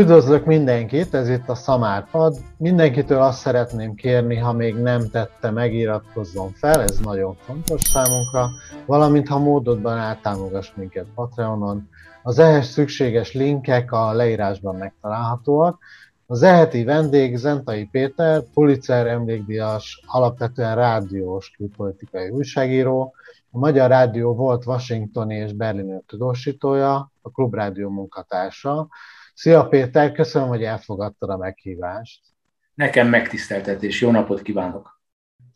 Üdvözlök mindenkit, ez itt a Szamárpad. Mindenkitől azt szeretném kérni, ha még nem tette, megiratkozzon fel, ez nagyon fontos számunkra, valamint ha módodban eltámogass minket Patreonon. Az ehhez szükséges linkek a leírásban megtalálhatóak. Az eheti vendég Zentai Péter, Pulitzer emlékdias, alapvetően rádiós külpolitikai újságíró, a Magyar Rádió volt Washingtoni és Berlin tudósítója, a Klubrádió munkatársa, Szia Péter, köszönöm, hogy elfogadtad a meghívást. Nekem megtiszteltetés, jó napot kívánok!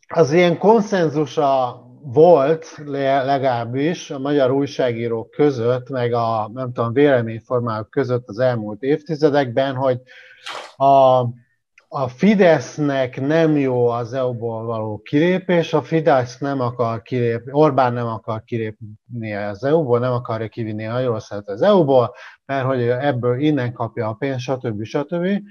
Az ilyen konszenzusa volt legalábbis a magyar újságírók között, meg a nem tudom, véleményformálók között az elmúlt évtizedekben, hogy a a Fidesznek nem jó az EU-ból való kilépés, a Fidesz nem akar kilépni, Orbán nem akar kilépni az EU-ból, nem akarja kivinni Magyarországot az EU-ból, mert hogy ebből innen kapja a pénzt, stb. stb.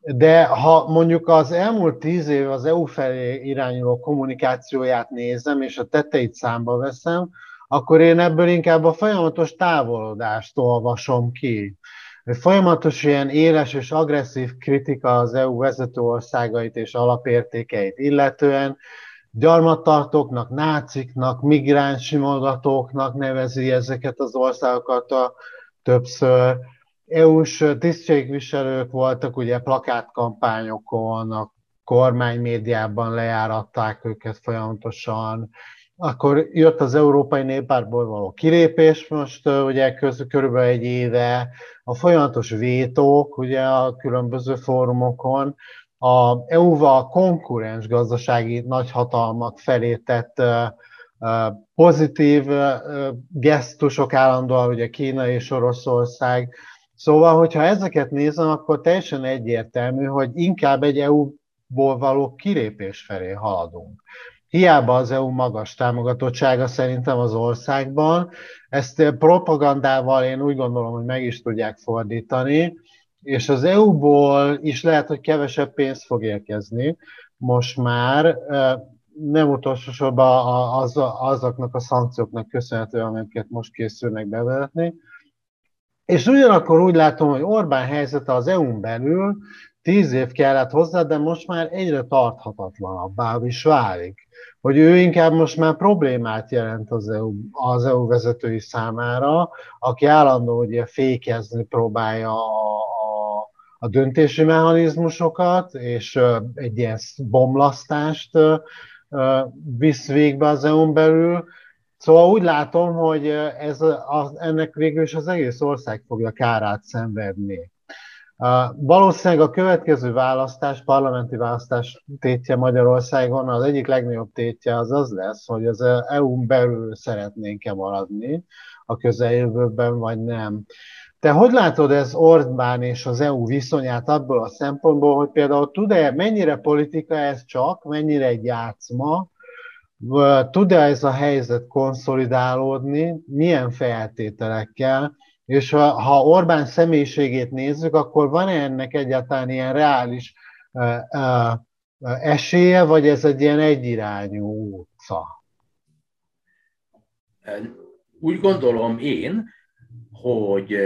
De ha mondjuk az elmúlt tíz év az EU felé irányuló kommunikációját nézem, és a teteit számba veszem, akkor én ebből inkább a folyamatos távolodást olvasom ki folyamatos ilyen éles és agresszív kritika az EU vezető országait és alapértékeit illetően, gyarmattartóknak, náciknak, migráns simogatóknak nevezi ezeket az országokat a többször. EU-s tisztségviselők voltak ugye plakátkampányokon, a kormány médiában lejáratták őket folyamatosan, akkor jött az Európai Néppártból való kilépés, most ugye köz, körülbelül egy éve, a folyamatos vétók ugye a különböző fórumokon, a EU-val konkurens gazdasági nagyhatalmak felé tett pozitív gesztusok állandóan, ugye Kína és Oroszország. Szóval, hogyha ezeket nézem, akkor teljesen egyértelmű, hogy inkább egy EU-ból való kilépés felé haladunk. Hiába az EU magas támogatottsága szerintem az országban, ezt propagandával én úgy gondolom, hogy meg is tudják fordítani, és az EU-ból is lehet, hogy kevesebb pénz fog érkezni most már, nem utolsó sorban az, azoknak a szankcióknak köszönhetően, amiket most készülnek bevezetni. És ugyanakkor úgy látom, hogy Orbán helyzete az EU-n belül tíz év kellett hozzá, de most már egyre tarthatatlanabbá is válik hogy ő inkább most már problémát jelent az EU, az EU vezetői számára, aki állandó ugye fékezni próbálja a, a, a döntési mechanizmusokat, és egy ilyen bomlasztást visz végbe az EU-n belül. Szóval úgy látom, hogy ez a, ennek végül is az egész ország fogja kárát szenvedni. Valószínűleg a következő választás, parlamenti választás tétje Magyarországon az egyik legnagyobb tétje az az lesz, hogy az EU-n belül szeretnénk-e maradni a közeljövőben, vagy nem. Te hogy látod ez Orbán és az EU viszonyát abból a szempontból, hogy például tud-e, mennyire politika ez csak, mennyire egy játszma, tud-e ez a helyzet konszolidálódni, milyen feltételekkel, és ha, ha Orbán személyiségét nézzük, akkor van-e ennek egyáltalán ilyen reális uh, uh, esélye, vagy ez egy ilyen egyirányú utca? Úgy gondolom én, hogy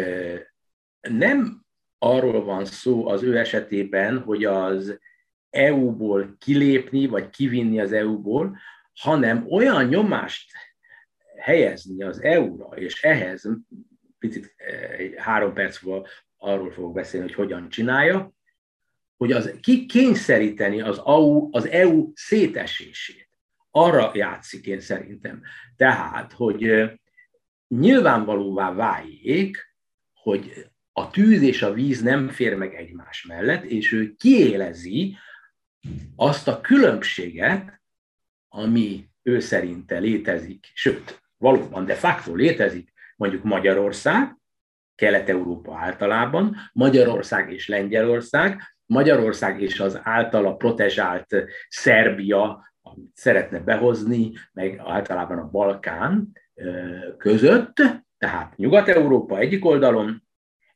nem arról van szó az ő esetében, hogy az EU-ból kilépni, vagy kivinni az EU-ból, hanem olyan nyomást helyezni az EU-ra, és ehhez picit egy három perc múlva arról fogok beszélni, hogy hogyan csinálja, hogy az ki kényszeríteni az EU, az EU szétesését. Arra játszik én szerintem. Tehát, hogy nyilvánvalóvá váljék, hogy a tűz és a víz nem fér meg egymás mellett, és ő kiélezi azt a különbséget, ami ő szerinte létezik, sőt, valóban de facto létezik mondjuk Magyarország, Kelet-Európa általában, Magyarország és Lengyelország, Magyarország és az általa protezsált Szerbia, amit szeretne behozni, meg általában a Balkán között, tehát Nyugat-Európa egyik oldalon,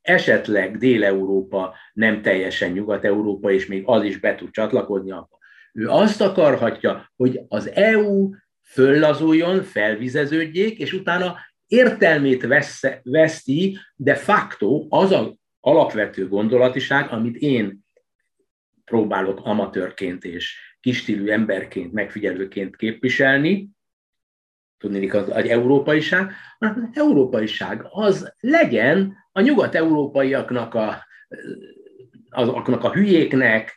esetleg Dél-Európa nem teljesen Nyugat-Európa, és még az is be tud csatlakozni. Ő azt akarhatja, hogy az EU föllazuljon, felvizeződjék, és utána értelmét vesz, veszti de facto az a alapvető gondolatiság, amit én próbálok amatőrként és kistílű emberként, megfigyelőként képviselni, tudni az egy európaiság, hanem az európaiság az legyen a nyugat-európaiaknak a, azoknak a hülyéknek,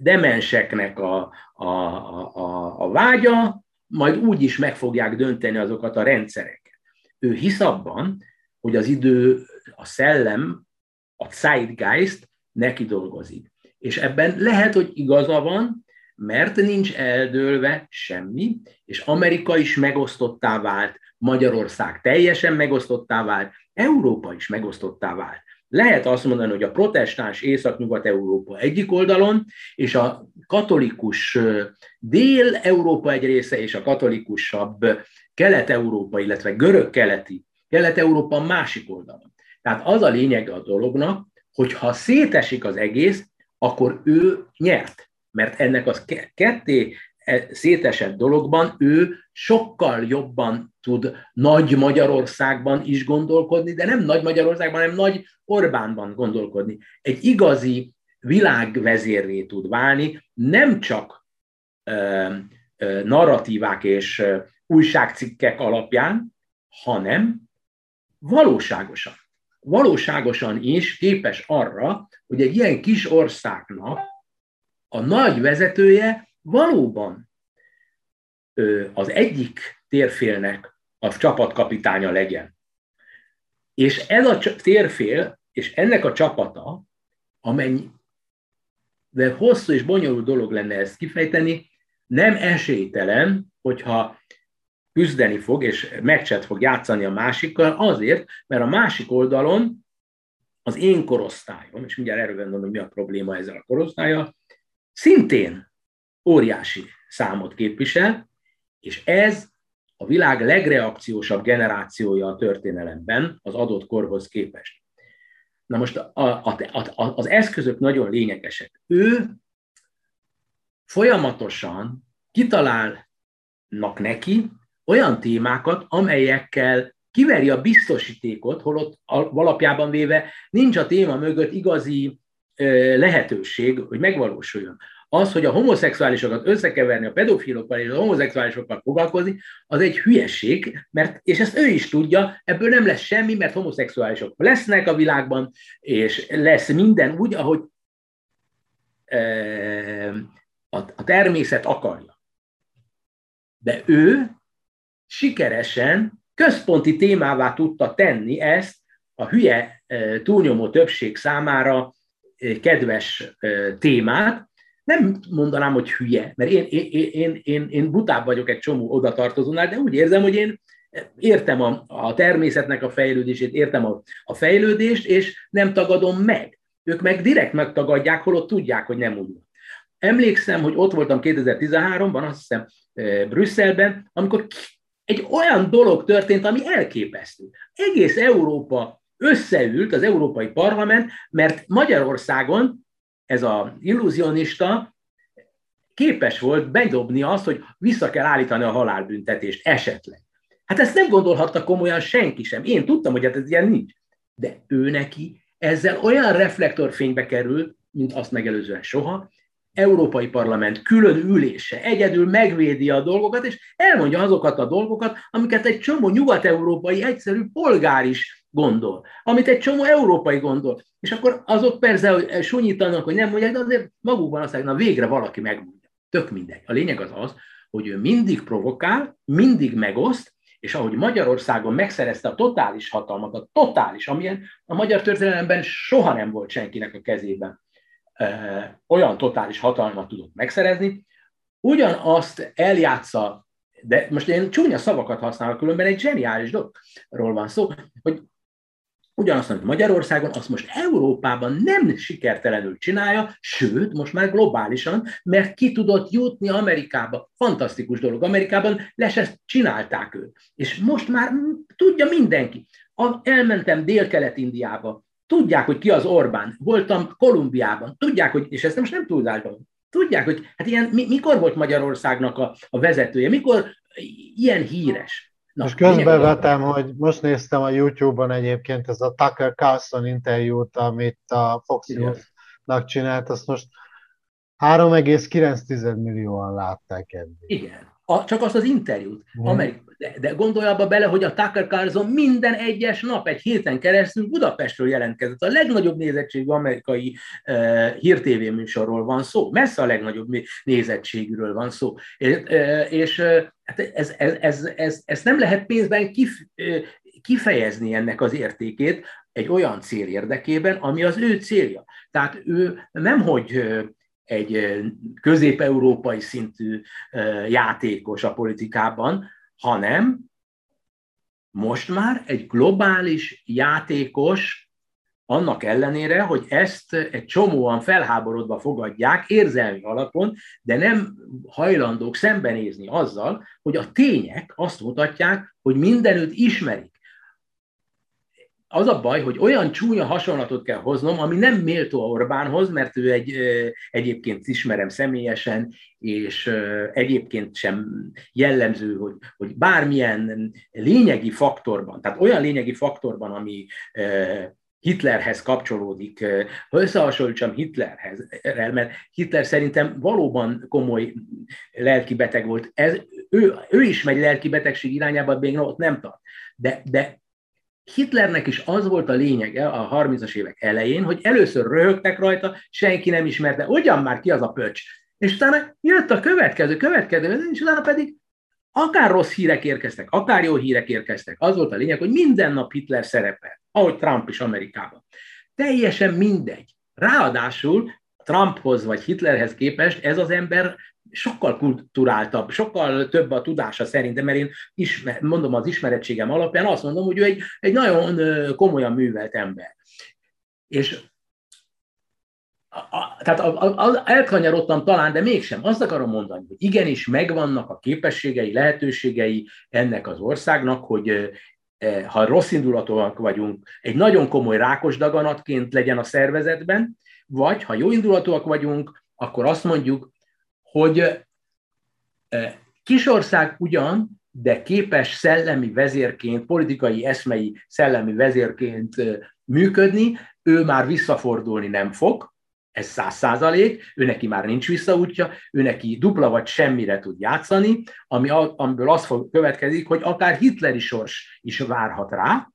demenseknek a, a, a, a vágya, majd úgy is meg fogják dönteni azokat a rendszereket. Ő hisz abban, hogy az idő, a szellem, a zeitgeist neki dolgozik. És ebben lehet, hogy igaza van, mert nincs eldőlve semmi, és Amerika is megosztottá vált, Magyarország teljesen megosztottá vált, Európa is megosztottá vált. Lehet azt mondani, hogy a protestáns Észak-Nyugat-Európa egyik oldalon, és a katolikus Dél-Európa egy része, és a katolikusabb Kelet-Európa, illetve görög-keleti Kelet-Európa másik oldalon. Tehát az a lényege a dolognak, hogy ha szétesik az egész, akkor ő nyert mert ennek az ketté szétesett dologban ő sokkal jobban tud Nagy Magyarországban is gondolkodni, de nem Nagy Magyarországban, hanem Nagy Orbánban gondolkodni. Egy igazi világvezérré tud válni, nem csak ö, ö, narratívák és ö, újságcikkek alapján, hanem valóságosan. Valóságosan is képes arra, hogy egy ilyen kis országnak a nagy vezetője valóban az egyik térfélnek a csapatkapitánya legyen. És ez a térfél, és ennek a csapata, amennyi, de hosszú és bonyolult dolog lenne ezt kifejteni, nem esélytelen, hogyha küzdeni fog, és meccset fog játszani a másikkal, azért, mert a másik oldalon az én korosztályom, és mindjárt erről gondolom, hogy mi a probléma ezzel a korosztálya, szintén óriási számot képvisel, és ez a világ legreakciósabb generációja a történelemben az adott korhoz képest. Na most a, a, a, az eszközök nagyon lényegesek. Ő folyamatosan kitalálnak neki olyan témákat, amelyekkel kiveri a biztosítékot, holott alapjában véve nincs a téma mögött igazi lehetőség, hogy megvalósuljon. Az, hogy a homoszexuálisokat összekeverni a pedofilokkal és a homoszexuálisokkal foglalkozni, az egy hülyeség, mert, és ezt ő is tudja, ebből nem lesz semmi, mert homoszexuálisok lesznek a világban, és lesz minden úgy, ahogy a természet akarja. De ő sikeresen központi témává tudta tenni ezt a hülye túlnyomó többség számára kedves témát, nem mondanám, hogy hülye, mert én, én, én, én, én butább vagyok egy csomó odatartozónál, de úgy érzem, hogy én értem a, a természetnek a fejlődését, értem a, a fejlődést, és nem tagadom meg. Ők meg direkt megtagadják, holott tudják, hogy nem úgy. Emlékszem, hogy ott voltam 2013-ban, azt hiszem Brüsszelben, amikor egy olyan dolog történt, ami elképesztő. Egész Európa összeült az Európai Parlament, mert Magyarországon ez az illúzionista képes volt bedobni azt, hogy vissza kell állítani a halálbüntetést esetleg. Hát ezt nem gondolhatta komolyan senki sem. Én tudtam, hogy hát ez ilyen nincs. De ő neki ezzel olyan reflektorfénybe került, mint azt megelőzően soha, Európai Parlament külön ülése egyedül megvédi a dolgokat, és elmondja azokat a dolgokat, amiket egy csomó nyugat-európai egyszerű polgár is gondol, amit egy csomó európai gondol. És akkor azok persze hogy sunyítanak, hogy nem mondják, de azért magukban azt mondják, na végre valaki megmondja. Tök mindegy. A lényeg az az, hogy ő mindig provokál, mindig megoszt, és ahogy Magyarországon megszerezte a totális hatalmat, a totális, amilyen a magyar történelemben soha nem volt senkinek a kezében olyan totális hatalmat tudott megszerezni, ugyanazt eljátsza, de most én csúnya szavakat használok, különben egy zseniális dologról van szó, hogy ugyanazt, amit Magyarországon, azt most Európában nem sikertelenül csinálja, sőt, most már globálisan, mert ki tudott jutni Amerikába. Fantasztikus dolog. Amerikában les ezt csinálták őt. És most már tudja mindenki. Elmentem Dél-Kelet-Indiába, Tudják, hogy ki az Orbán. Voltam Kolumbiában. Tudják, hogy, és ezt most nem túlzásban, tudják, hogy hát ilyen, mi, mikor volt Magyarországnak a, a vezetője, mikor ilyen híres. Na, és közbevetem, hogy most néztem a YouTube-on egyébként ez a Tucker Carlson interjút, amit a Fox News-nak csinált, azt most 3,9 millióan látták eddig. Igen. A, csak azt az interjút. Mm. Amerik, de, de gondolj abba bele, hogy a Tucker Carlson minden egyes nap, egy héten keresztül Budapestről jelentkezett. A legnagyobb nézettségű amerikai uh, hírtévé műsorról van szó. Messze a legnagyobb nézettségűről van szó. És, uh, és uh, ez, ez, ez, ez, ez nem lehet pénzben kif, uh, kifejezni ennek az értékét egy olyan cél érdekében, ami az ő célja. Tehát ő nemhogy uh, egy közép-európai szintű játékos a politikában, hanem most már egy globális játékos, annak ellenére, hogy ezt egy csomóan felháborodva fogadják érzelmi alapon, de nem hajlandók szembenézni azzal, hogy a tények azt mutatják, hogy mindenütt ismerik az a baj, hogy olyan csúnya hasonlatot kell hoznom, ami nem méltó Orbánhoz, mert ő egy, egyébként ismerem személyesen, és egyébként sem jellemző, hogy, hogy bármilyen lényegi faktorban, tehát olyan lényegi faktorban, ami Hitlerhez kapcsolódik, ha összehasonlítsam Hitlerhez, mert Hitler szerintem valóban komoly lelki beteg volt. Ez, ő, ő is megy lelki betegség irányába, még ott nem tart. De, de Hitlernek is az volt a lényege a 30-as évek elején, hogy először röhögtek rajta, senki nem ismerte, ugyan már ki az a pöcs. És utána jött a következő, következő, és utána pedig akár rossz hírek érkeztek, akár jó hírek érkeztek. Az volt a lényeg, hogy minden nap Hitler szerepel, ahogy Trump is Amerikában. Teljesen mindegy. Ráadásul Trumphoz vagy Hitlerhez képest ez az ember sokkal kulturáltabb, sokkal több a tudása szerintem, mert én ismer, mondom az ismerettségem alapján azt mondom, hogy ő egy, egy nagyon komolyan művelt ember. És a, a, tehát a, a, elkanyarodtam talán, de mégsem. Azt akarom mondani, hogy igenis megvannak a képességei, lehetőségei ennek az országnak, hogy e, ha rossz indulatúak vagyunk, egy nagyon komoly rákos daganatként legyen a szervezetben, vagy ha jó indulatúak vagyunk, akkor azt mondjuk, hogy kisország ugyan, de képes szellemi vezérként, politikai eszmei szellemi vezérként működni, ő már visszafordulni nem fog, ez száz százalék, ő neki már nincs visszaútja, ő neki dupla vagy semmire tud játszani, ami, amiből az fog következik, hogy akár hitleri sors is várhat rá,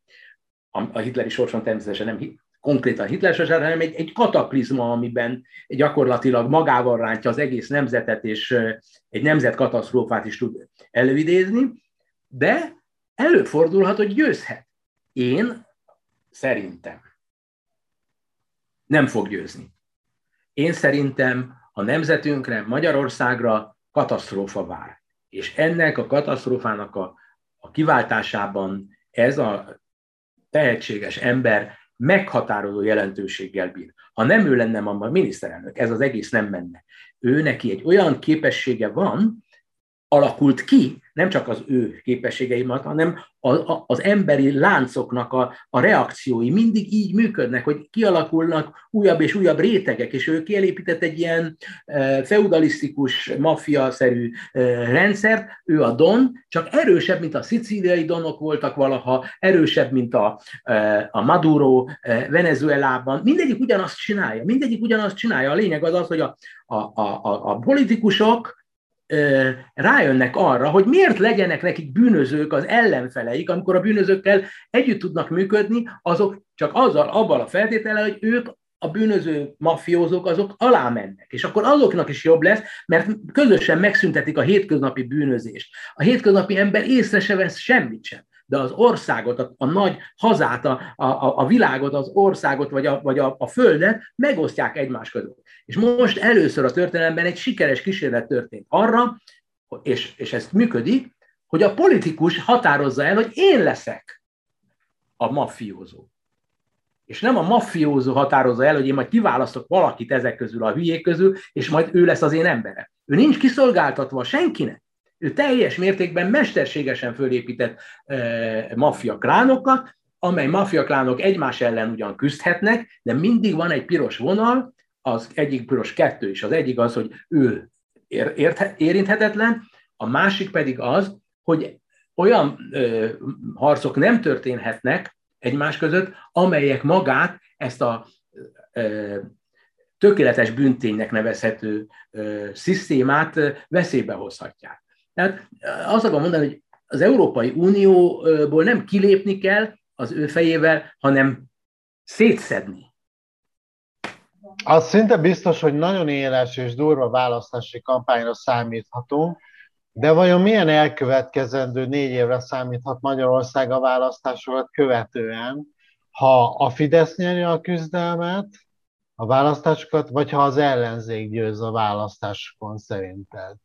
a hitleri sorson természetesen nem konkrétan Hitler hanem egy, egy kataklizma, amiben gyakorlatilag magával rántja az egész nemzetet, és egy nemzet katasztrófát is tud előidézni, de előfordulhat, hogy győzhet. Én szerintem nem fog győzni. Én szerintem a nemzetünkre, Magyarországra katasztrófa vár. És ennek a katasztrófának a, a kiváltásában ez a tehetséges ember meghatározó jelentőséggel bír. Ha nem ő lenne a miniszterelnök, ez az egész nem menne. Ő neki egy olyan képessége van, alakult ki, nem csak az ő képességei miatt, hanem az emberi láncoknak a, a reakciói. Mindig így működnek, hogy kialakulnak újabb és újabb rétegek, és ő kielépített egy ilyen e, feudalisztikus, maffia-szerű e, rendszert, ő a Don, csak erősebb, mint a szicíliai donok voltak valaha, erősebb, mint a, e, a Maduro Venezuelában, mindegyik ugyanazt csinálja, mindegyik ugyanazt csinálja, a lényeg az az, hogy a, a, a, a politikusok, rájönnek arra, hogy miért legyenek nekik bűnözők az ellenfeleik, amikor a bűnözőkkel együtt tudnak működni, azok csak azzal, abban a feltétele, hogy ők a bűnöző mafiózók azok alá mennek, és akkor azoknak is jobb lesz, mert közösen megszüntetik a hétköznapi bűnözést. A hétköznapi ember észre se vesz semmit sem de az országot, a, a nagy hazát, a, a, a világot, az országot, vagy, a, vagy a, a földet megosztják egymás között. És most először a történelemben egy sikeres kísérlet történt arra, és, és ez működik, hogy a politikus határozza el, hogy én leszek a mafiózó. És nem a mafiózó határozza el, hogy én majd kiválasztok valakit ezek közül, a hülyék közül, és majd ő lesz az én emberem. Ő nincs kiszolgáltatva senkinek. Ő teljes mértékben mesterségesen fölépített e, maffia klánokat, amely maffia klánok egymás ellen ugyan küzdhetnek, de mindig van egy piros vonal, az egyik piros kettő is. Az egyik az, hogy ő ér, érinthetetlen, a másik pedig az, hogy olyan ö, harcok nem történhetnek egymás között, amelyek magát ezt a ö, tökéletes bünténynek nevezhető ö, szisztémát ö, veszélybe hozhatják. Tehát azt akarom mondani, hogy az Európai Unióból nem kilépni kell az ő fejével, hanem szétszedni. Az szinte biztos, hogy nagyon éles és durva választási kampányra számíthatunk, de vajon milyen elkövetkezendő négy évre számíthat Magyarország a választásokat követően, ha a Fidesz nyeri a küzdelmet, a választásokat, vagy ha az ellenzék győz a választásokon szerinted?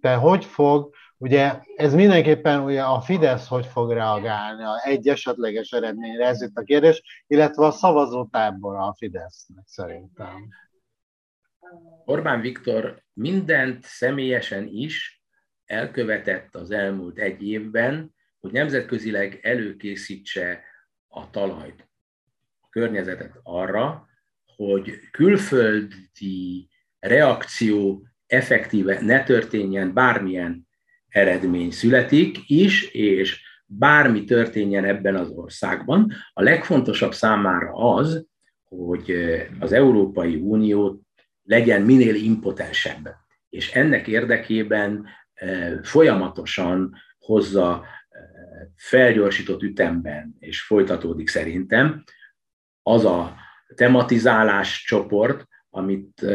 Te hogy fog, ugye ez mindenképpen ugye a Fidesz hogy fog reagálni a egy esetleges eredményre, ez itt a kérdés, illetve a szavazótábor a Fidesznek szerintem. Orbán Viktor mindent személyesen is elkövetett az elmúlt egy évben, hogy nemzetközileg előkészítse a talajt, a környezetet arra, hogy külföldi reakció effektíve ne történjen, bármilyen eredmény születik is, és bármi történjen ebben az országban. A legfontosabb számára az, hogy az Európai Unió legyen minél impotensebb. És ennek érdekében folyamatosan hozza felgyorsított ütemben, és folytatódik szerintem, az a tematizálás csoport, amit,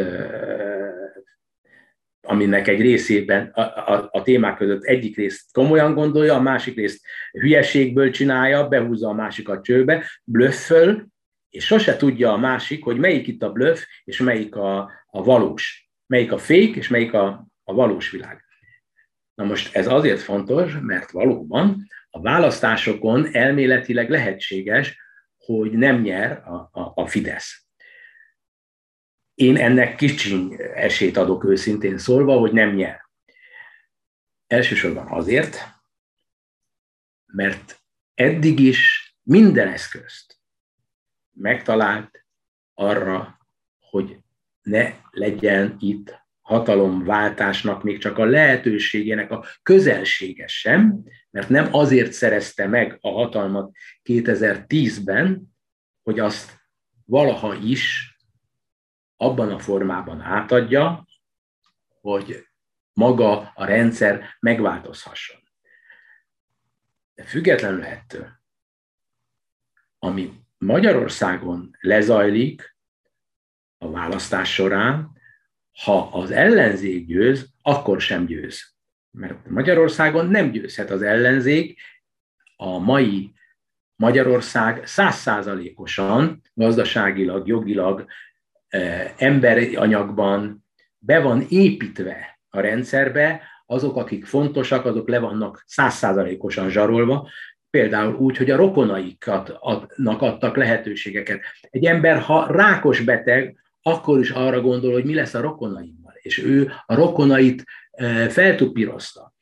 aminek egy részében a, a, a témák között egyik részt komolyan gondolja, a másik részt hülyeségből csinálja, behúzza a másikat csőbe, blöfföl, és sose tudja a másik, hogy melyik itt a blöff, és melyik a, a valós. Melyik a fék, és melyik a, a valós világ. Na most ez azért fontos, mert valóban a választásokon elméletileg lehetséges, hogy nem nyer a, a, a Fidesz. Én ennek kicsi esélyt adok őszintén szólva, hogy nem nyer. Elsősorban azért, mert eddig is minden eszközt megtalált arra, hogy ne legyen itt hatalomváltásnak még csak a lehetőségének a közelsége sem, mert nem azért szerezte meg a hatalmat 2010-ben, hogy azt valaha is abban a formában átadja, hogy maga a rendszer megváltozhasson. De függetlenül ettől, ami Magyarországon lezajlik a választás során, ha az ellenzék győz, akkor sem győz. Mert Magyarországon nem győzhet az ellenzék, a mai Magyarország százszázalékosan gazdaságilag, jogilag, emberi anyagban be van építve a rendszerbe, azok, akik fontosak, azok le vannak százszázalékosan zsarolva, például úgy, hogy a rokonaikat adnak, adtak lehetőségeket. Egy ember, ha rákos beteg, akkor is arra gondol, hogy mi lesz a rokonaimmal, és ő a rokonait feltupírozta.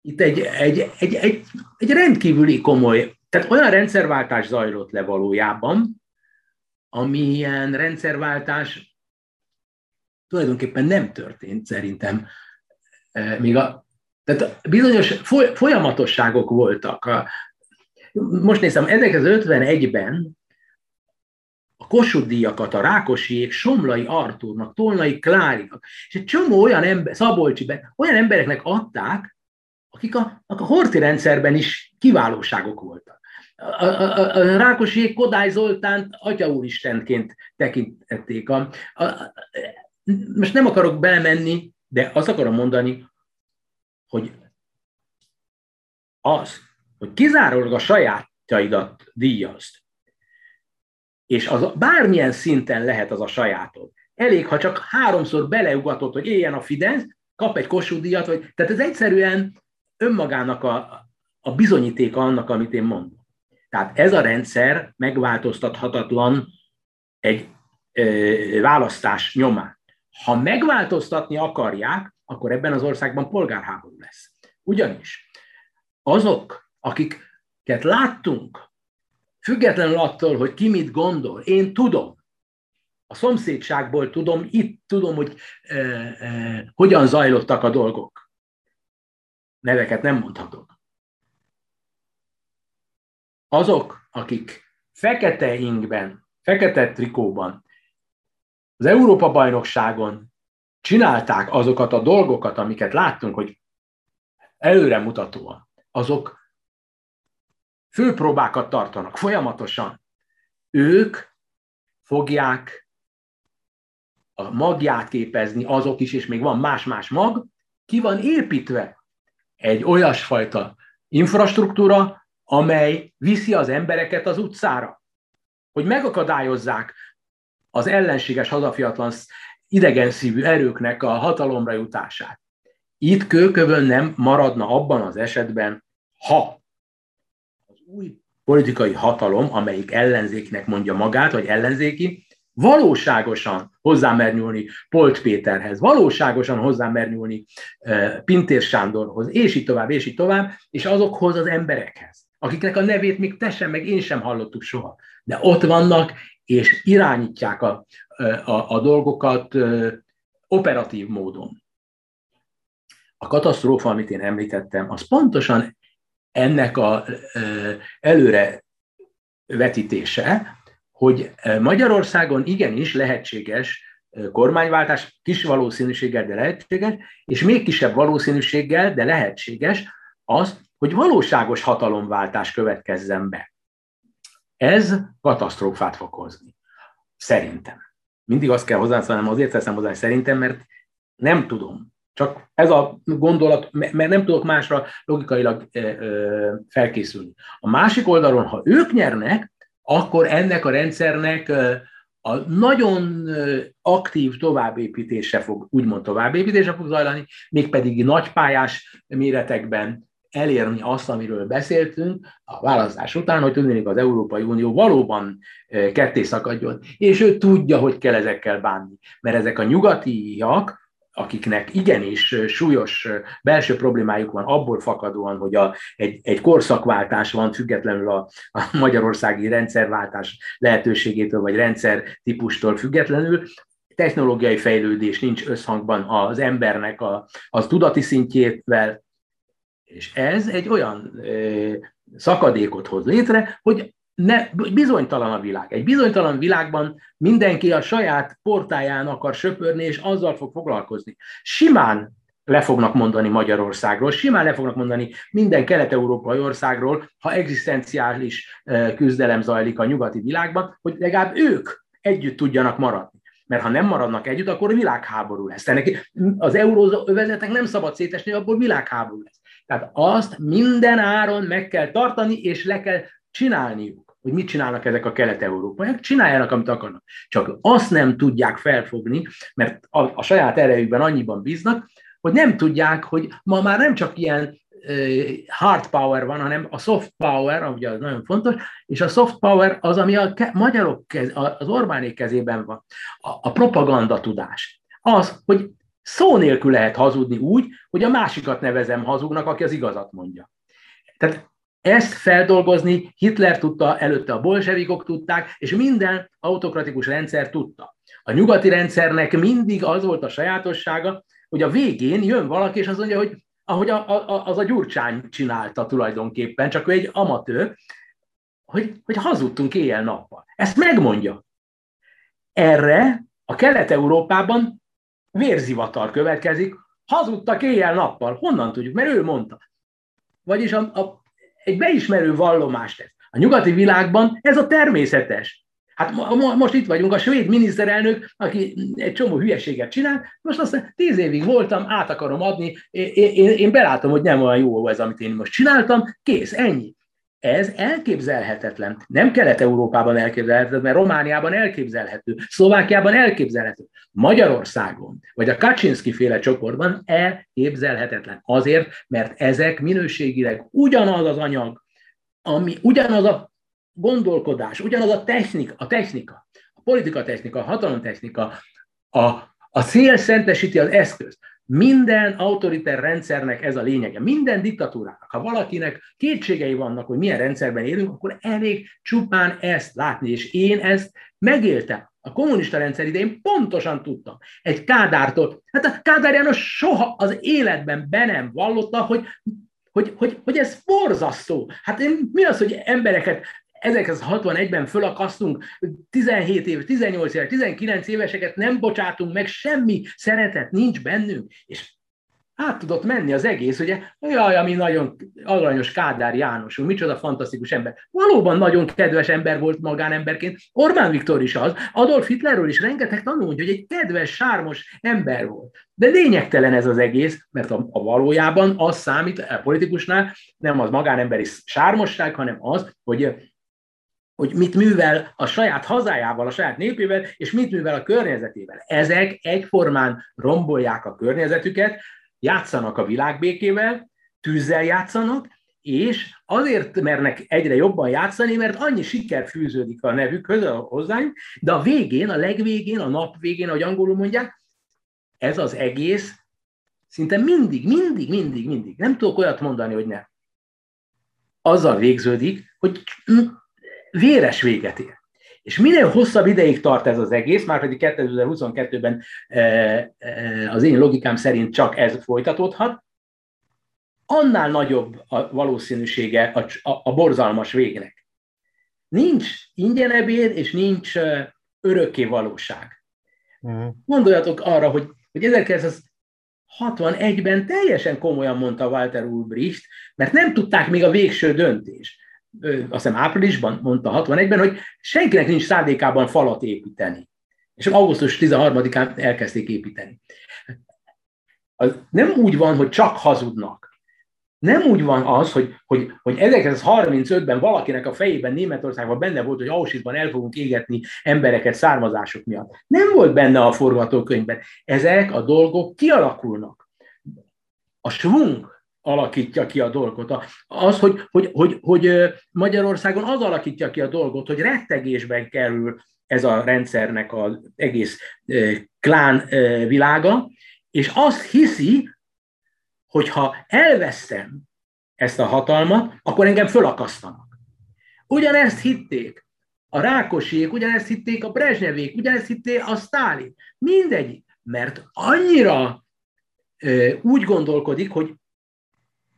Itt egy, egy, egy, egy, egy rendkívüli komoly, tehát olyan rendszerváltás zajlott le valójában, amilyen rendszerváltás tulajdonképpen nem történt szerintem. E, még a, tehát bizonyos folyamatosságok voltak. Most nézem, 1951-ben a Kossuth díjakat a Rákosiék, Somlai Artúrnak, Tolnai Klárinak, és egy csomó olyan ember, Szabolcsiben, olyan embereknek adták, akik a, a Horti rendszerben is kiválóságok voltak. A, a, a, Rákosiék Kodály Zoltánt Atya Úristenként tekintették. A, a, a, most nem akarok belemenni, de azt akarom mondani, hogy az, hogy kizárólag a sajátjaidat díjazd, és az bármilyen szinten lehet az a sajátod. Elég, ha csak háromszor beleugatott, hogy éljen a Fidesz, kap egy Kossuth vagy, tehát ez egyszerűen önmagának a, a bizonyítéka annak, amit én mondom. Tehát ez a rendszer megváltoztathatatlan egy ö, választás nyomán. Ha megváltoztatni akarják, akkor ebben az országban polgárháború lesz. Ugyanis azok, akiket láttunk Függetlenül attól, hogy ki mit gondol, én tudom. A szomszédságból tudom, itt tudom, hogy e, e, hogyan zajlottak a dolgok. Neveket nem mondhatok. Azok, akik fekete ingben, fekete trikóban, az Európa-bajnokságon csinálták azokat a dolgokat, amiket láttunk, hogy előremutatóan, azok főpróbákat tartanak folyamatosan. Ők fogják a magját képezni, azok is, és még van más-más mag, ki van építve egy olyasfajta infrastruktúra, amely viszi az embereket az utcára. Hogy megakadályozzák az ellenséges, hazafiatlan, idegen szívű erőknek a hatalomra jutását. Itt kőkövön nem maradna abban az esetben, ha az új politikai hatalom, amelyik ellenzéknek mondja magát, vagy ellenzéki, valóságosan hozzámer nyúlni Polt Péterhez, valóságosan hozzámer nyúlni Pintér Sándorhoz, és így tovább, és így tovább, és azokhoz az emberekhez, akiknek a nevét még te sem, meg én sem hallottuk soha. De ott vannak, és irányítják a, a, a dolgokat operatív módon. A katasztrófa, amit én említettem, az pontosan ennek a előre vetítése, hogy Magyarországon igenis lehetséges kormányváltás, kis valószínűséggel, de lehetséges, és még kisebb valószínűséggel, de lehetséges az, hogy valóságos hatalomváltás következzen be. Ez katasztrófát fog hozni. Szerintem. Mindig azt kell hozzászólnom, azért teszem hozzá, szerintem, mert nem tudom. Csak ez a gondolat, mert nem tudok másra logikailag felkészülni. A másik oldalon, ha ők nyernek, akkor ennek a rendszernek a nagyon aktív továbbépítése fog, úgymond továbbépítése fog zajlani, mégpedig nagypályás méretekben elérni azt, amiről beszéltünk a választás után, hogy tudnék az Európai Unió valóban ketté szakadjon, és ő tudja, hogy kell ezekkel bánni. Mert ezek a nyugatiak, akiknek igenis súlyos belső problémájuk van abból fakadóan, hogy a, egy, egy korszakváltás van függetlenül a, a magyarországi rendszerváltás lehetőségétől, vagy rendszer típustól függetlenül, technológiai fejlődés nincs összhangban az embernek a, az tudati szintjével, és ez egy olyan ö, szakadékot hoz létre, hogy ne, bizonytalan a világ. Egy bizonytalan világban mindenki a saját portáján akar söpörni, és azzal fog foglalkozni. Simán le fognak mondani Magyarországról, simán le fognak mondani minden kelet-európai országról, ha egzisztenciális küzdelem zajlik a nyugati világban, hogy legalább ők együtt tudjanak maradni. Mert ha nem maradnak együtt, akkor világháború lesz. Tehát az euróövezetnek nem szabad szétesni, abból világháború lesz. Tehát azt minden áron meg kell tartani, és le kell csinálniuk, hogy mit csinálnak ezek a kelet-európaiak, csináljanak, amit akarnak. Csak azt nem tudják felfogni, mert a, a saját erejükben annyiban bíznak, hogy nem tudják, hogy ma már nem csak ilyen hard power van, hanem a soft power, ugye az nagyon fontos, és a soft power az, ami a magyarok, kez, az Orbánék kezében van, a, a propaganda tudás. Az, hogy szó nélkül lehet hazudni úgy, hogy a másikat nevezem hazugnak, aki az igazat mondja. Tehát ezt feldolgozni Hitler tudta, előtte a bolsevikok tudták, és minden autokratikus rendszer tudta. A nyugati rendszernek mindig az volt a sajátossága, hogy a végén jön valaki, és azt mondja, hogy ahogy a, a, az a Gyurcsány csinálta tulajdonképpen, csak ő egy amatőr, hogy, hogy hazudtunk éjjel-nappal. Ezt megmondja. Erre a Kelet-Európában vérzivatar következik, hazudtak éjjel-nappal. Honnan tudjuk? Mert ő mondta. Vagyis a, a egy beismerő vallomást tesz. A nyugati világban ez a természetes. Hát most itt vagyunk, a svéd miniszterelnök, aki egy csomó hülyeséget csinál, most azt tíz évig voltam, át akarom adni, én, én, én belátom, hogy nem olyan jó ez, amit én most csináltam, kész, ennyi. Ez elképzelhetetlen. Nem Kelet-Európában elképzelhetetlen, mert Romániában elképzelhető, Szlovákiában elképzelhető. Magyarországon, vagy a Kaczynski féle csoportban elképzelhetetlen. Azért, mert ezek minőségileg ugyanaz az anyag, ami ugyanaz a gondolkodás, ugyanaz a technika, a technika, a politika technika, a hatalomtechnika, a, a cél szentesíti az eszközt. Minden autoriter rendszernek ez a lényege. Minden diktatúrának, ha valakinek kétségei vannak, hogy milyen rendszerben élünk, akkor elég csupán ezt látni. És én ezt megéltem. A kommunista rendszer idején pontosan tudtam. Egy Kádártól, hát a Kádár János soha az életben be nem vallotta, hogy hogy, hogy, hogy ez borzasztó. Hát én, mi az, hogy embereket 1961-ben fölakasztunk, 17 év, 18 éves, 19 éveseket nem bocsátunk meg, semmi szeretet nincs bennünk, és át tudott menni az egész, ugye, jaj, ami nagyon aranyos Kádár János, micsoda fantasztikus ember. Valóban nagyon kedves ember volt magánemberként, Orbán Viktor is az, Adolf Hitlerről is rengeteg tanulni, hogy egy kedves, sármos ember volt. De lényegtelen ez az egész, mert a, a valójában az számít a politikusnál, nem az magánemberi sármosság, hanem az, hogy hogy mit művel a saját hazájával, a saját népével, és mit művel a környezetével. Ezek egyformán rombolják a környezetüket, játszanak a világbékével, tűzzel játszanak, és azért mernek egyre jobban játszani, mert annyi siker fűződik a nevükhöz, hozzájuk, de a végén, a legvégén, a nap végén, ahogy angolul mondják, ez az egész szinte mindig, mindig, mindig, mindig, nem tudok olyat mondani, hogy nem. Azzal végződik, hogy véres véget ér. És minél hosszabb ideig tart ez az egész, már pedig 2022-ben az én logikám szerint csak ez folytatódhat, annál nagyobb a valószínűsége a, a, a borzalmas végnek. Nincs ingyen ebéd, és nincs örökké valóság. Uh-huh. Gondoljatok arra, hogy, hogy 1961-ben teljesen komolyan mondta Walter Ulbricht, mert nem tudták még a végső döntés azt hiszem áprilisban mondta 61-ben, hogy senkinek nincs szándékában falat építeni. És augusztus 13-án elkezdték építeni. Az nem úgy van, hogy csak hazudnak. Nem úgy van az, hogy, hogy, hogy 1935-ben valakinek a fejében Németországban benne volt, hogy Auschwitzban el fogunk égetni embereket származások miatt. Nem volt benne a forgatókönyvben. Ezek a dolgok kialakulnak. A svung, alakítja ki a dolgot. Az, hogy, hogy, hogy, hogy Magyarországon az alakítja ki a dolgot, hogy rettegésben kerül ez a rendszernek az egész klán világa, és azt hiszi, hogy ha elvesztem ezt a hatalmat, akkor engem fölakasztanak. Ugyanezt hitték a Rákosiék, ugyanezt hitték a Brezsnyevék, ugyanezt hitték a Sztálin. Mindegy, mert annyira úgy gondolkodik, hogy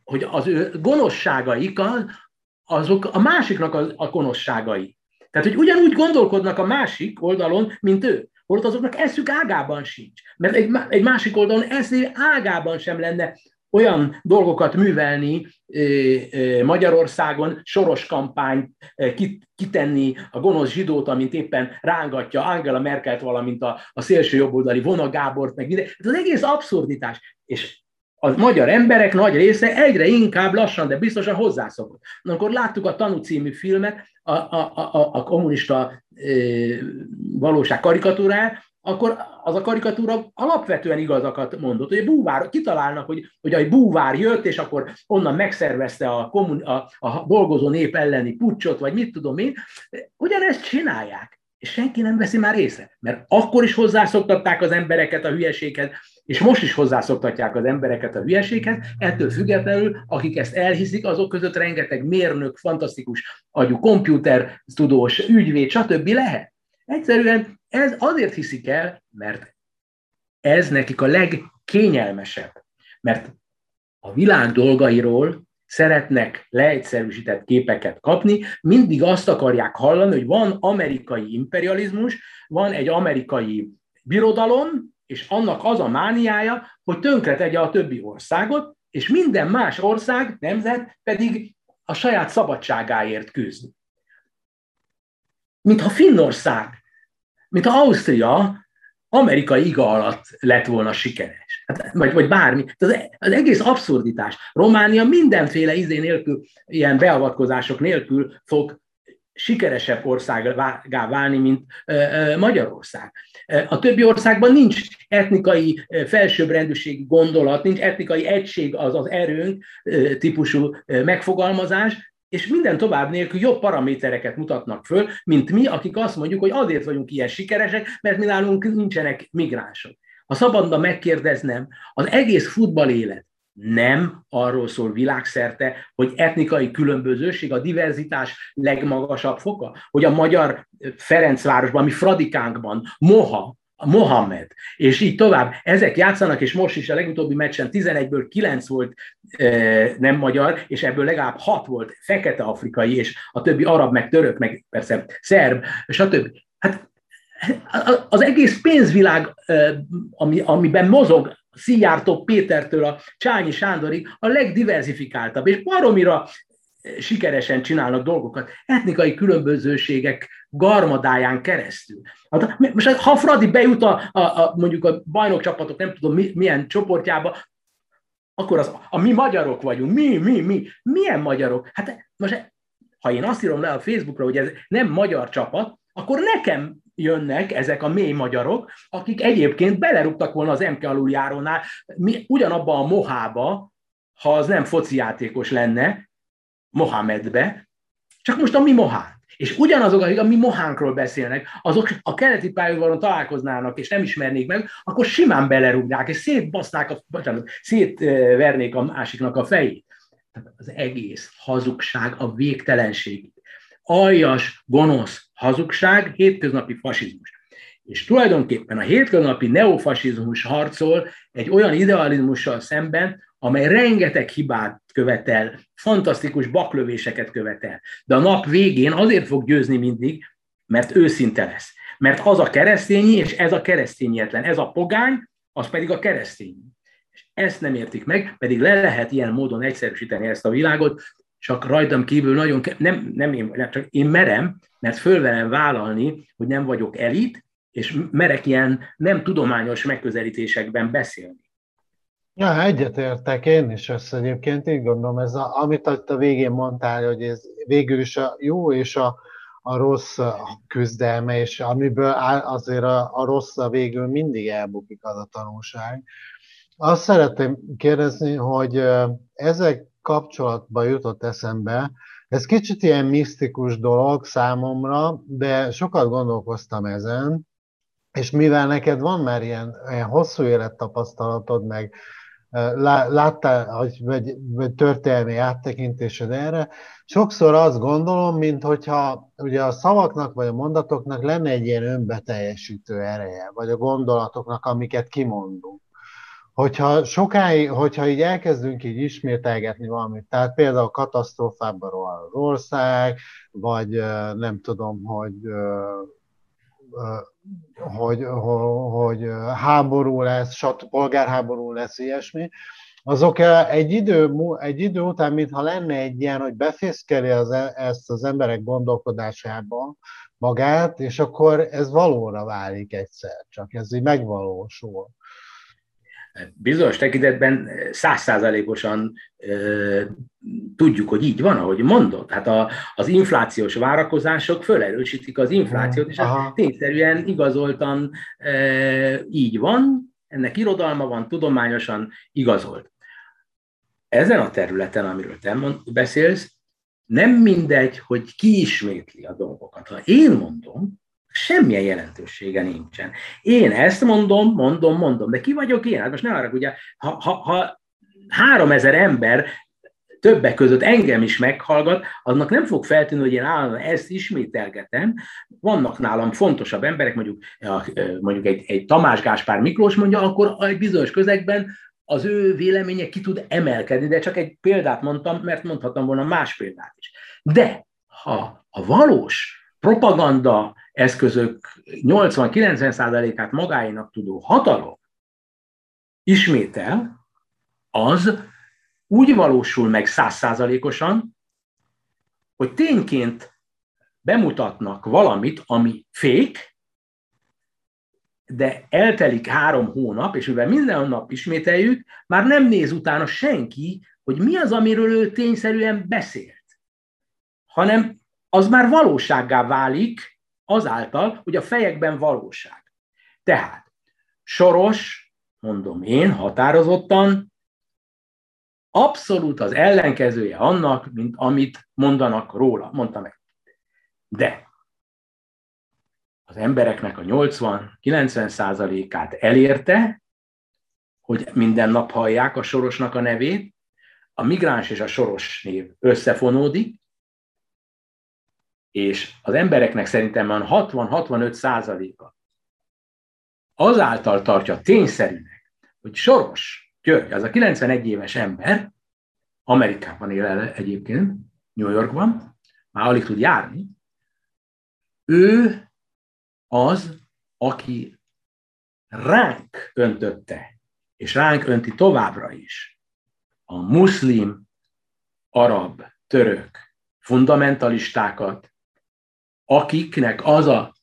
hogy az ő gonoszságaik azok a másiknak a, a gonoszságai. Tehát, hogy ugyanúgy gondolkodnak a másik oldalon, mint ő. Holott azoknak eszük ágában sincs. Mert egy, egy másik oldalon eszé ágában sem lenne olyan dolgokat művelni Magyarországon, soros kampányt kitenni a gonosz zsidót, amint éppen rángatja Angela Merkelt, valamint a, a szélső jobboldali Vona Gábort, meg minden. Ez az egész abszurditás. És a magyar emberek nagy része egyre inkább lassan, de biztosan hozzászokott. Akkor láttuk a Tanú című filmet, a, a, a, a kommunista e, valóság karikatúráját, akkor az a karikatúra alapvetően igazakat mondott, hogy a búvár, kitalálnak, hogy, hogy a búvár jött, és akkor onnan megszervezte a, kommun, a, a dolgozó nép elleni pucsot, vagy mit tudom én, ugyanezt csinálják, és senki nem veszi már észre, mert akkor is hozzászoktatták az embereket a hülyeséghez, és most is hozzászoktatják az embereket a hülyeséghez, ettől függetlenül, akik ezt elhiszik, azok között rengeteg mérnök, fantasztikus agyú, komputer, tudós, ügyvéd, stb. lehet. Egyszerűen ez azért hiszik el, mert ez nekik a legkényelmesebb. Mert a világ dolgairól szeretnek leegyszerűsített képeket kapni, mindig azt akarják hallani, hogy van amerikai imperializmus, van egy amerikai birodalom, és annak az a mániája, hogy tönkretegye a többi országot, és minden más ország, nemzet pedig a saját szabadságáért küzd. Mintha Finnország, mintha Ausztria amerikai iga alatt lett volna sikeres. Hát, vagy, vagy bármi. Az, az egész abszurditás. Románia mindenféle izé nélkül, ilyen beavatkozások nélkül fog sikeresebb országá válni, mint Magyarország. A többi országban nincs etnikai felsőbbrendűségi gondolat, nincs etnikai egység, az az erőnk típusú megfogalmazás, és minden tovább nélkül jobb paramétereket mutatnak föl, mint mi, akik azt mondjuk, hogy azért vagyunk ilyen sikeresek, mert mi nálunk nincsenek migránsok. Ha szabadna megkérdeznem, az egész futball élet nem arról szól világszerte, hogy etnikai különbözőség a diverzitás legmagasabb foka, hogy a magyar Ferencvárosban, mi Fradikánkban, moha, Mohamed, és így tovább. Ezek játszanak, és most is a legutóbbi meccsen 11-ből 9 volt e, nem magyar, és ebből legalább 6 volt fekete-afrikai, és a többi arab, meg török, meg persze szerb, stb. Hát az egész pénzvilág, e, ami, amiben mozog Szijjártó Pétertől a Csányi Sándorig a legdiversifikáltabb, és baromira sikeresen csinálnak dolgokat, etnikai különbözőségek garmadáján keresztül. Hát, most ha Fradi bejut a, a, a mondjuk a bajnokcsapatok, nem tudom mi, milyen csoportjába, akkor az, a mi magyarok vagyunk. Mi, mi, mi? Milyen magyarok? Hát most, ha én azt írom le a Facebookra, hogy ez nem magyar csapat, akkor nekem jönnek ezek a mély magyarok, akik egyébként belerúgtak volna az MK aluljárónál, mi, ugyanabba a mohába, ha az nem foci játékos lenne, Mohamedbe, csak most a mi mohán. És ugyanazok, akik a mi mohánkról beszélnek, azok a keleti pályaudvaron találkoznának, és nem ismernék meg, akkor simán belerúgnák, és szétbasznák, a, bocsánat, szétvernék a másiknak a fejét. Tehát az egész hazugság a végtelenség. Aljas, gonosz hazugság, hétköznapi fasizmus. És tulajdonképpen a hétköznapi neofasizmus harcol egy olyan idealizmussal szemben, amely rengeteg hibát követel, fantasztikus baklövéseket követel, de a nap végén azért fog győzni mindig, mert őszinte lesz. Mert az a keresztényi, és ez a keresztényetlen. Ez a pogány, az pedig a keresztény. És ezt nem értik meg, pedig le lehet ilyen módon egyszerűsíteni ezt a világot, csak rajtam kívül nagyon, ke- nem, nem én, nem, csak én merem, mert fölvelem vállalni, hogy nem vagyok elit, és merek ilyen nem tudományos megközelítésekben beszélni. Ja, egyetértek én is össze egyébként, így gondolom, ez a, amit a végén mondtál, hogy ez végül is a jó és a, a rossz küzdelme, és amiből azért a, a rossz a végül mindig elbukik az a tanulság. Azt szeretném kérdezni, hogy ezek kapcsolatban jutott eszembe, ez kicsit ilyen misztikus dolog számomra, de sokat gondolkoztam ezen, és mivel neked van már ilyen, ilyen hosszú élettapasztalatod, meg láttál, vagy, vagy történelmi áttekintésed erre, sokszor azt gondolom, mint hogyha ugye a szavaknak vagy a mondatoknak lenne egy ilyen önbeteljesítő ereje, vagy a gondolatoknak, amiket kimondunk. Hogyha sokáig, hogyha így elkezdünk így ismételgetni valamit, tehát például katasztrófában az ország, vagy nem tudom, hogy hogy, hogy háború lesz, sat, polgárháború lesz, ilyesmi, azok egy idő, egy idő után, mintha lenne egy ilyen, hogy befészkeli az, e, ezt az emberek gondolkodásába magát, és akkor ez valóra válik egyszer, csak ez így megvalósul bizonyos tekintetben százszázalékosan tudjuk, hogy így van, ahogy mondod. Hát a, az inflációs várakozások fölerősítik az inflációt, és ez tényszerűen igazoltan e, így van, ennek irodalma van, tudományosan igazolt. Ezen a területen, amiről te beszélsz, nem mindegy, hogy ki ismétli a dolgokat. Ha én mondom, Semmilyen jelentősége nincsen. Én ezt mondom, mondom, mondom, de ki vagyok én? Hát most ne arra, ugye, ha, ha, ha három ezer ember többek között engem is meghallgat, annak nem fog feltűnni, hogy én állandóan ezt ismételgetem. Vannak nálam fontosabb emberek, mondjuk, mondjuk egy, egy Tamás Gáspár Miklós mondja, akkor egy bizonyos közegben az ő véleménye ki tud emelkedni, de csak egy példát mondtam, mert mondhatom volna más példát is. De ha a valós propaganda eszközök 80-90%-át magáinak tudó hatalom ismétel, az úgy valósul meg százszázalékosan, hogy tényként bemutatnak valamit, ami fék, de eltelik három hónap, és mivel minden nap ismételjük, már nem néz utána senki, hogy mi az, amiről ő tényszerűen beszélt, hanem az már valósággá válik, azáltal, hogy a fejekben valóság. Tehát Soros, mondom én határozottan, abszolút az ellenkezője annak, mint amit mondanak róla, mondta meg. De az embereknek a 80-90 százalékát elérte, hogy minden nap hallják a sorosnak a nevét, a migráns és a soros név összefonódik, és az embereknek szerintem van 60-65 százaléka azáltal tartja tényszerűnek, hogy Soros György, az a 91 éves ember, Amerikában él el egyébként, New Yorkban, már alig tud járni, ő az, aki ránk öntötte, és ránk önti továbbra is a muszlim, arab, török fundamentalistákat, akiknek az a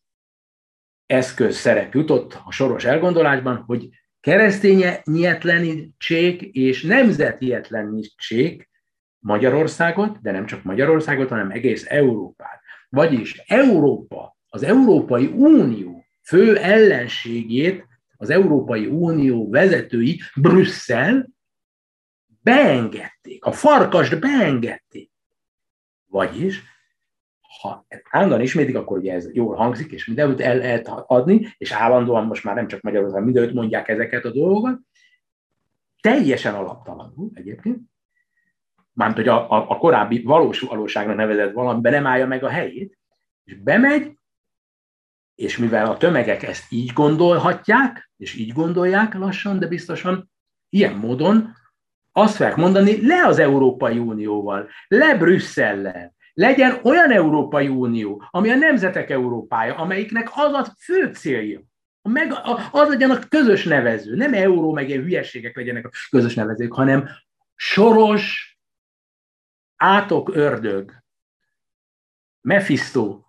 eszköz szerep jutott a soros elgondolásban, hogy keresztényetlenítsék és nemzetietlenítsék Magyarországot, de nem csak Magyarországot, hanem egész Európát. Vagyis Európa, az Európai Unió fő ellenségét az Európai Unió vezetői, Brüsszel, beengedték, a farkast beengedték. Vagyis ha állandóan ismétik, akkor ugye ez jól hangzik, és mindenütt el lehet adni, és állandóan most már nem csak Magyarországon mindenütt mondják ezeket a dolgokat, teljesen alaptalanul egyébként, mármint, hogy a, a, a korábbi valós valóságnak nevezett valamiben nem állja meg a helyét, és bemegy, és mivel a tömegek ezt így gondolhatják, és így gondolják lassan, de biztosan, ilyen módon azt fogják mondani, le az Európai Unióval, le Brüsszellel, legyen olyan Európai Unió, ami a nemzetek Európája, amelyiknek az a fő célja, meg, az legyen a közös nevező, nem euró, meg ilyen hülyeségek legyenek a közös nevezők, hanem soros, átok ördög, Mephisto,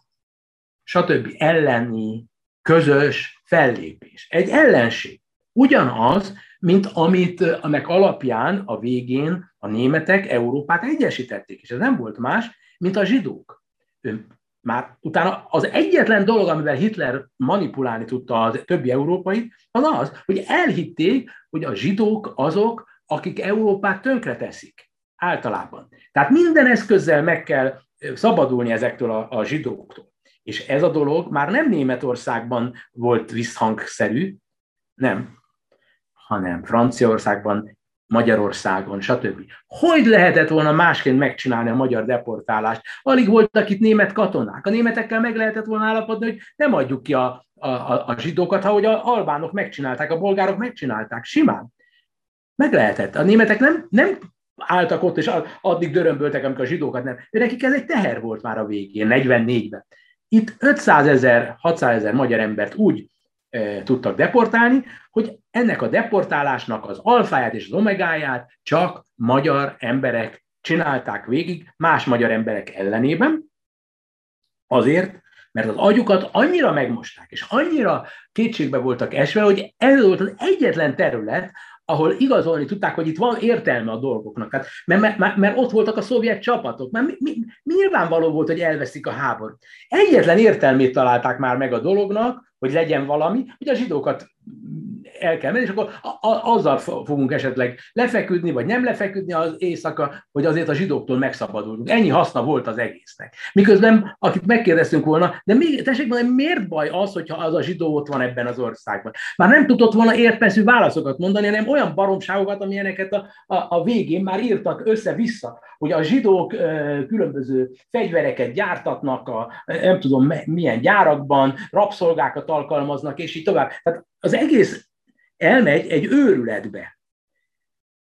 stb. elleni közös fellépés. Egy ellenség. Ugyanaz, mint amit, aminek alapján a végén a németek Európát egyesítették, és ez nem volt más, mint a zsidók. Már utána az egyetlen dolog, amivel Hitler manipulálni tudta a többi európai, az az, hogy elhitték, hogy a zsidók azok, akik Európát tönkreteszik általában. Tehát minden eszközzel meg kell szabadulni ezektől a, a zsidóktól. És ez a dolog már nem Németországban volt visszhangszerű, nem, hanem Franciaországban Magyarországon, stb. Hogy lehetett volna másként megcsinálni a magyar deportálást? Alig voltak itt német katonák. A németekkel meg lehetett volna állapodni, hogy nem adjuk ki a, a, a, a zsidókat, ha hogy a albánok megcsinálták, a bolgárok megcsinálták, simán. Meg lehetett. A németek nem, nem álltak ott, és addig dörömböltek, amikor a zsidókat nem. De nekik ez egy teher volt már a végén, 44-ben. Itt 500 ezer, 600 ezer magyar embert úgy tudtak deportálni, hogy ennek a deportálásnak az alfáját és az omegáját csak magyar emberek csinálták végig más magyar emberek ellenében, azért, mert az agyukat annyira megmosták, és annyira kétségbe voltak esve, hogy ez volt az egyetlen terület, ahol igazolni tudták, hogy itt van értelme a dolgoknak. Hát, mert, mert, mert ott voltak a szovjet csapatok, mert mi, mi, nyilvánvaló volt, hogy elveszik a háborút. Egyetlen értelmét találták már meg a dolognak, hogy legyen valami, hogy a zsidókat el kell menni, és akkor azzal fogunk esetleg lefeküdni, vagy nem lefeküdni az éjszaka, hogy azért a zsidóktól megszabadulunk. Ennyi haszna volt az egésznek. Miközben, akit megkérdeztünk volna, de még, tessék mondani, miért baj az, hogyha az a zsidó ott van ebben az országban? Már nem tudott volna értmeszű válaszokat mondani, hanem olyan baromságokat, amilyeneket a, a, a végén már írtak össze-vissza, hogy a zsidók ö, különböző fegyvereket gyártatnak, a, nem tudom milyen gyárakban, rabszolgákat alkalmaznak, és így tovább. Tehát az egész elmegy egy őrületbe.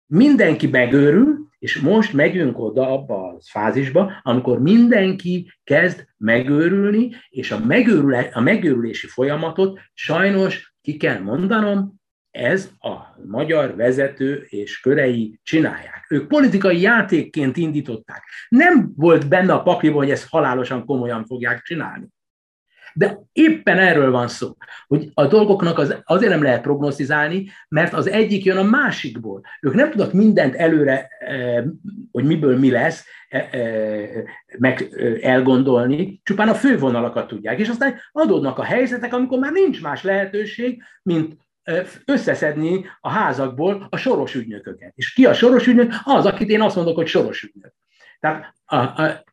Mindenki megőrül, és most megyünk oda abba a fázisba, amikor mindenki kezd megőrülni, és a, megőrülé, a megőrülési folyamatot sajnos ki kell mondanom, ez a magyar vezető és körei csinálják. Ők politikai játékként indították. Nem volt benne a pakliban, hogy ezt halálosan komolyan fogják csinálni. De éppen erről van szó, hogy a dolgoknak az, azért nem lehet prognosztizálni, mert az egyik jön a másikból. Ők nem tudnak mindent előre, eh, hogy miből mi lesz, eh, eh, meg elgondolni, csupán a fővonalakat tudják. És aztán adódnak a helyzetek, amikor már nincs más lehetőség, mint összeszedni a házakból a soros ügynököket. És ki a soros ügynök? Az, akit én azt mondok, hogy soros ügynök. Tehát a, a,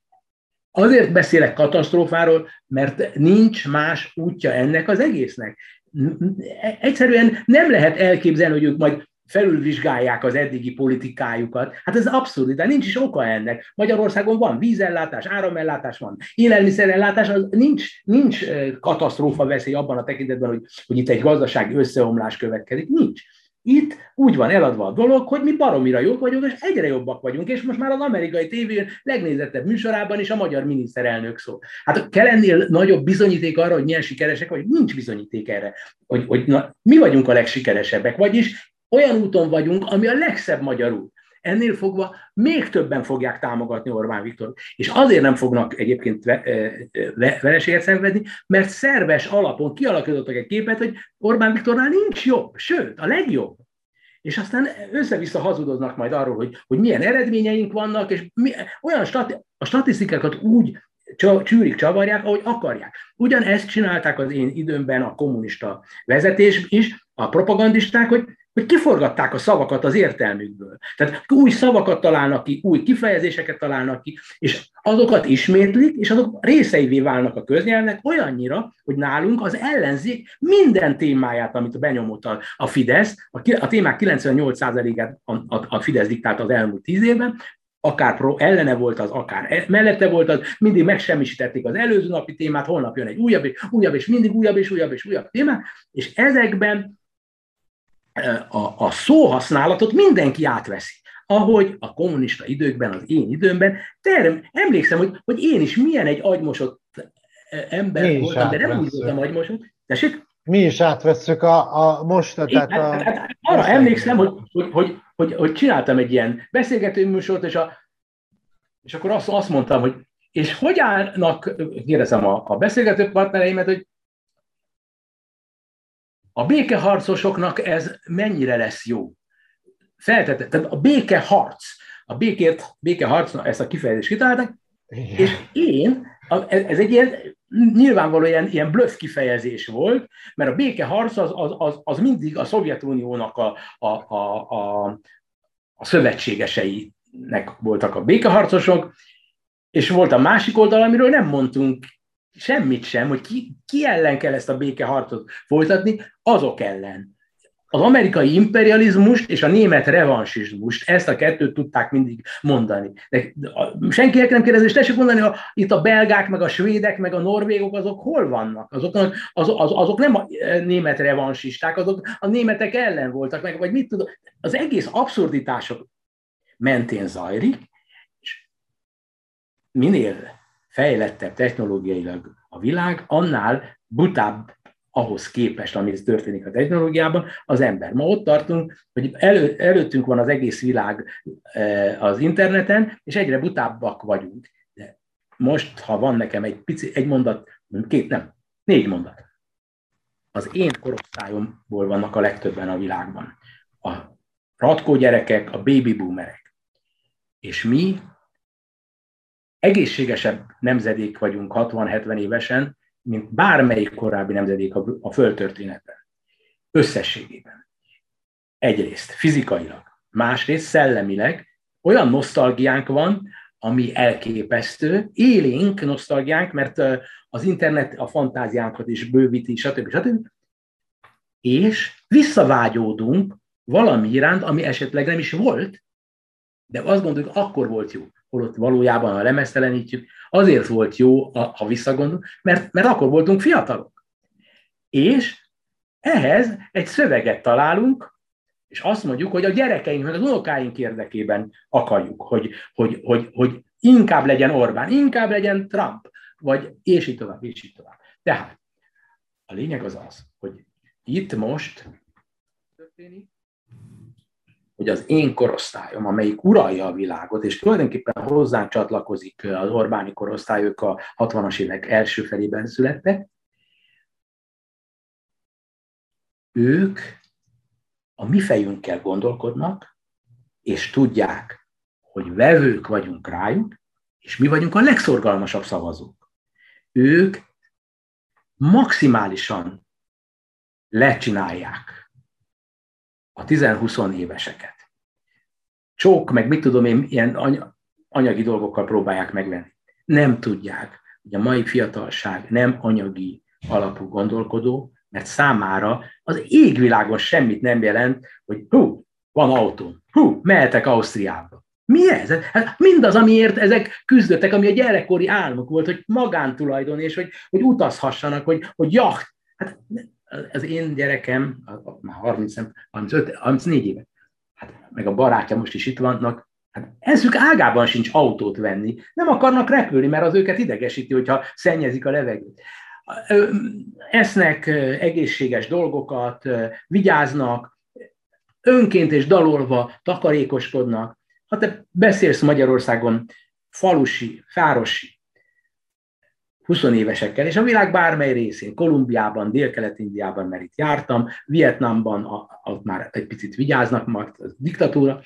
Azért beszélek katasztrófáról, mert nincs más útja ennek az egésznek. Egyszerűen nem lehet elképzelni, hogy ők majd felülvizsgálják az eddigi politikájukat. Hát ez abszurd, de nincs is oka ennek. Magyarországon van vízellátás, áramellátás van, élelmiszerellátás, az nincs, nincs katasztrófa veszély abban a tekintetben, hogy, hogy itt egy gazdasági összeomlás következik. Nincs. Itt úgy van eladva a dolog, hogy mi baromira jók vagyunk, és egyre jobbak vagyunk, és most már az amerikai tévén legnézettebb műsorában is a magyar miniszterelnök szól. Hát kell ennél nagyobb bizonyíték arra, hogy milyen sikeresek vagy, nincs bizonyíték erre, hogy, hogy na, mi vagyunk a legsikeresebbek, vagyis olyan úton vagyunk, ami a legszebb magyar út. Ennél fogva még többen fogják támogatni Orbán Viktor. És azért nem fognak egyébként vereséget szenvedni, mert szerves alapon kialakítottak egy képet, hogy Orbán Viktornál nincs jobb, sőt, a legjobb. És aztán össze-vissza hazudoznak majd arról, hogy, hogy milyen eredményeink vannak, és mi, olyan stati, a statisztikákat úgy csűrik, csavarják, ahogy akarják. Ugyanezt csinálták az én időmben a kommunista vezetés is, a propagandisták, hogy hogy kiforgatták a szavakat az értelmükből. Tehát új szavakat találnak ki, új kifejezéseket találnak ki, és azokat ismétlik, és azok részeivé válnak a köznyelvnek olyannyira, hogy nálunk az ellenzék minden témáját, amit benyomott a, a Fidesz, a, a témák 98%-át a, a, a Fidesz diktált az elmúlt tíz évben, akár pro, ellene volt az, akár e, mellette volt az, mindig megsemmisítették az előző napi témát, holnap jön egy újabb, és újabb, és mindig újabb, és újabb, és újabb témát, és ezekben a, a szóhasználatot mindenki átveszi. Ahogy a kommunista időkben, az én időmben, term, emlékszem, hogy, hogy én is milyen egy agymosott ember Mi voltam, de nem úgy voltam agymosott. Tessék? Mi is átvesszük a, a most, tehát a... Hát, hát, hát, arra emlékszem, hogy, hogy, hogy, hogy, hogy csináltam egy ilyen beszélgető műsort, és, a, és akkor azt, azt mondtam, hogy és hogy állnak, kérdezem a, a beszélgető partnereimet, hogy a békeharcosoknak ez mennyire lesz jó? Feltette, tehát a békeharc, a békért, békeharc, ezt a kifejezést kitalálták, és én, ez egy ilyen, nyilvánvalóan ilyen, ilyen bluff kifejezés volt, mert a békeharc az, az, az, az mindig a Szovjetuniónak a, a, a, a, a szövetségeseinek voltak a békeharcosok, és volt a másik oldal, amiről nem mondtunk semmit sem, hogy ki, ki ellen kell ezt a békeharcot folytatni, azok ellen. Az amerikai imperializmust és a német revansizmust, ezt a kettőt tudták mindig mondani. De senkinek nem kérdezi, és tessék mondani, hogy itt a belgák, meg a svédek, meg a norvégok, azok hol vannak? Azok, az, az, azok nem a német revansisták, azok a németek ellen voltak, meg vagy mit tudom. Az egész abszurditások mentén zajlik, és minél fejlettebb technológiailag a világ, annál butább ahhoz képest, ami történik a technológiában, az ember. Ma ott tartunk, hogy elő, előttünk van az egész világ e, az interneten, és egyre butábbak vagyunk. De most, ha van nekem egy pici, egy mondat, két, nem, négy mondat. Az én korosztályomból vannak a legtöbben a világban. A ratkó gyerekek, a baby boomerek. És mi egészségesebb nemzedék vagyunk 60-70 évesen, mint bármelyik korábbi nemzedék a földtörténetben. Összességében. Egyrészt fizikailag, másrészt szellemileg olyan nosztalgiánk van, ami elképesztő, élénk nosztalgiánk, mert az internet a fantáziánkat is bővíti, stb. stb. És visszavágyódunk valami iránt, ami esetleg nem is volt, de azt gondoljuk, akkor volt jó holott valójában, ha lemeztelenítjük, azért volt jó, ha visszagondolunk, mert, mert akkor voltunk fiatalok. És ehhez egy szöveget találunk, és azt mondjuk, hogy a gyerekeink, meg az unokáink érdekében akarjuk, hogy, hogy, hogy, hogy inkább legyen Orbán, inkább legyen Trump, vagy és így tovább, és így tovább. Tehát a lényeg az az, hogy itt most történik, hogy az én korosztályom, amelyik uralja a világot, és tulajdonképpen hozzánk csatlakozik az Orbáni korosztály, ők a 60-as évek első felében születtek, ők a mi fejünkkel gondolkodnak, és tudják, hogy vevők vagyunk rájuk, és mi vagyunk a legszorgalmasabb szavazók. Ők maximálisan lecsinálják a 10-20 éveseket. Csók, meg mit tudom én, ilyen anyagi dolgokkal próbálják megvenni. Nem tudják, hogy a mai fiatalság nem anyagi alapú gondolkodó, mert számára az égvilágon semmit nem jelent, hogy hú, van autó. Hú, mehetek Ausztriába. Mi ez? Hát mindaz, amiért ezek küzdöttek, ami a gyerekkori álmuk volt, hogy magántulajdon, és hogy, hogy utazhassanak, hogy, hogy jacht. Hát az én gyerekem, már 30, 35, 34 éve, hát meg a barátja most is itt vannak, hát eszük ágában sincs autót venni. Nem akarnak repülni, mert az őket idegesíti, hogyha szennyezik a levegőt. Esznek egészséges dolgokat, vigyáznak, önként és dalolva takarékoskodnak. Ha te beszélsz Magyarországon falusi, fárosi, 20 évesekkel, és a világ bármely részén, Kolumbiában, Dél-Kelet-Indiában, mert itt jártam, Vietnámban, ott már egy picit vigyáznak, mert a diktatúra,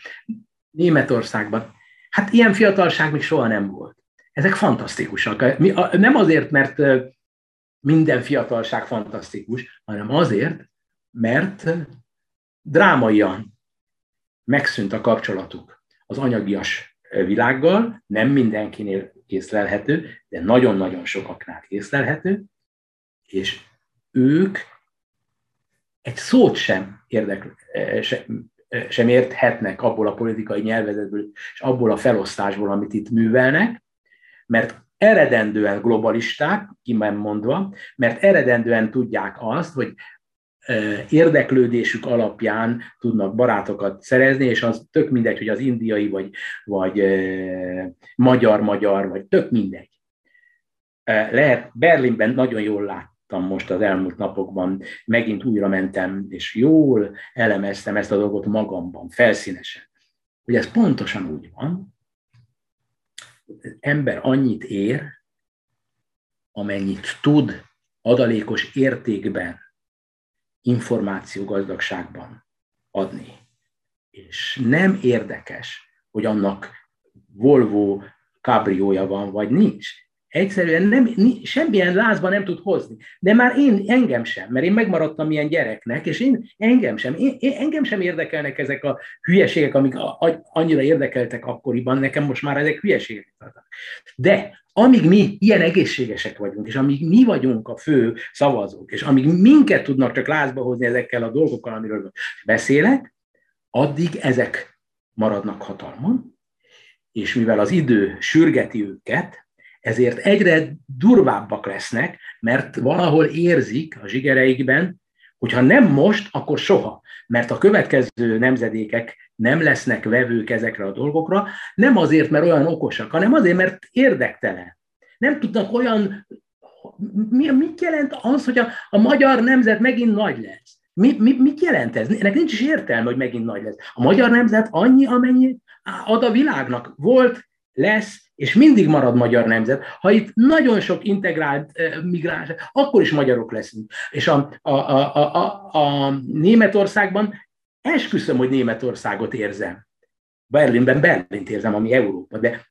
Németországban. Hát ilyen fiatalság még soha nem volt. Ezek fantasztikusak. Nem azért, mert minden fiatalság fantasztikus, hanem azért, mert drámaian megszűnt a kapcsolatuk az anyagias világgal, nem mindenkinél észlelhető, de nagyon-nagyon sokaknál észlelhető, és ők egy szót sem, érdekl, sem, sem érthetnek abból a politikai nyelvezetből és abból a felosztásból, amit itt művelnek, mert eredendően globalisták, kimen mondva, mert eredendően tudják azt, hogy érdeklődésük alapján tudnak barátokat szerezni, és az tök mindegy, hogy az indiai, vagy, vagy magyar-magyar, vagy tök mindegy. Lehet, Berlinben nagyon jól láttam most az elmúlt napokban, megint újra mentem, és jól elemeztem ezt a dolgot magamban, felszínesen. Hogy ez pontosan úgy van, ember annyit ér, amennyit tud adalékos értékben információgazdagságban adni. És nem érdekes, hogy annak Volvo kabriója van, vagy nincs. Egyszerűen nem, semmilyen lázban nem tud hozni. De már én, engem sem, mert én megmaradtam ilyen gyereknek, és én, engem sem, én, engem sem érdekelnek ezek a hülyeségek, amik a, a, annyira érdekeltek akkoriban, nekem most már ezek hülyeségek. De amíg mi ilyen egészségesek vagyunk, és amíg mi vagyunk a fő szavazók, és amíg minket tudnak csak lázba hozni ezekkel a dolgokkal, amiről beszélek, addig ezek maradnak hatalmon, és mivel az idő sürgeti őket, ezért egyre durvábbak lesznek, mert valahol érzik a zsigereikben, hogyha nem most, akkor soha. Mert a következő nemzedékek nem lesznek vevők ezekre a dolgokra, nem azért, mert olyan okosak, hanem azért, mert érdektelen. Nem tudnak olyan... Mi, mit jelent az, hogy a, a magyar nemzet megint nagy lesz? Mi, mi, mit jelent ez? Ennek nincs is értelme, hogy megint nagy lesz. A magyar nemzet annyi, amennyi ad a világnak. Volt, lesz, és mindig marad magyar nemzet. Ha itt nagyon sok integrált uh, migráns, akkor is magyarok leszünk. És a, a, a, a, a, Németországban esküszöm, hogy Németországot érzem. Berlinben Berlint érzem, ami Európa, de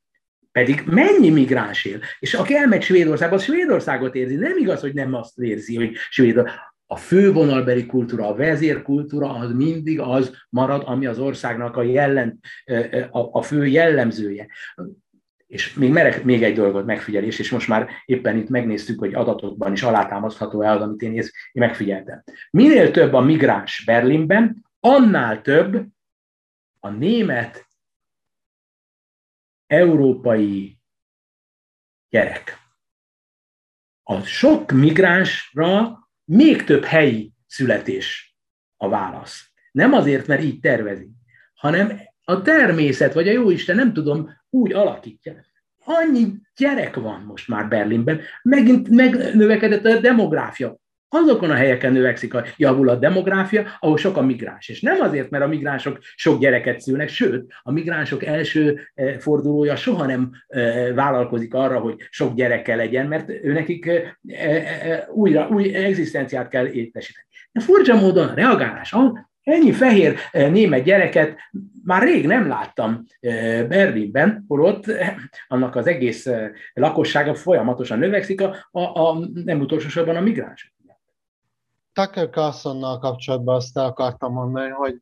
pedig mennyi migráns él? És aki elmegy Svédországba, az Svédországot érzi. Nem igaz, hogy nem azt érzi, hogy Svédország. A fővonalbeli kultúra, a vezérkultúra az mindig az marad, ami az országnak a, jellen, a, a fő jellemzője. És még merek még egy dolgot megfigyelés, és most már éppen itt megnéztük, hogy adatokban is alátámasztható-e az, amit én, én megfigyeltem. Minél több a migráns Berlinben, annál több a német európai gyerek. A sok migránsra még több helyi születés a válasz. Nem azért, mert így tervezi, hanem a természet, vagy a jóisten, nem tudom, úgy alakítja. Annyi gyerek van most már Berlinben, megint megnövekedett a demográfia azokon a helyeken növekszik a javul a demográfia, ahol sok a migráns. És nem azért, mert a migránsok sok gyereket szülnek, sőt, a migránsok első eh, fordulója soha nem eh, vállalkozik arra, hogy sok gyereke legyen, mert őnekik eh, újra, új egzisztenciát kell értesíteni. De furcsa módon a reagálás, ennyi fehér német gyereket már rég nem láttam Berlinben, holott annak az egész lakossága folyamatosan növekszik, a, a, a nem utolsó sorban a migránsok. Tucker Carlsonnal kapcsolatban azt akartam mondani, hogy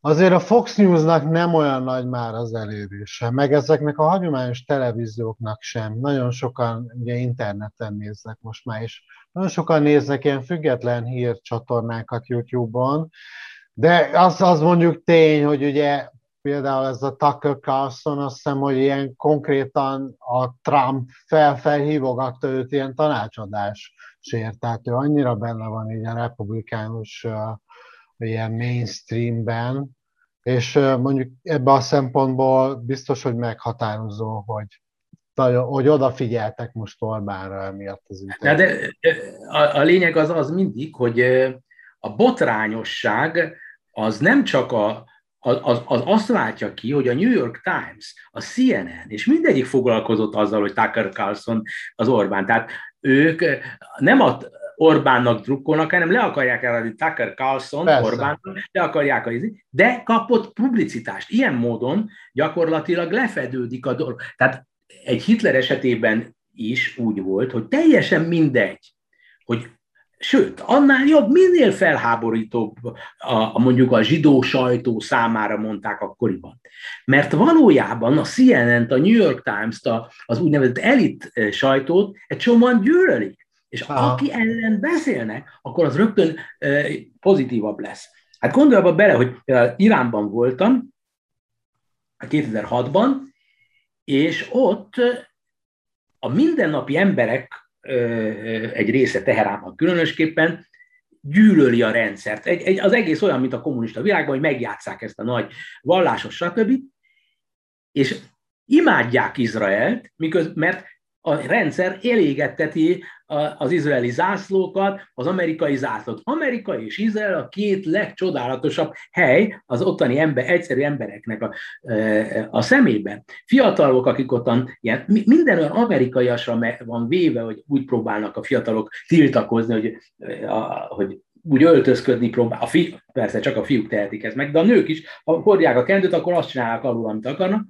azért a Fox Newsnak nem olyan nagy már az elérése, meg ezeknek a hagyományos televízióknak sem. Nagyon sokan ugye interneten néznek most már is. Nagyon sokan néznek ilyen független hírcsatornákat YouTube-on, De az, az mondjuk tény, hogy ugye például ez a Tucker Carlson, azt hiszem, hogy ilyen konkrétan a Trump felfelhívogatta őt ilyen tanácsadásért, tehát ő annyira benne van így a republikánus uh, ilyen mainstreamben, és mondjuk ebben a szempontból biztos, hogy meghatározó, hogy hogy odafigyeltek most Orbánra emiatt az ügyet. De a, a lényeg az az mindig, hogy a botrányosság az nem csak a, az, az azt látja ki, hogy a New York Times, a CNN, és mindegyik foglalkozott azzal, hogy Tucker Carlson az Orbán. Tehát ők nem a Orbánnak drukkolnak, hanem le akarják eladni Tucker Carlson, Orbánnak, le akarják eladni, de kapott publicitást. Ilyen módon gyakorlatilag lefedődik a dolog. Tehát egy Hitler esetében is úgy volt, hogy teljesen mindegy, hogy Sőt, annál jobb, minél felháborítóbb a, a mondjuk a zsidó sajtó számára mondták akkoriban. Mert valójában a CNN-t, a New York Times-t, az úgynevezett elit eh, sajtót egy csomóan gyűlölik. És Aha. aki ellen beszélnek, akkor az rögtön pozitívabb lesz. Hát gondolj abba bele, hogy Iránban voltam 2006-ban, és ott a mindennapi emberek egy része Teheránban különösképpen, gyűlöli a rendszert. Egy, egy, az egész olyan, mint a kommunista világban, hogy megjátszák ezt a nagy vallásos stb. És imádják Izraelt, miköz, mert a rendszer elégetteti az izraeli zászlókat, az amerikai zászlót. Amerika és Izrael a két legcsodálatosabb hely az ottani ember, egyszerű embereknek a, a szemében. Fiatalok, akik ottan, ilyen, minden olyan amerikaiasra van véve, hogy úgy próbálnak a fiatalok tiltakozni, hogy, a, hogy úgy öltözködni próbál. A fi, persze csak a fiúk tehetik ezt meg, de a nők is, ha hordják a kendőt, akkor azt csinálják alul, amit akarnak.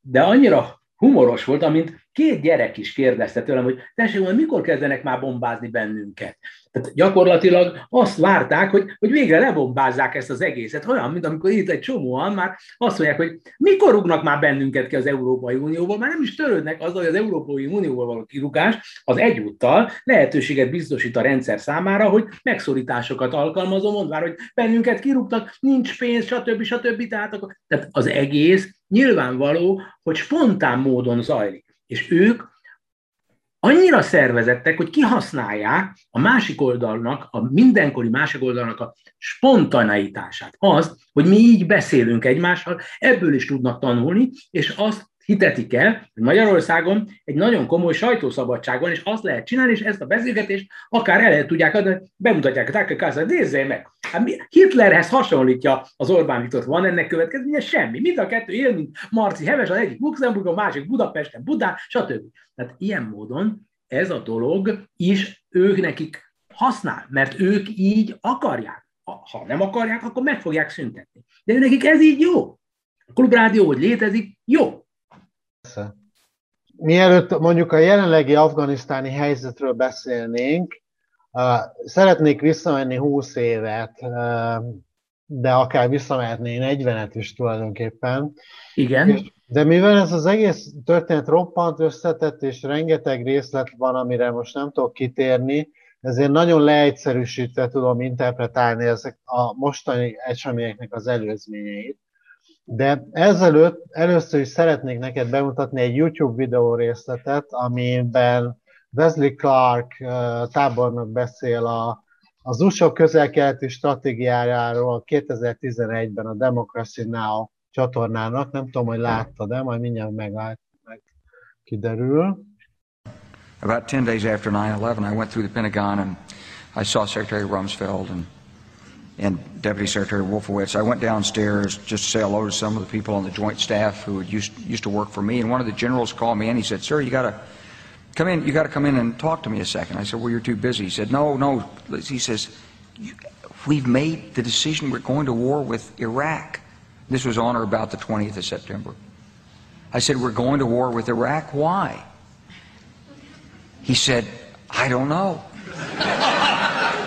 De annyira humoros volt, amint két gyerek is kérdezte tőlem, hogy tessék, hogy mikor kezdenek már bombázni bennünket. Tehát gyakorlatilag azt várták, hogy, hogy végre lebombázzák ezt az egészet. Olyan, mint amikor itt egy csomóan már azt mondják, hogy mikor rúgnak már bennünket ki az Európai Unióból, már nem is törődnek azzal, hogy az Európai Unióból való kirúgás az egyúttal lehetőséget biztosít a rendszer számára, hogy megszorításokat alkalmazom, mondván, hogy bennünket kirúgtak, nincs pénz, stb. stb. Tehát, akkor, tehát az egész nyilvánvaló, hogy spontán módon zajlik. És ők annyira szervezettek, hogy kihasználják a másik oldalnak, a mindenkori másik oldalnak a spontaneitását. Az, hogy mi így beszélünk egymással, ebből is tudnak tanulni, és azt hitetik el, hogy Magyarországon egy nagyon komoly sajtószabadság van, és azt lehet csinálni, és ezt a beszélgetést akár el lehet tudják adni, bemutatják a Tucker nézzél meg! Hát Hitlerhez hasonlítja az Orbán Viktor, van ennek következménye? Semmi. Mind a kettő él, mint Marci Heves, az egyik Luxemburgon, a másik Budapesten, Budán, stb. Tehát ilyen módon ez a dolog is ők nekik használ, mert ők így akarják. Ha nem akarják, akkor meg fogják szüntetni. De nekik ez így jó. A klubrádió, hogy létezik, jó. Persze. Mielőtt mondjuk a jelenlegi afganisztáni helyzetről beszélnénk, szeretnék visszamenni 20 évet, de akár visszamehetné 40-et is tulajdonképpen. Igen. De mivel ez az egész történet roppant összetett, és rengeteg részlet van, amire most nem tudok kitérni, ezért nagyon leegyszerűsítve tudom interpretálni ezek a mostani eseményeknek az előzményeit. De ezelőtt először is szeretnék neked bemutatni egy YouTube videó részletet, amiben Wesley Clark tábornok beszél a, az USA közel-keleti stratégiájáról 2011-ben a Democracy Now! csatornának. Nem tudom, hogy láttad de majd mindjárt meglát, meg kiderül. About 10 days after 9-11, I went through the Pentagon and I saw Secretary Rumsfeld and and Deputy Secretary Wolfowitz. I went downstairs just to say hello to some of the people on the joint staff who used, used to work for me. And one of the generals called me and he said, Sir, you got to come in. You got to come in and talk to me a second. I said, Well, you're too busy. He said, No, no. He says, We've made the decision we're going to war with Iraq. This was on or about the 20th of September. I said, We're going to war with Iraq. Why? He said, I don't know.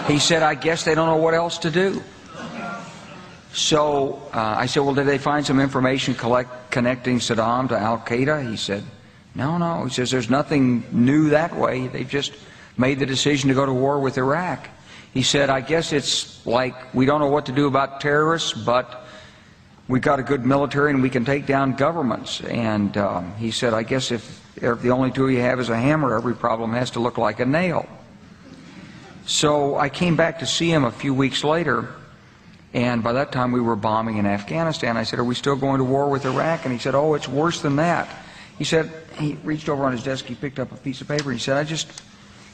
He said, I guess they don't know what else to do. So uh, I said, well, did they find some information collect, connecting Saddam to Al Qaeda? He said, no, no. He says, there's nothing new that way. They've just made the decision to go to war with Iraq. He said, I guess it's like we don't know what to do about terrorists, but we've got a good military and we can take down governments. And um, he said, I guess if, if the only tool you have is a hammer, every problem has to look like a nail. So I came back to see him a few weeks later, and by that time we were bombing in Afghanistan. I said, Are we still going to war with Iraq? And he said, Oh, it's worse than that. He said, he reached over on his desk, he picked up a piece of paper, and he said, I just,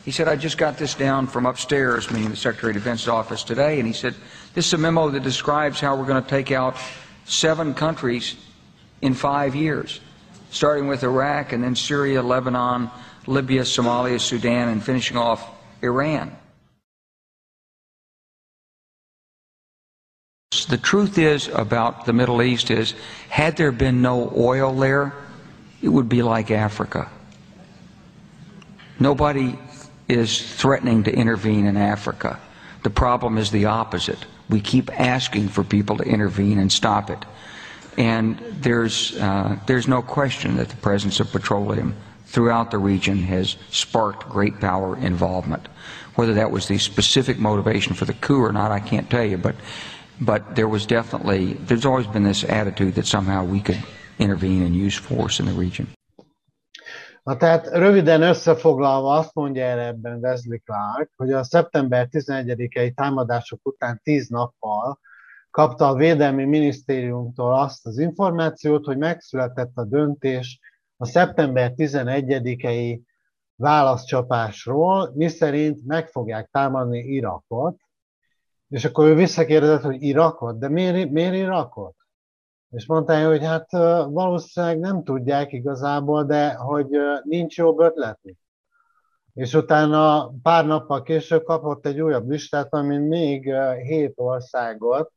he said, I just got this down from upstairs, meaning the Secretary of Defense's office today, and he said, This is a memo that describes how we're going to take out seven countries in five years, starting with Iraq and then Syria, Lebanon, Libya, Somalia, Sudan, and finishing off Iran. The truth is about the Middle East is, had there been no oil there, it would be like Africa. Nobody is threatening to intervene in Africa. The problem is the opposite. We keep asking for people to intervene and stop it. And there's, uh, there's no question that the presence of petroleum throughout the region has sparked great power involvement. Whether that was the specific motivation for the coup or not, I can't tell you, but but there was definitely, there's always been this attitude that somehow we could intervene and use force in the region. Na tehát röviden összefoglalva azt mondja erre ebben Wesley Clark, hogy a szeptember 11-i támadások után 10 nappal kapta a Védelmi Minisztériumtól azt az információt, hogy megszületett a döntés a szeptember 11-i válaszcsapásról, miszerint meg fogják támadni Irakot, és akkor ő visszakérdezett, hogy Irakot? De miért, miért Irakot? És mondta, hogy hát valószínűleg nem tudják igazából, de hogy nincs jobb ötletük. És utána pár nappal később kapott egy újabb listát, amin még hét országot,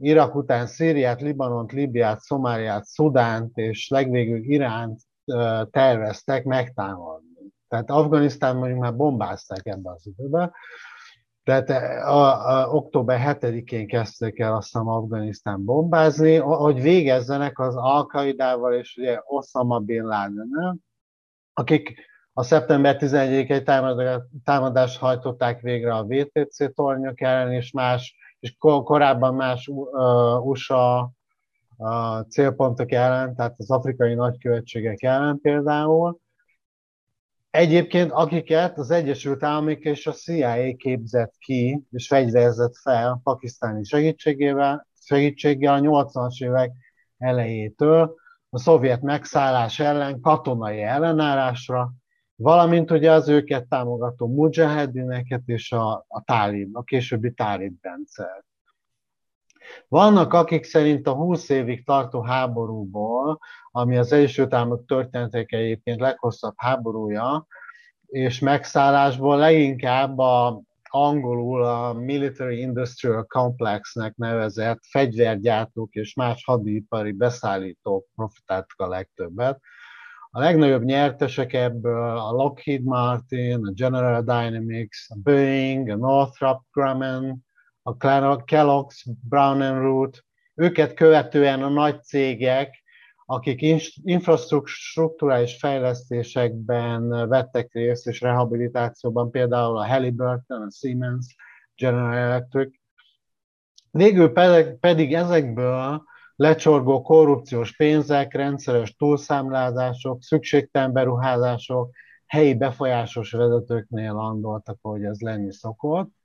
Irak után Szíriát, Libanont, Libiát, Szomáliát, Szudánt és legvégül Iránt terveztek megtámadni. Tehát Afganisztán mondjuk már bombázták ebben az időben, tehát eh, a, a, október 7-én kezdték el aztán Afganisztán bombázni, hogy végezzenek az al és ugye Osama Bin laden akik a szeptember 11-i támadást hajtották végre a VTC tornyok ellen, és más, és korábban más USA célpontok ellen, tehát az afrikai nagykövetségek ellen például, Egyébként akiket az Egyesült Államok és a CIA képzett ki, és fegyverzett fel pakisztáni segítségével, segítséggel a 80-as évek elejétől a szovjet megszállás ellen katonai ellenállásra, valamint ugye az őket támogató mujahedineket és a, a tálib, a későbbi tálib rendszer. Vannak, akik szerint a 20 évig tartó háborúból, ami az Egyesült Államok történetek egyébként leghosszabb háborúja, és megszállásból leginkább a angolul a Military Industrial Complexnek nevezett fegyvergyártók és más hadipari beszállítók profitáltak a legtöbbet. A legnagyobb nyertesek ebből a Lockheed Martin, a General Dynamics, a Boeing, a Northrop Grumman, a Kellogg's, Brown and Root, őket követően a nagy cégek, akik infrastruktúrális fejlesztésekben vettek részt, és rehabilitációban, például a Halliburton, a Siemens, General Electric. Végül pedig ezekből lecsorgó korrupciós pénzek, rendszeres túlszámlázások, szükségtelen beruházások, helyi befolyásos vezetőknél landoltak, ahogy ez lenni szokott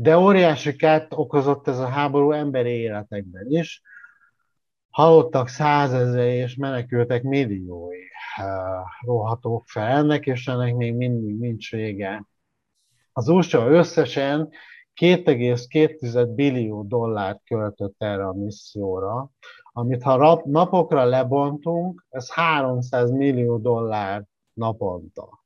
de óriási kárt okozott ez a háború emberi életekben is. Halottak százezre és menekültek milliói rohatók fel ennek, és ennek még mindig nincs vége. Az USA összesen 2,2 billió dollárt költött erre a misszióra, amit ha napokra lebontunk, ez 300 millió dollár naponta.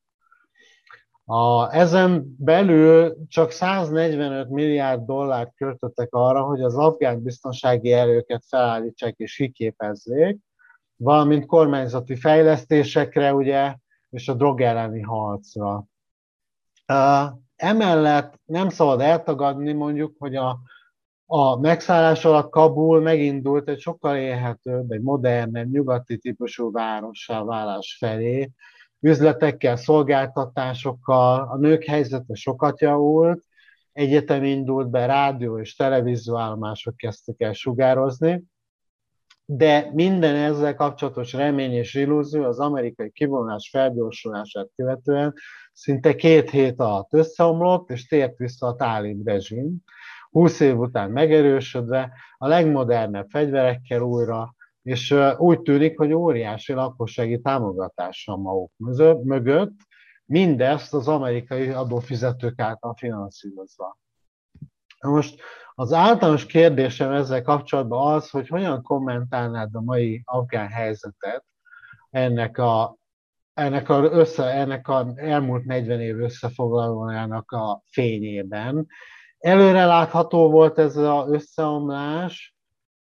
A, ezen belül csak 145 milliárd dollárt költöttek arra, hogy az afgán biztonsági erőket felállítsák és kiképezzék, valamint kormányzati fejlesztésekre, ugye, és a drog elleni harcra. Emellett nem szabad eltagadni mondjuk, hogy a, a megszállás alatt Kabul megindult egy sokkal élhetőbb, egy modernebb, nyugati típusú várossá válás felé, üzletekkel, szolgáltatásokkal, a nők helyzete sokat javult, egyetem indult be, rádió és televízióállomások kezdtek el sugározni, de minden ezzel kapcsolatos remény és illúzió az amerikai kivonás felgyorsulását követően szinte két hét alatt összeomlott, és tért vissza a tálib rezsim, 20 év után megerősödve, a legmodernebb fegyverekkel újra, és úgy tűnik, hogy óriási lakossági támogatással maguk mögött, mindezt az amerikai adófizetők által finanszírozva. Most az általános kérdésem ezzel kapcsolatban az, hogy hogyan kommentálnád a mai afgán helyzetet ennek a, ennek a, össze, ennek a elmúlt 40 év összefoglalójának a fényében. Előre látható volt ez az összeomlás,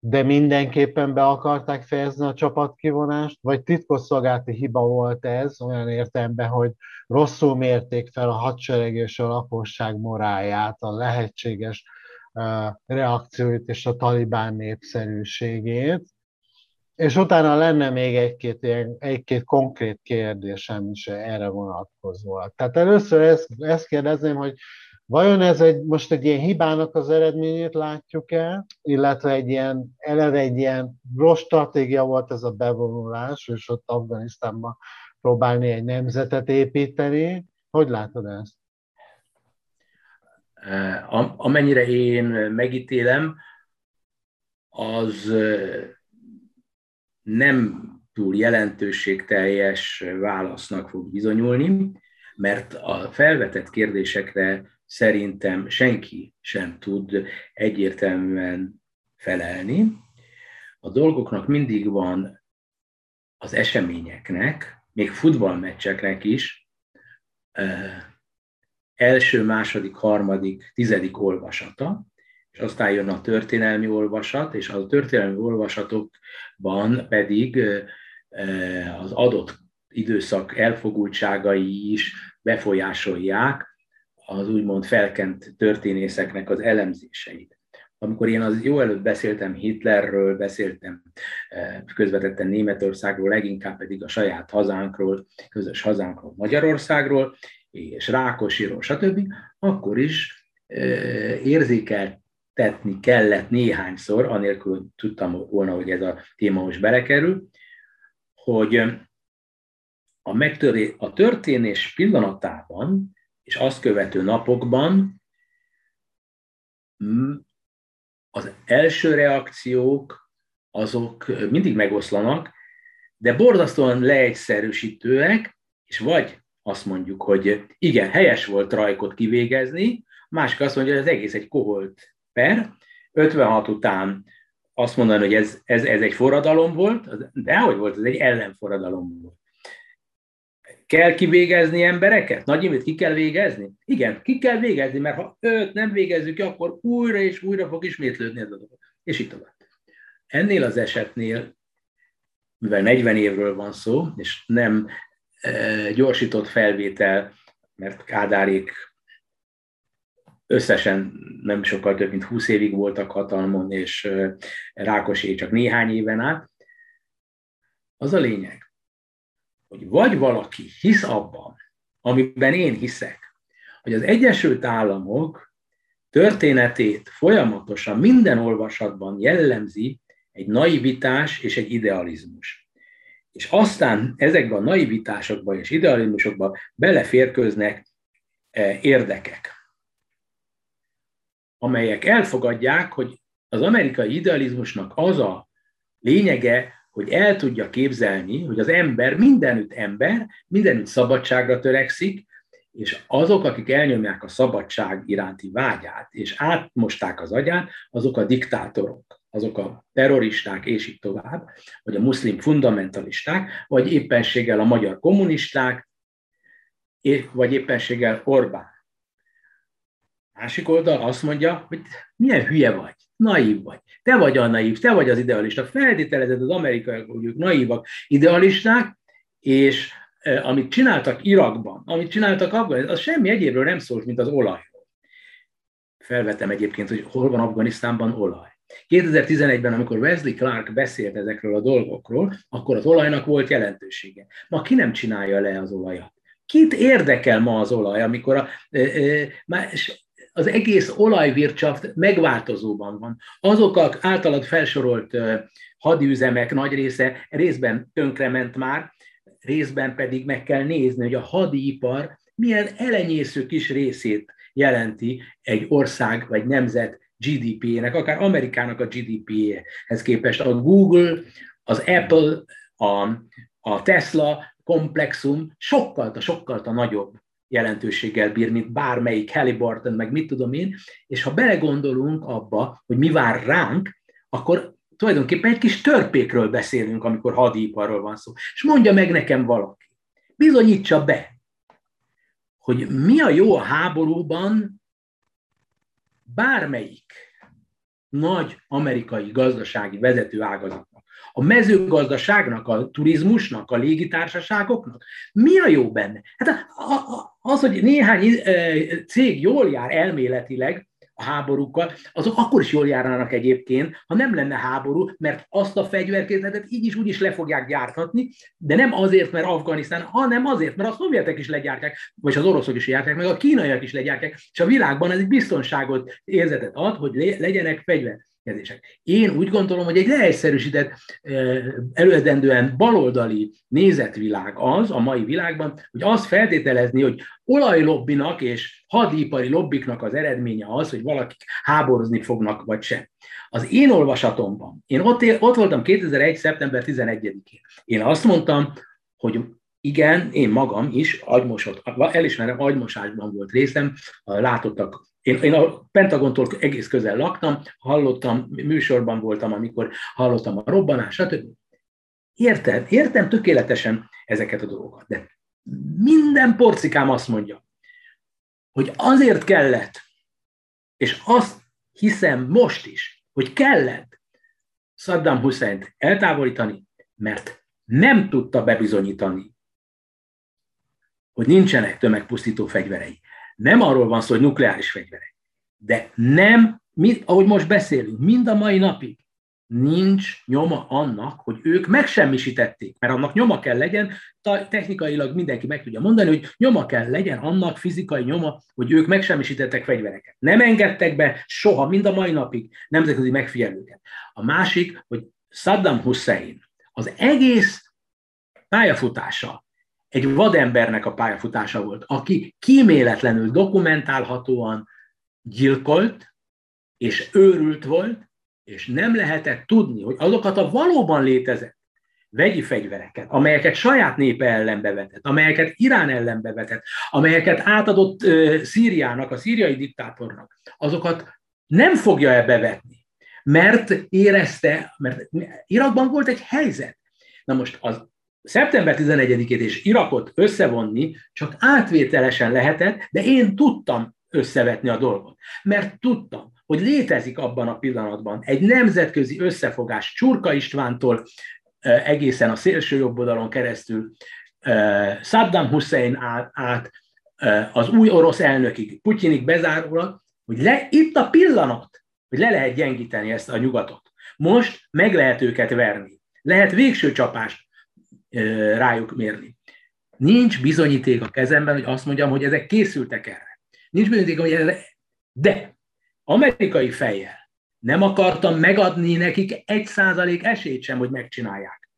de mindenképpen be akarták fejezni a csapatkivonást, vagy titkosszolgálati hiba volt ez olyan értelemben, hogy rosszul mérték fel a hadsereg és a lakosság moráját, a lehetséges reakcióit és a talibán népszerűségét. És utána lenne még egy-két, egy-két konkrét kérdésem is erre vonatkozóan. Tehát először ezt, ezt kérdezném, hogy vajon ez egy, most egy ilyen hibának az eredményét látjuk el, illetve egy ilyen, eleve egy ilyen rossz stratégia volt ez a bevonulás, és ott Afganisztánban próbálni egy nemzetet építeni. Hogy látod ezt? Amennyire én megítélem, az nem túl jelentőségteljes válasznak fog bizonyulni, mert a felvetett kérdésekre szerintem senki sem tud egyértelműen felelni. A dolgoknak mindig van az eseményeknek, még futballmeccseknek is első, második, harmadik, tizedik olvasata, és aztán jön a történelmi olvasat, és a történelmi olvasatokban pedig az adott időszak elfogultságai is befolyásolják az úgymond felkent történészeknek az elemzéseit. Amikor én az jó előtt beszéltem Hitlerről, beszéltem közvetetten Németországról, leginkább pedig a saját hazánkról, közös hazánkról, Magyarországról, és Rákosiról, stb., akkor is érzékeltetni kellett néhányszor, anélkül tudtam volna, hogy ez a téma most belekerül, hogy a, megtöré, a történés pillanatában és azt követő napokban az első reakciók azok mindig megoszlanak, de borzasztóan leegyszerűsítőek, és vagy azt mondjuk, hogy igen, helyes volt Rajkot kivégezni, másik azt mondja, hogy ez egész egy koholt per, 56 után azt mondani, hogy ez, ez, ez egy forradalom volt, de hogy volt, ez egy ellenforradalom volt. Kell kivégezni embereket? Nagy Imit ki kell végezni? Igen, ki kell végezni, mert ha őt nem végezzük ki, akkor újra és újra fog ismétlődni ez a dolog. És így tovább. Ennél az esetnél, mivel 40 évről van szó, és nem e, gyorsított felvétel, mert Kádárék összesen nem sokkal több, mint 20 évig voltak hatalmon, és e, Rákosé csak néhány éven át. Az a lényeg, hogy vagy valaki hisz abban, amiben én hiszek, hogy az Egyesült Államok történetét folyamatosan minden olvasatban jellemzi egy naivitás és egy idealizmus. És aztán ezekben a naivitásokban és idealizmusokban beleférköznek e, érdekek, amelyek elfogadják, hogy az amerikai idealizmusnak az a lényege, hogy el tudja képzelni, hogy az ember mindenütt ember, mindenütt szabadságra törekszik, és azok, akik elnyomják a szabadság iránti vágyát, és átmosták az agyát, azok a diktátorok, azok a terroristák, és így tovább, vagy a muszlim fundamentalisták, vagy éppenséggel a magyar kommunisták, vagy éppenséggel Orbán. Másik oldal azt mondja, hogy milyen hülye vagy naív vagy. Te vagy a naív, te vagy az idealista. Feltételezed az amerikai, hogy ők naívak, idealisták, és e, amit csináltak Irakban, amit csináltak Afganisztánban, az semmi egyébről nem szólt, mint az olajról. Felvetem egyébként, hogy hol van Afganisztánban olaj. 2011-ben, amikor Wesley Clark beszélt ezekről a dolgokról, akkor az olajnak volt jelentősége. Ma ki nem csinálja le az olajat? Kit érdekel ma az olaj, amikor a, e, e, az egész olajvircsaft megváltozóban van. Azok az általad felsorolt hadiüzemek nagy része részben tönkrement már, részben pedig meg kell nézni, hogy a hadipar milyen elenyésző kis részét jelenti egy ország vagy nemzet GDP-nek, akár Amerikának a GDP-hez képest. A Google, az Apple, a, a Tesla komplexum sokkal, sokkal nagyobb jelentőséggel bír, mint bármelyik Halliburton, meg mit tudom én, és ha belegondolunk abba, hogy mi vár ránk, akkor tulajdonképpen egy kis törpékről beszélünk, amikor hadiparról van szó. És mondja meg nekem valaki, bizonyítsa be, hogy mi a jó a háborúban bármelyik nagy amerikai gazdasági vezető ágazatnak, a mezőgazdaságnak, a turizmusnak, a légitársaságoknak, mi a jó benne? Hát az, hogy néhány cég jól jár elméletileg, a háborúkkal, azok akkor is jól járnának egyébként, ha nem lenne háború, mert azt a fegyverkészletet így is úgy is le fogják gyártatni, de nem azért, mert Afganisztán, hanem azért, mert a szovjetek is legyártják, vagy az oroszok is legyártják, meg a kínaiak is legyártják, és a világban ez egy biztonságot, érzetet ad, hogy legyenek fegyver kérdések. Én úgy gondolom, hogy egy leegyszerűsített, előedendően baloldali nézetvilág az a mai világban, hogy azt feltételezni, hogy olajlobbinak és hadipari lobbiknak az eredménye az, hogy valakik háborozni fognak, vagy sem. Az én olvasatomban, én ott, él, ott voltam 2001. szeptember 11-én, én azt mondtam, hogy igen, én magam is agymosott, elismerem, agymosásban volt részem, látottak én, én a Pentagontól egész közel laktam, hallottam, műsorban voltam, amikor hallottam a robbanás, stb. Érted? Értem tökéletesen ezeket a dolgokat, de minden porcikám azt mondja, hogy azért kellett, és azt hiszem most is, hogy kellett Saddam hussein eltávolítani, mert nem tudta bebizonyítani, hogy nincsenek tömegpusztító fegyverei. Nem arról van szó, hogy nukleáris fegyverek. De nem, mint, ahogy most beszélünk, mind a mai napig nincs nyoma annak, hogy ők megsemmisítették, mert annak nyoma kell legyen, technikailag mindenki meg tudja mondani, hogy nyoma kell legyen annak fizikai nyoma, hogy ők megsemmisítettek fegyvereket. Nem engedtek be soha, mind a mai napig nemzetközi megfigyelőket. A másik, hogy Saddam Hussein az egész pályafutása egy vadembernek a pályafutása volt, aki kíméletlenül dokumentálhatóan gyilkolt, és őrült volt, és nem lehetett tudni, hogy azokat a valóban létezett vegyi fegyvereket, amelyeket saját népe ellen bevetett, amelyeket Irán ellen bevetett, amelyeket átadott Szíriának, a szíriai diktátornak, azokat nem fogja e bevetni, mert érezte, mert Irakban volt egy helyzet. Na most az szeptember 11-ét és Irakot összevonni csak átvételesen lehetett, de én tudtam összevetni a dolgot. Mert tudtam, hogy létezik abban a pillanatban egy nemzetközi összefogás Csurka Istvántól egészen a szélső jobb oldalon keresztül Saddam Hussein át, az új orosz elnökig, Putyinig bezárólag, hogy le, itt a pillanat, hogy le lehet gyengíteni ezt a nyugatot. Most meg lehet őket verni. Lehet végső csapást rájuk mérni. Nincs bizonyíték a kezemben, hogy azt mondjam, hogy ezek készültek erre. Nincs bizonyíték, hogy ez... De amerikai fejjel nem akartam megadni nekik egy százalék esélyt sem, hogy megcsinálják.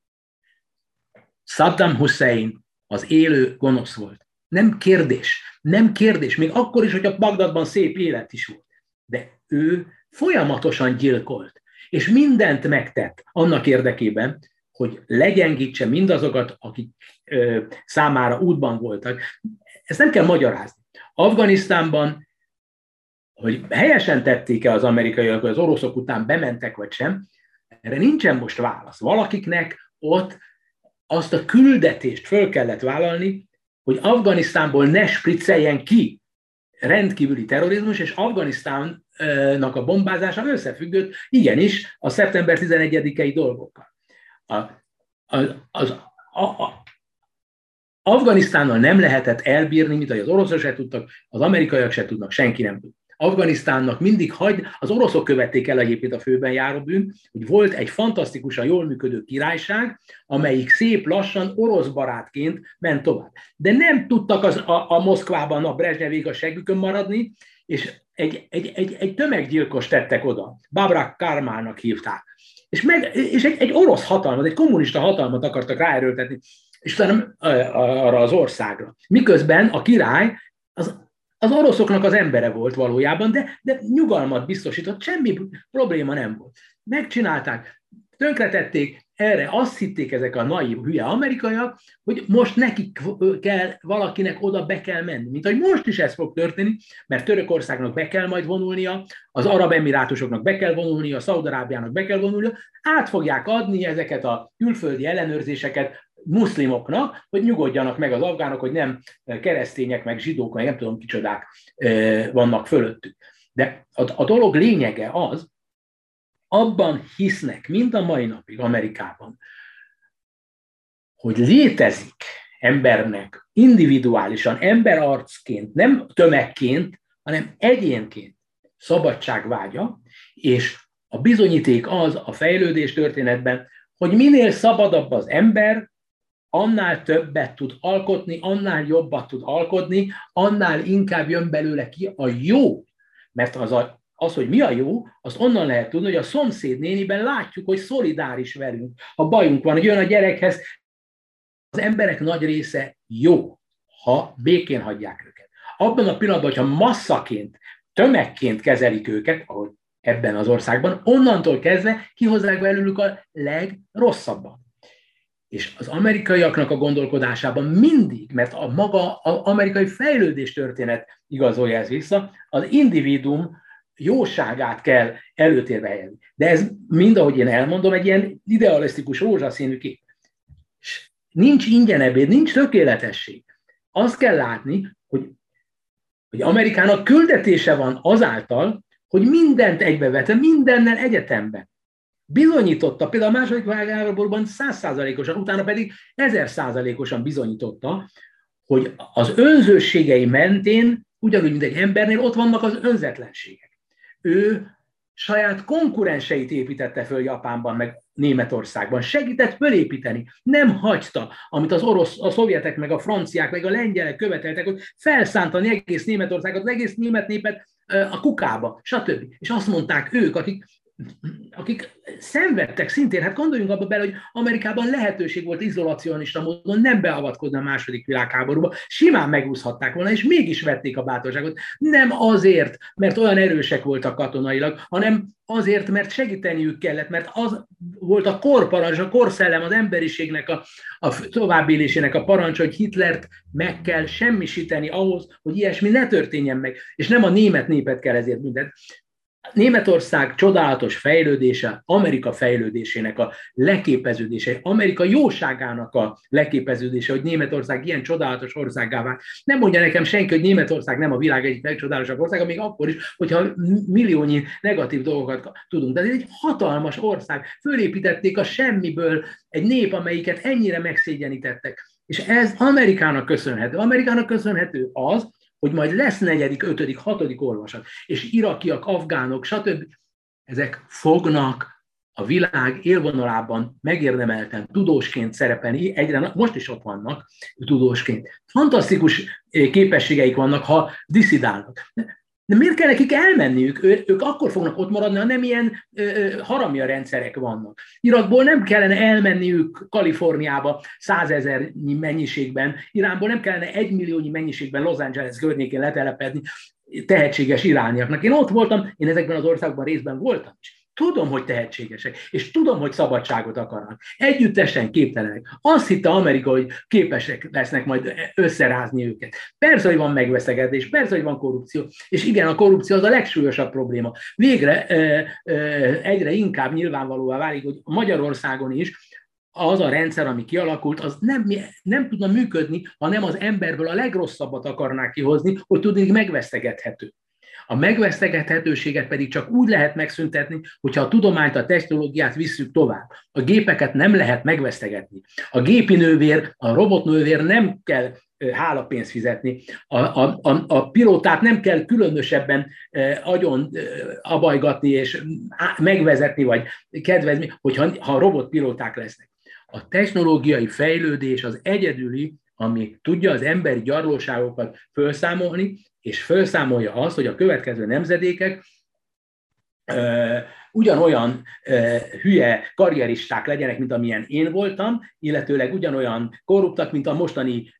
Saddam Hussein az élő gonosz volt. Nem kérdés. Nem kérdés. Még akkor is, hogy a Bagdadban szép élet is volt. De ő folyamatosan gyilkolt. És mindent megtett annak érdekében, hogy legyengítse mindazokat, akik ö, számára útban voltak. Ezt nem kell magyarázni. Afganisztánban, hogy helyesen tették-e az amerikaiak, hogy az oroszok után bementek vagy sem, erre nincsen most válasz. Valakiknek ott azt a küldetést föl kellett vállalni, hogy Afganisztánból ne spricceljen ki rendkívüli terrorizmus, és Afganisztánnak a bombázása összefüggött igenis a szeptember 11-i dolgokkal a, az, az, a, a, Afganisztánnal nem lehetett elbírni, mint ahogy az oroszok se tudtak, az amerikaiak se tudnak, senki nem tud. Afganisztánnak mindig hagy, az oroszok követték el egyébként a főben járó bűn, hogy volt egy fantasztikusan jól működő királyság, amelyik szép lassan orosz barátként ment tovább. De nem tudtak az, a, a Moszkvában a Brezsnyevék a segükön maradni, és egy, egy, egy, egy tömeggyilkos tettek oda, Babrak Karmának hívták, és, meg, és egy, egy orosz hatalmat, egy kommunista hatalmat akartak ráerőltetni, és utána arra az országra. Miközben a király az, az oroszoknak az embere volt valójában, de, de nyugalmat biztosított, semmi probléma nem volt. Megcsinálták, tönkretették, erre azt hitték ezek a naív, hülye amerikaiak, hogy most nekik kell, valakinek oda be kell menni. Mint hogy most is ez fog történni, mert Törökországnak be kell majd vonulnia, az Arab Emirátusoknak be kell vonulnia, a Szaudarábiának be kell vonulnia, át fogják adni ezeket a külföldi ellenőrzéseket muszlimoknak, hogy nyugodjanak meg az afgánok, hogy nem keresztények, meg zsidók, meg nem tudom kicsodák vannak fölöttük. De a, a dolog lényege az, abban hisznek, mind a mai napig Amerikában, hogy létezik embernek individuálisan, emberarcként, nem tömegként, hanem egyénként szabadságvágya, és a bizonyíték az a fejlődés történetben, hogy minél szabadabb az ember, annál többet tud alkotni, annál jobbat tud alkotni, annál inkább jön belőle ki a jó. Mert az a az, hogy mi a jó, azt onnan lehet tudni, hogy a szomszéd néniben látjuk, hogy szolidáris velünk. Ha bajunk van, hogy jön a gyerekhez, az emberek nagy része jó, ha békén hagyják őket. Abban a pillanatban, hogyha masszaként, tömegként kezelik őket, ahogy ebben az országban, onnantól kezdve kihozzák belőlük a legrosszabbat. És az amerikaiaknak a gondolkodásában mindig, mert a maga az amerikai fejlődés történet igazolja ez vissza, az individuum jóságát kell előtérbe helyezni. De ez mind, ahogy én elmondom, egy ilyen idealisztikus rózsaszínű kép. Nincs ingyen ebéd, nincs tökéletesség. Azt kell látni, hogy, hogy Amerikának küldetése van azáltal, hogy mindent egybevette, mindennel egyetemben. Bizonyította, például a második világháborúban százszázalékosan, utána pedig ezer százalékosan bizonyította, hogy az önzőségei mentén, ugyanúgy, mint egy embernél, ott vannak az önzetlenségek ő saját konkurenseit építette föl Japánban, meg Németországban. Segített fölépíteni. Nem hagyta, amit az orosz, a szovjetek, meg a franciák, meg a lengyelek követeltek, hogy felszántani egész Németországot, az egész német népet a kukába, stb. És azt mondták ők, akik akik szenvedtek szintén, hát gondoljunk abba bele, hogy Amerikában lehetőség volt izolacionista módon nem beavatkozni a második világháborúba, simán megúszhatták volna, és mégis vették a bátorságot. Nem azért, mert olyan erősek voltak katonailag, hanem azért, mert segíteniük kellett, mert az volt a korparancs, a korszellem az emberiségnek a, a továbbélésének a parancs, hogy Hitlert meg kell semmisíteni ahhoz, hogy ilyesmi ne történjen meg, és nem a német népet kell ezért mindent. Németország csodálatos fejlődése, Amerika fejlődésének a leképeződése, Amerika jóságának a leképeződése, hogy Németország ilyen csodálatos országá vált. Nem mondja nekem senki, hogy Németország nem a világ egyik legcsodálatosabb országa, még akkor is, hogyha milliónyi negatív dolgokat tudunk. De ez egy hatalmas ország. Fölépítették a semmiből egy nép, amelyiket ennyire megszégyenítettek. És ez Amerikának köszönhető. Amerikának köszönhető az, hogy majd lesz negyedik, ötödik, hatodik olvasat, és irakiak, afgánok, stb. Ezek fognak a világ élvonalában megérdemelten tudósként szerepelni, egyre most is ott vannak tudósként. Fantasztikus eh, képességeik vannak, ha diszidálnak. De miért kell nekik elmenniük? Ő, ők akkor fognak ott maradni, ha nem ilyen ö, ö, haramja rendszerek vannak. Irakból nem kellene elmenniük Kaliforniába százezernyi mennyiségben, Iránból nem kellene egymilliónyi mennyiségben Los Angeles környékén letelepedni tehetséges irániaknak. Én ott voltam, én ezekben az országban részben voltam is. Tudom, hogy tehetségesek, és tudom, hogy szabadságot akarnak. Együttesen képtelenek. Azt hitte Amerika, hogy képesek lesznek majd összerázni őket. Persze, hogy van megveszegetés, persze, hogy van korrupció, és igen, a korrupció az a legsúlyosabb probléma. Végre egyre inkább nyilvánvalóvá válik, hogy Magyarországon is az a rendszer, ami kialakult, az nem, nem tudna működni, ha nem az emberből a legrosszabbat akarnák kihozni, hogy tudnék megvesztegethető. A megvesztegethetőséget pedig csak úgy lehet megszüntetni, hogyha a tudományt, a technológiát visszük tovább. A gépeket nem lehet megvesztegetni. A gépi nővér, a robotnővér nem kell hálapénzt fizetni. A, a, a, a pilótát nem kell különösebben eh, agyon eh, abajgatni és megvezetni, vagy kedvezni, hogyha ha robotpilóták lesznek. A technológiai fejlődés az egyedüli, ami tudja az emberi gyarlóságokat felszámolni, és felszámolja azt, hogy a következő nemzedékek ugyanolyan hülye karrieristák legyenek, mint amilyen én voltam, illetőleg ugyanolyan korruptak, mint a mostani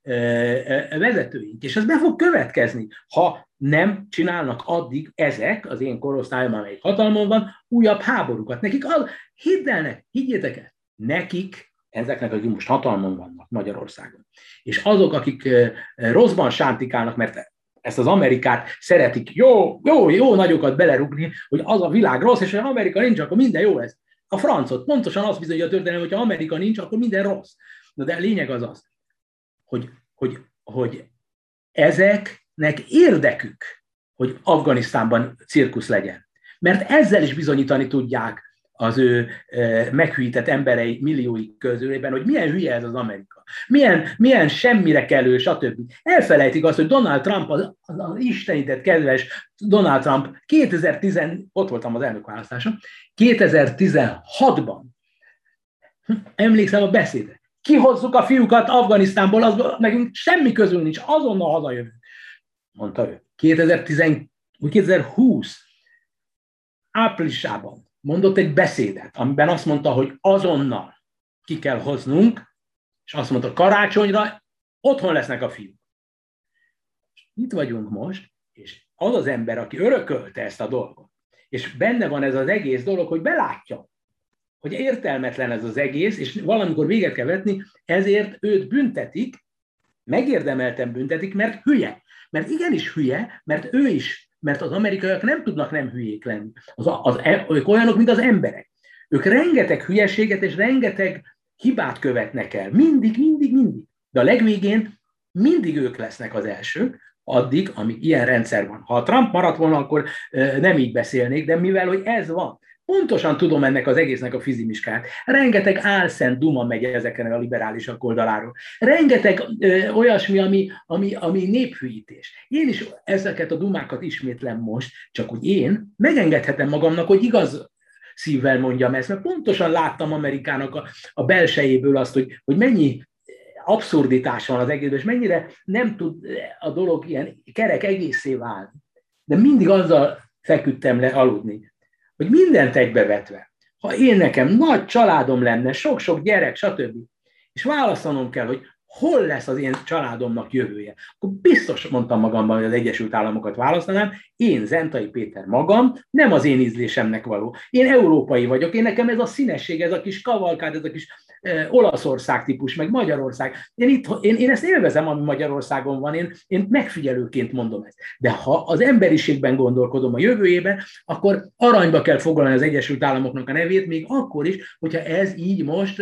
vezetőink. És ez be fog következni, ha nem csinálnak addig ezek, az én korosztályom, amelyik hatalmon van, újabb háborúkat. Nekik az, hidd el, higgyétek el, nekik ezeknek, akik most hatalmon vannak Magyarországon. És azok, akik rosszban sántikálnak, mert ezt az Amerikát szeretik jó, jó, jó nagyokat belerugni, hogy az a világ rossz, és ha Amerika nincs, akkor minden jó lesz. A francot pontosan azt bizonyja a történelem, hogy ha Amerika nincs, akkor minden rossz. Na de a lényeg az az, hogy, hogy, hogy ezeknek érdekük, hogy Afganisztánban cirkusz legyen. Mert ezzel is bizonyítani tudják az ő meghűített emberei milliói közülében, hogy milyen hülye ez az Amerika. Milyen, milyen semmire kelő, stb. Elfelejtik azt, hogy Donald Trump, az, az, az istenített kedves Donald Trump 2010, ott voltam az elnökválasztáson, 2016-ban, emlékszem a beszédre, kihozzuk a fiúkat Afganisztánból, az nekünk semmi közül nincs, azonnal hazajövünk, mondta ő. 2010, 2020 áprilisában mondott egy beszédet, amiben azt mondta, hogy azonnal ki kell hoznunk, és azt mondta, karácsonyra otthon lesznek a fiúk. Itt vagyunk most, és az az ember, aki örökölte ezt a dolgot, és benne van ez az egész dolog, hogy belátja, hogy értelmetlen ez az egész, és valamikor véget kell vetni, ezért őt büntetik, megérdemelten büntetik, mert hülye. Mert igenis hülye, mert ő is mert az amerikaiak nem tudnak nem hülyék lenni. Az, az, ők olyanok, mint az emberek. Ők rengeteg hülyeséget és rengeteg hibát követnek el. Mindig, mindig, mindig. De a legvégén mindig ők lesznek az elsők, addig, amíg ilyen rendszer van. Ha a Trump maradt volna, akkor nem így beszélnék, de mivel, hogy ez van, Pontosan tudom ennek az egésznek a fizimiskát. Rengeteg álszent duma megy ezeken a liberálisak oldaláról. Rengeteg ö, olyasmi, ami, ami, ami néphűítés. Én is ezeket a dumákat ismétlem most, csak hogy én megengedhetem magamnak, hogy igaz szívvel mondjam ezt, mert pontosan láttam Amerikának a, a belsejéből azt, hogy, hogy mennyi abszurditás van az egészben, és mennyire nem tud a dolog ilyen kerek egészé válni. De mindig azzal feküdtem le aludni, hogy mindent egybevetve, ha én nekem nagy családom lenne, sok-sok gyerek, stb., és választanom kell, hogy hol lesz az én családomnak jövője, akkor biztos mondtam magamban, hogy az Egyesült Államokat választanám, én, Zentai Péter magam, nem az én ízlésemnek való. Én európai vagyok, én nekem ez a színesség, ez a kis kavalkád, ez a kis Olaszország típus, meg Magyarország. Én, itt, én, én ezt élvezem, ami Magyarországon van, én, én megfigyelőként mondom ezt. De ha az emberiségben gondolkodom a jövőjében, akkor aranyba kell foglalni az Egyesült Államoknak a nevét, még akkor is, hogyha ez így most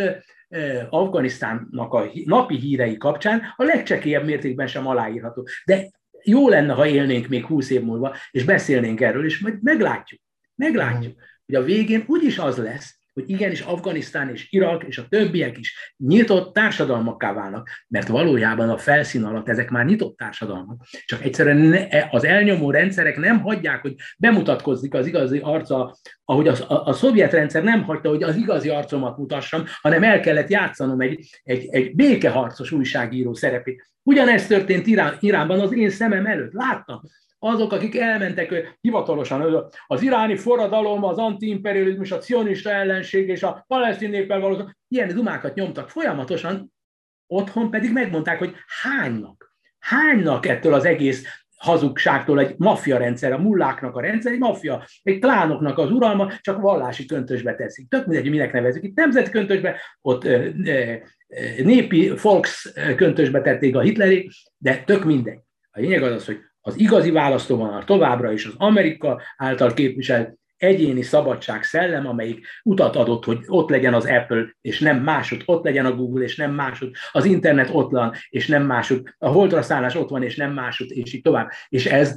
Afganisztánnak a napi hírei kapcsán a legcsekélyebb mértékben sem aláírható. De jó lenne, ha élnénk még húsz év múlva, és beszélnénk erről, és majd meglátjuk. Meglátjuk, hogy a végén úgyis az lesz, hogy igenis Afganisztán és Irak és a többiek is nyitott társadalmakká válnak, mert valójában a felszín alatt ezek már nyitott társadalmak. Csak egyszerűen e, az elnyomó rendszerek nem hagyják, hogy bemutatkozik az igazi arca, ahogy a, a, a szovjet rendszer nem hagyta, hogy az igazi arcomat mutassam, hanem el kellett játszanom egy, egy, egy békeharcos újságíró szerepét. Ugyanezt történt Irán, Iránban az én szemem előtt. Láttam, azok, akik elmentek hivatalosan, az iráni forradalom, az antiimperializmus, a cionista ellenség és a palesztin néppel való, ilyen dumákat nyomtak folyamatosan, otthon pedig megmondták, hogy hánynak, hánynak ettől az egész hazugságtól egy maffia rendszer, a mulláknak a rendszer, egy maffia, egy klánoknak az uralma, csak vallási köntösbe teszik. Tök mindegy, minek nevezik. Itt nemzeti köntösbe, ott népi, folks köntösbe tették a Hitlerék, de tök mindegy. A lényeg az az, hogy az igazi választóvonal továbbra is az Amerika által képviselt egyéni szabadság szellem, amelyik utat adott, hogy ott legyen az Apple, és nem másod, ott legyen a Google, és nem másod, az internet ott van, és nem másod, a holdra szállás ott van, és nem másod, és így tovább. És ez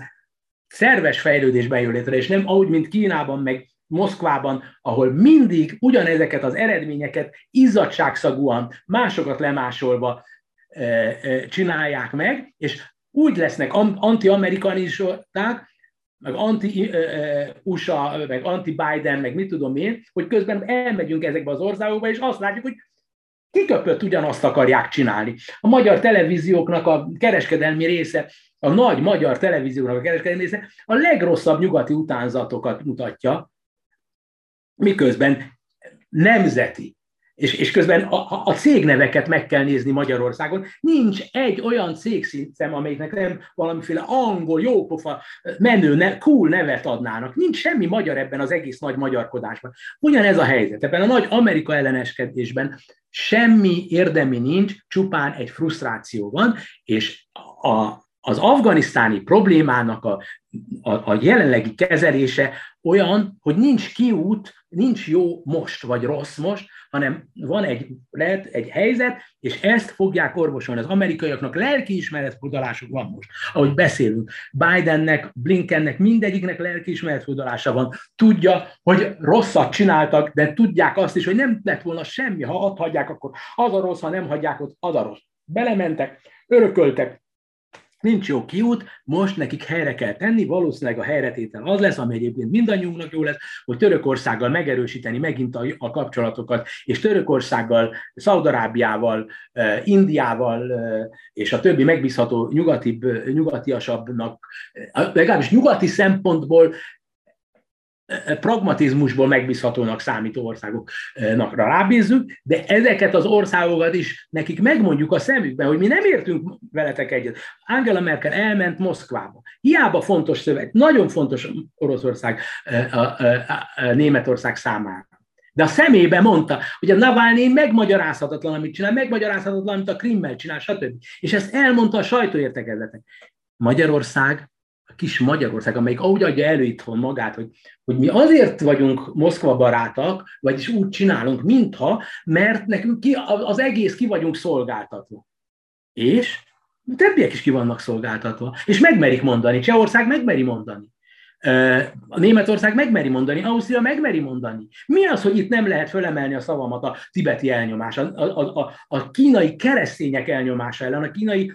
szerves fejlődésben jön létre, és nem ahogy, mint Kínában, meg Moszkvában, ahol mindig ugyanezeket az eredményeket izzadságszagúan, másokat lemásolva csinálják meg, és úgy lesznek anti-amerikanisták, meg anti-USA, meg anti-Biden, meg mit tudom én, hogy közben elmegyünk ezekbe az országokba, és azt látjuk, hogy kiköpött ugyanazt akarják csinálni. A magyar televízióknak a kereskedelmi része, a nagy magyar televízióknak a kereskedelmi része a legrosszabb nyugati utánzatokat mutatja, miközben nemzeti és, és közben a, a cégneveket meg kell nézni Magyarországon. Nincs egy olyan cégszintem, amelyiknek nem valamiféle angol, jópofa, menő, ne, cool nevet adnának. Nincs semmi magyar ebben az egész nagy magyarkodásban. Ugyanez a helyzet. Ebben a nagy Amerika elleneskedésben semmi érdemi nincs, csupán egy frusztráció van, és a, az afganisztáni problémának a, a, a jelenlegi kezelése olyan, hogy nincs kiút, nincs jó most vagy rossz most, hanem van egy, lehet egy helyzet, és ezt fogják orvosolni. Az amerikaiaknak lelkiismeretfordulásuk van most, ahogy beszélünk. Bidennek, Blinkennek, mindegyiknek lelkiismeretfordulása van. Tudja, hogy rosszat csináltak, de tudják azt is, hogy nem lett volna semmi, ha ott hagyják, akkor az a rossz, ha nem hagyják, ott az a rossz. Belementek, örököltek, nincs jó kiút, most nekik helyre kell tenni, valószínűleg a helyretétel az lesz, ami egyébként mindannyiunknak jó lesz, hogy Törökországgal megerősíteni megint a, a kapcsolatokat, és Törökországgal, Szaudarábiával, Indiával és a többi megbízható nyugatibb, nyugatiasabbnak, legalábbis nyugati szempontból pragmatizmusból megbízhatónak számító országoknak rábízzuk, de ezeket az országokat is nekik megmondjuk a szemükben, hogy mi nem értünk veletek egyet. Angela Merkel elment Moszkvába. Hiába fontos szövet, nagyon fontos Oroszország, a, a, a Németország számára. De a szemébe mondta, hogy a Navalnyi megmagyarázhatatlan, amit csinál, megmagyarázhatatlan, amit a Krimmel csinál, stb. És ezt elmondta a sajtóértekezletek. Magyarország kis Magyarország, amelyik úgy adja elő itthon magát, hogy, hogy mi azért vagyunk Moszkva barátak, vagyis úgy csinálunk, mintha, mert nekünk ki, az egész ki vagyunk szolgáltatva. És a többiek is ki vannak szolgáltatva. És megmerik mondani. Csehország megmeri mondani. A Németország megmeri mondani, Ausztria megmeri mondani. Mi az, hogy itt nem lehet fölemelni a szavamat a tibeti elnyomás, a, a, a, a kínai keresztények elnyomása ellen, a kínai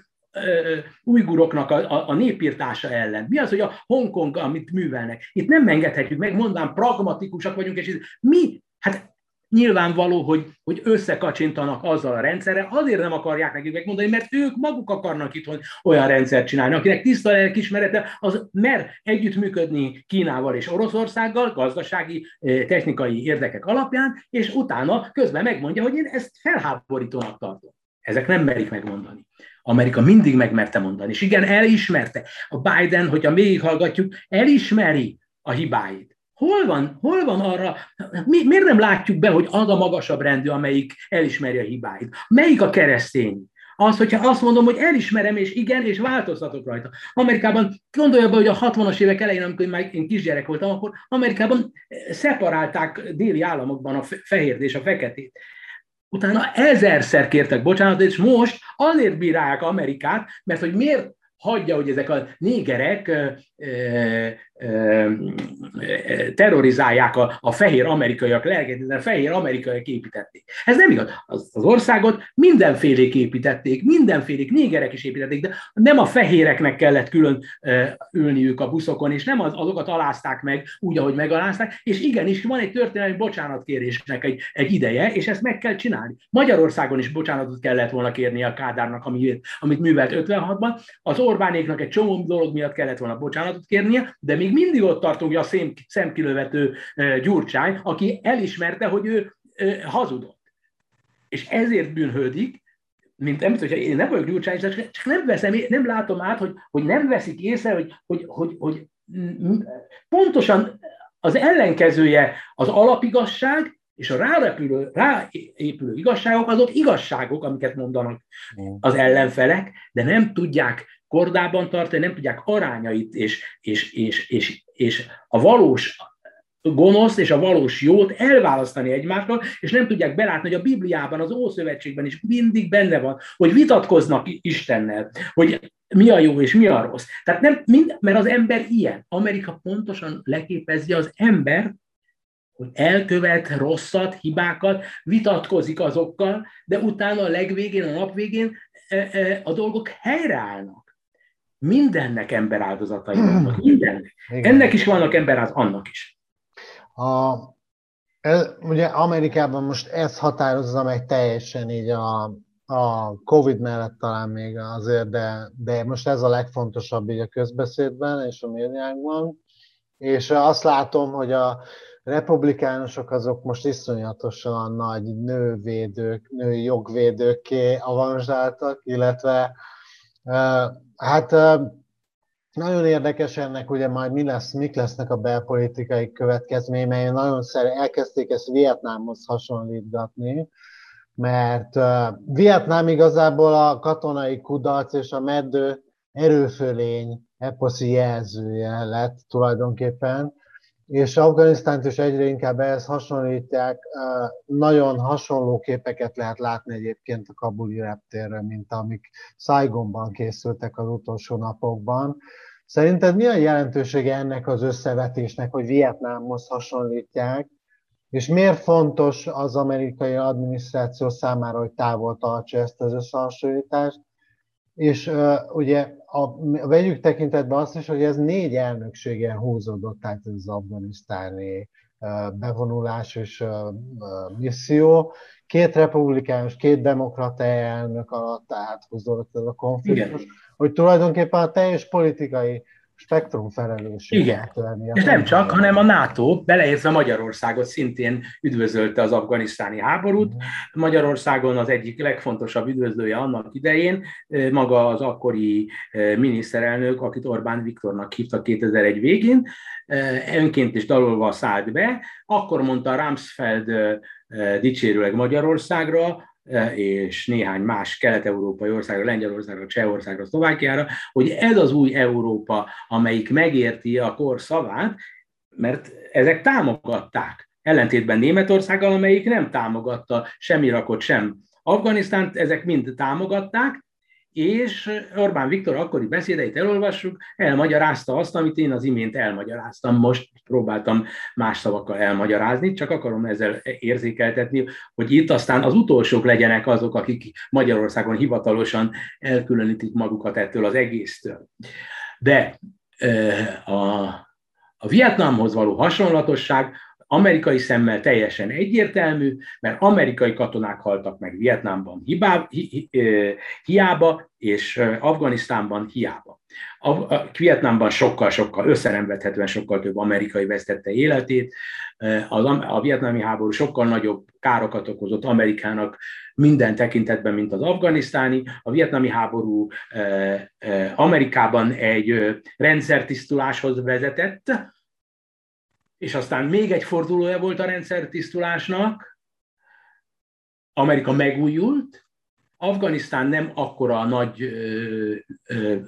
ujguroknak a, a, a népírtása ellen. Mi az, hogy a Hongkong, amit művelnek? Itt nem engedhetjük meg, mondám, pragmatikusak vagyunk, és mi? Hát nyilvánvaló, hogy, hogy összekacsintanak azzal a rendszerrel, azért nem akarják nekik megmondani, mert ők maguk akarnak itt olyan rendszert csinálni, akinek tiszta lelkismerete, az mer együttműködni Kínával és Oroszországgal, gazdasági, technikai érdekek alapján, és utána közben megmondja, hogy én ezt felháborítónak tartom. Ezek nem merik megmondani. Amerika mindig megmerte mondani. És igen, elismerte. A Biden, hogyha hallgatjuk, elismeri a hibáit. Hol van, hol van arra, mi, miért nem látjuk be, hogy az a magasabb rendű, amelyik elismeri a hibáit? Melyik a keresztény? Az, hogyha azt mondom, hogy elismerem, és igen, és változtatok rajta. Amerikában, gondolja be, hogy a 60-as évek elején, amikor már én kisgyerek voltam, akkor Amerikában szeparálták déli államokban a fehért és a feketét. Utána ezerszer kértek bocsánatot, és most azért bírálják Amerikát, mert hogy miért hagyja, hogy ezek a négerek terrorizálják a, a fehér amerikaiak lelket, a fehér amerikaiak építették. Ez nem igaz. Az, az országot mindenfélék építették, mindenfélék négerek is építették, de nem a fehéreknek kellett külön ülniük a buszokon, és nem az, azokat alázták meg úgy, ahogy megalázták, és igenis van egy történelmi bocsánatkérésnek egy, egy ideje, és ezt meg kell csinálni. Magyarországon is bocsánatot kellett volna kérni a Kádárnak, amit, amit művelt 56-ban, az Orbánéknak egy csomó dolog miatt kellett volna bocsánatot kérnie, de még mindig ott tartunk a szem, szemkilövető Gyurcsány, aki elismerte, hogy ő hazudott. És ezért bűnhődik, mint említett, hogyha én nem vagyok Gyurcsány, csak nem veszem, nem látom át, hogy, hogy nem veszik észre, hogy, hogy, hogy, hogy pontosan az ellenkezője az alapigasság, és a rárepülő, ráépülő igazságok azok igazságok, amiket mondanak az ellenfelek, de nem tudják kordában tartani, nem tudják arányait és, és, és, és, és a valós gonosz és a valós jót elválasztani egymástól, és nem tudják belátni, hogy a Bibliában, az Ószövetségben is mindig benne van, hogy vitatkoznak Istennel, hogy mi a jó és mi a rossz. Tehát nem, mind, mert az ember ilyen. Amerika pontosan leképezi az ember, hogy elkövet rosszat, hibákat, vitatkozik azokkal, de utána a legvégén, a nap végén e, e, a dolgok helyreállnak. Mindennek emberáldozatai vannak, mindennek. Igen. Ennek is vannak emberáldozat, annak is. A, Ez, ugye Amerikában most ez határozza meg teljesen így a, a Covid mellett talán még azért, de, de most ez a legfontosabb így a közbeszédben és a médiákban. És azt látom, hogy a republikánusok azok most iszonyatosan nagy nővédők, női jogvédőké avanzsáltak, illetve hát nagyon érdekes ennek, ugye majd mi lesz, mik lesznek a belpolitikai következményei, nagyon szer, elkezdték ezt Vietnámhoz hasonlítgatni, mert Vietnám igazából a katonai kudarc és a meddő erőfölény eposzi jelzője lett tulajdonképpen, és Afganisztánt is egyre inkább ehhez hasonlítják. Nagyon hasonló képeket lehet látni egyébként a kabuli reptérről, mint amik Saigonban készültek az utolsó napokban. Szerinted mi a jelentősége ennek az összevetésnek, hogy Vietnámhoz hasonlítják, és miért fontos az amerikai adminisztráció számára, hogy távol tartsa ezt az összehasonlítást? És uh, ugye a, vegyük tekintetbe azt is, hogy ez négy elnökségen húzódott, tehát ez az afganisztáni bevonulás és misszió. Két republikánus, két demokrata elnök alatt áthúzódott ez a konfliktus, Igen. hogy tulajdonképpen a teljes politikai spektrum felelősséget. Igen. És nem csak, hanem a NATO, beleértve Magyarországot szintén üdvözölte az afganisztáni háborút. Magyarországon az egyik legfontosabb üdvözlője annak idején maga az akkori miniszterelnök, akit Orbán Viktornak hívta 2001 végén, önként is dalolva szállt be, akkor mondta Ramsfeld dicsérőleg Magyarországra, és néhány más kelet-európai országra, Lengyelországra, Csehországra, Szlovákiára, hogy ez az új Európa, amelyik megérti a kor szavát, mert ezek támogatták. Ellentétben Németországgal, amelyik nem támogatta sem Irakot, sem Afganisztánt, ezek mind támogatták, és Orbán Viktor akkori beszédeit elolvassuk, elmagyarázta azt, amit én az imént elmagyaráztam. Most próbáltam más szavakkal elmagyarázni, csak akarom ezzel érzékeltetni, hogy itt aztán az utolsók legyenek azok, akik Magyarországon hivatalosan elkülönítik magukat ettől az egésztől. De a, a Vietnámhoz való hasonlatosság amerikai szemmel teljesen egyértelmű, mert amerikai katonák haltak meg Vietnámban hibá, hi, hi, hiába, és Afganisztánban hiába. A, a Vietnámban sokkal-sokkal összeremvethetően sokkal több amerikai vesztette életét. Az, a vietnámi háború sokkal nagyobb károkat okozott Amerikának minden tekintetben, mint az afganisztáni. A vietnámi háború Amerikában egy rendszertisztuláshoz vezetett, és aztán még egy fordulója volt a rendszer tisztulásnak, Amerika megújult, Afganisztán nem akkora nagy ö, ö,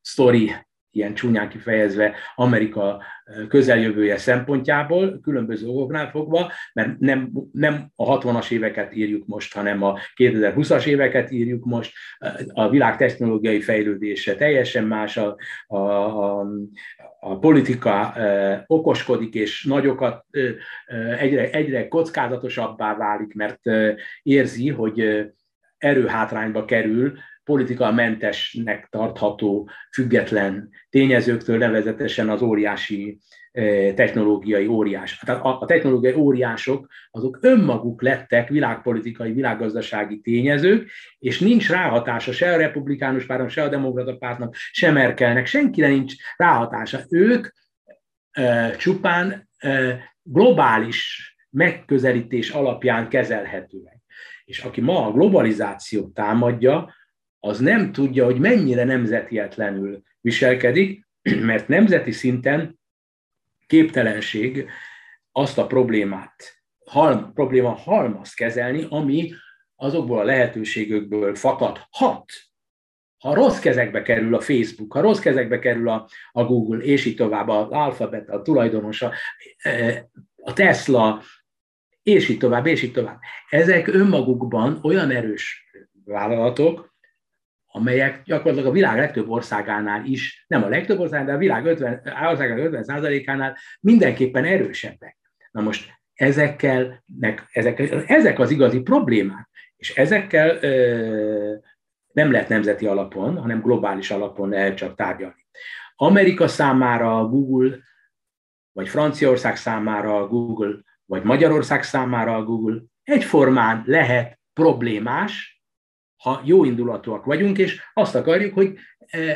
sztori, ilyen csúnyán kifejezve, Amerika közeljövője szempontjából, különböző okoknál fogva, mert nem, nem a 60-as éveket írjuk most, hanem a 2020-as éveket írjuk most, a világ technológiai fejlődése teljesen más, a, a, a, a politika okoskodik, és nagyokat egyre, egyre kockázatosabbá válik, mert érzi, hogy erőhátrányba kerül, mentesnek tartható független tényezőktől, nevezetesen az óriási technológiai óriás. Tehát a technológiai óriások azok önmaguk lettek világpolitikai, világgazdasági tényezők, és nincs ráhatása se a republikánus pártnak, se a demokrata pártnak, se Merkelnek, senkire nincs ráhatása. Ők e, csupán e, globális megközelítés alapján kezelhetőek. És aki ma a globalizációt támadja, az nem tudja, hogy mennyire nemzetietlenül viselkedik, mert nemzeti szinten képtelenség azt a problémát, halm, probléma halmaz kezelni, ami azokból a lehetőségekből fakadhat. Ha rossz kezekbe kerül a Facebook, ha rossz kezekbe kerül a, a Google, és így tovább, az Alphabet, a tulajdonosa, e, a Tesla, és így tovább, és így tovább. Ezek önmagukban olyan erős vállalatok, amelyek gyakorlatilag a világ legtöbb országánál is, nem a legtöbb országánál, de a világ 50, országának 50 ánál mindenképpen erősebbek. Na most ezekkel, ezek, ezek az igazi problémák, és ezekkel ö, nem lehet nemzeti alapon, hanem globális alapon lehet csak tárgyalni. Amerika számára a Google, vagy Franciaország számára a Google vagy Magyarország számára a Google egyformán lehet problémás, ha jó indulatúak vagyunk, és azt akarjuk, hogy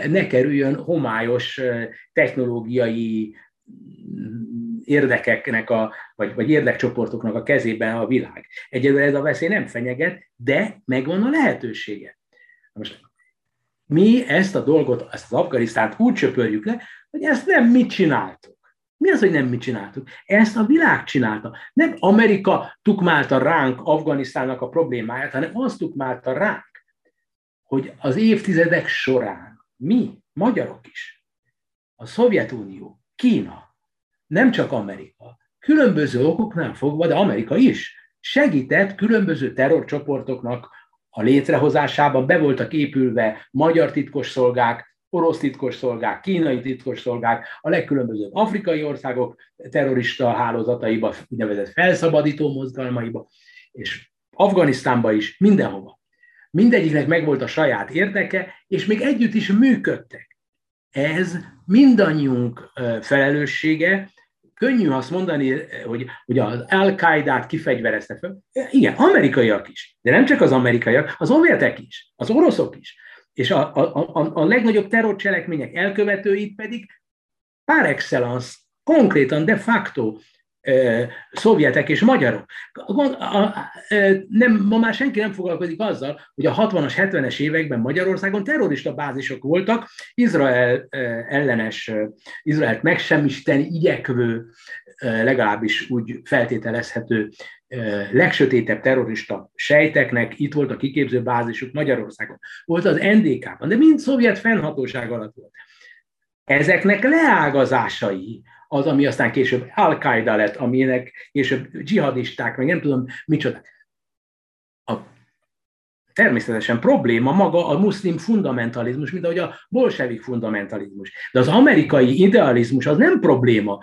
ne kerüljön homályos technológiai érdekeknek, a, vagy, vagy érdekcsoportoknak a kezében a világ. Egyelőre ez a veszély nem fenyeget, de megvan a lehetősége. Most mi ezt a dolgot, ezt az Afganisztánt úgy csöpörjük le, hogy ezt nem mit csináltuk. Mi az, hogy nem mit csináltuk? Ezt a világ csinálta. Nem Amerika tukmálta ránk Afganisztánnak a problémáját, hanem azt tukmálta ránk, hogy az évtizedek során mi, magyarok is, a Szovjetunió, Kína, nem csak Amerika, különböző okoknál fogva, de Amerika is segített különböző terrorcsoportoknak a létrehozásában, be voltak épülve magyar titkosszolgák, orosz titkosszolgák, kínai titkosszolgák, a legkülönbözőbb afrikai országok terrorista hálózataiba, úgynevezett felszabadító mozgalmaiba, és Afganisztánba is, mindenhova. Mindegyiknek megvolt a saját érdeke, és még együtt is működtek. Ez mindannyiunk felelőssége, könnyű azt mondani, hogy, hogy az Al-Qaidát kifegyverezte fel. Igen, amerikaiak is, de nem csak az amerikaiak, az szovjetek is, az oroszok is. És a, a, a, a legnagyobb terrorcselekmények elkövetőit pedig par excellence, konkrétan de facto szovjetek és magyarok. Nem, ma már senki nem foglalkozik azzal, hogy a 60-as, 70-es években Magyarországon terrorista bázisok voltak, Izrael ellenes, Izraelt megsemmisíteni igyekvő, legalábbis úgy feltételezhető legsötétebb terrorista sejteknek itt volt a kiképző bázisuk Magyarországon. Volt az NDK-ban, de mind szovjet fennhatóság alatt volt. Ezeknek leágazásai az, ami aztán később Al-Qaeda lett, aminek később dzsihadisták, meg nem tudom micsoda. A természetesen probléma maga a muszlim fundamentalizmus, mint ahogy a bolsevik fundamentalizmus. De az amerikai idealizmus az nem probléma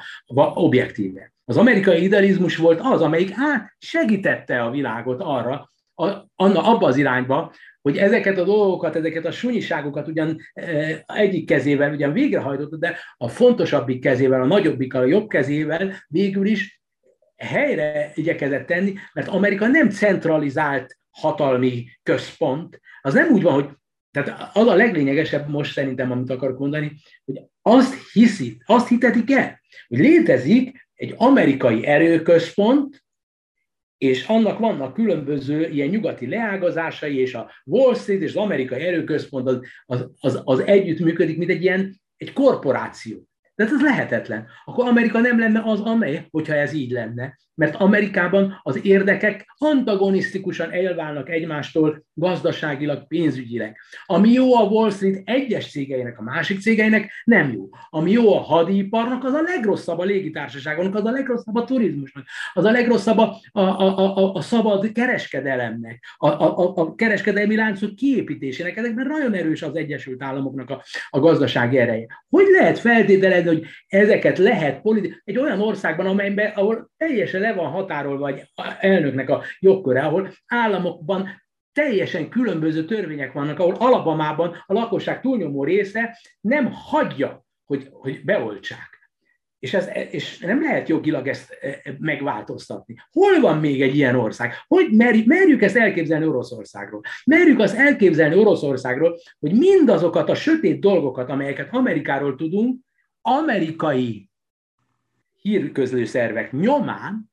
objektíve. Az amerikai idealizmus volt az, amelyik át segítette a világot arra, a, anna, abba az irányba, hogy ezeket a dolgokat, ezeket a sunyiságokat ugyan e, egyik kezével ugyan végrehajtott, de a fontosabbik kezével, a nagyobbikkal, a jobb kezével végül is helyre igyekezett tenni, mert Amerika nem centralizált hatalmi központ, az nem úgy van, hogy tehát az a leglényegesebb most szerintem, amit akarok mondani, hogy azt hiszi, azt hitetik el, hogy létezik egy amerikai erőközpont, és annak vannak különböző ilyen nyugati leágazásai, és a Wall Street és az amerikai erőközpont az, az, az, az együtt működik, mint egy ilyen egy korporáció. De ez lehetetlen. Akkor Amerika nem lenne az, amely, hogyha ez így lenne. Mert Amerikában az érdekek antagonisztikusan elválnak egymástól gazdaságilag, pénzügyileg. Ami jó a Wall Street egyes cégeinek, a másik cégeinek nem jó. Ami jó a hadiparnak, az a legrosszabb a légitársaságnak, az a legrosszabb a turizmusnak, az a legrosszabb a, a, a, a, a szabad kereskedelemnek, a, a, a kereskedelmi láncok kiépítésének. Ezekben nagyon erős az Egyesült Államoknak a, a gazdasági ereje. Hogy lehet feltételezni, hogy ezeket lehet politi- egy olyan országban, amelyben, ahol teljesen le van határolva egy elnöknek a jogköre, ahol államokban teljesen különböző törvények vannak, ahol Alabamában a lakosság túlnyomó része nem hagyja, hogy, hogy beoltsák. És, ez, és nem lehet jogilag ezt e, e, megváltoztatni. Hol van még egy ilyen ország? Hogy merjük, merjük ezt elképzelni Oroszországról? Merjük azt elképzelni Oroszországról, hogy mindazokat a sötét dolgokat, amelyeket Amerikáról tudunk, amerikai hírközlő szervek nyomán,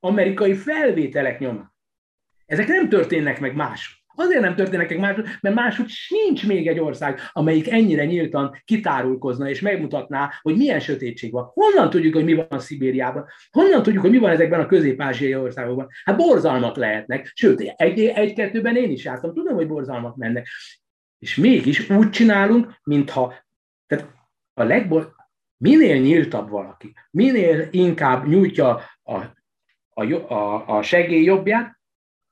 amerikai felvételek nyomán. Ezek nem történnek meg más. Azért nem történnek meg más, mert máshogy sincs még egy ország, amelyik ennyire nyíltan kitárulkozna és megmutatná, hogy milyen sötétség van. Honnan tudjuk, hogy mi van Szibériában? Honnan tudjuk, hogy mi van ezekben a közép-ázsiai országokban? Hát borzalmak lehetnek. Sőt, egy-kettőben én is jártam. Tudom, hogy borzalmak mennek. És mégis úgy csinálunk, mintha a legbol, minél nyíltabb valaki, minél inkább nyújtja a, a, a, a segélyjobbját,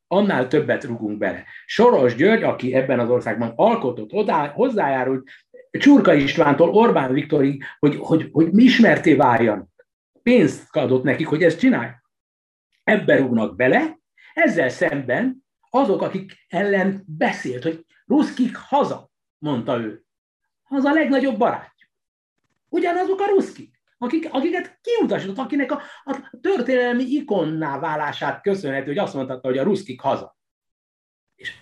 annál többet rugunk bele. Soros György, aki ebben az országban alkotott, hozzájárult Csurka Istvántól Orbán Viktorig, hogy, hogy, hogy mi ismerté váljanak. Pénzt adott nekik, hogy ezt csinálják. Ebbe rúgnak bele, ezzel szemben azok, akik ellen beszélt, hogy ruszkik haza, mondta ő. Az a legnagyobb barát. Ugyanazok a ruszkik. akik, akiket kiutasított, akinek a, a történelmi ikonná válását köszönhető, hogy azt mondta, hogy a ruszkik haza. És,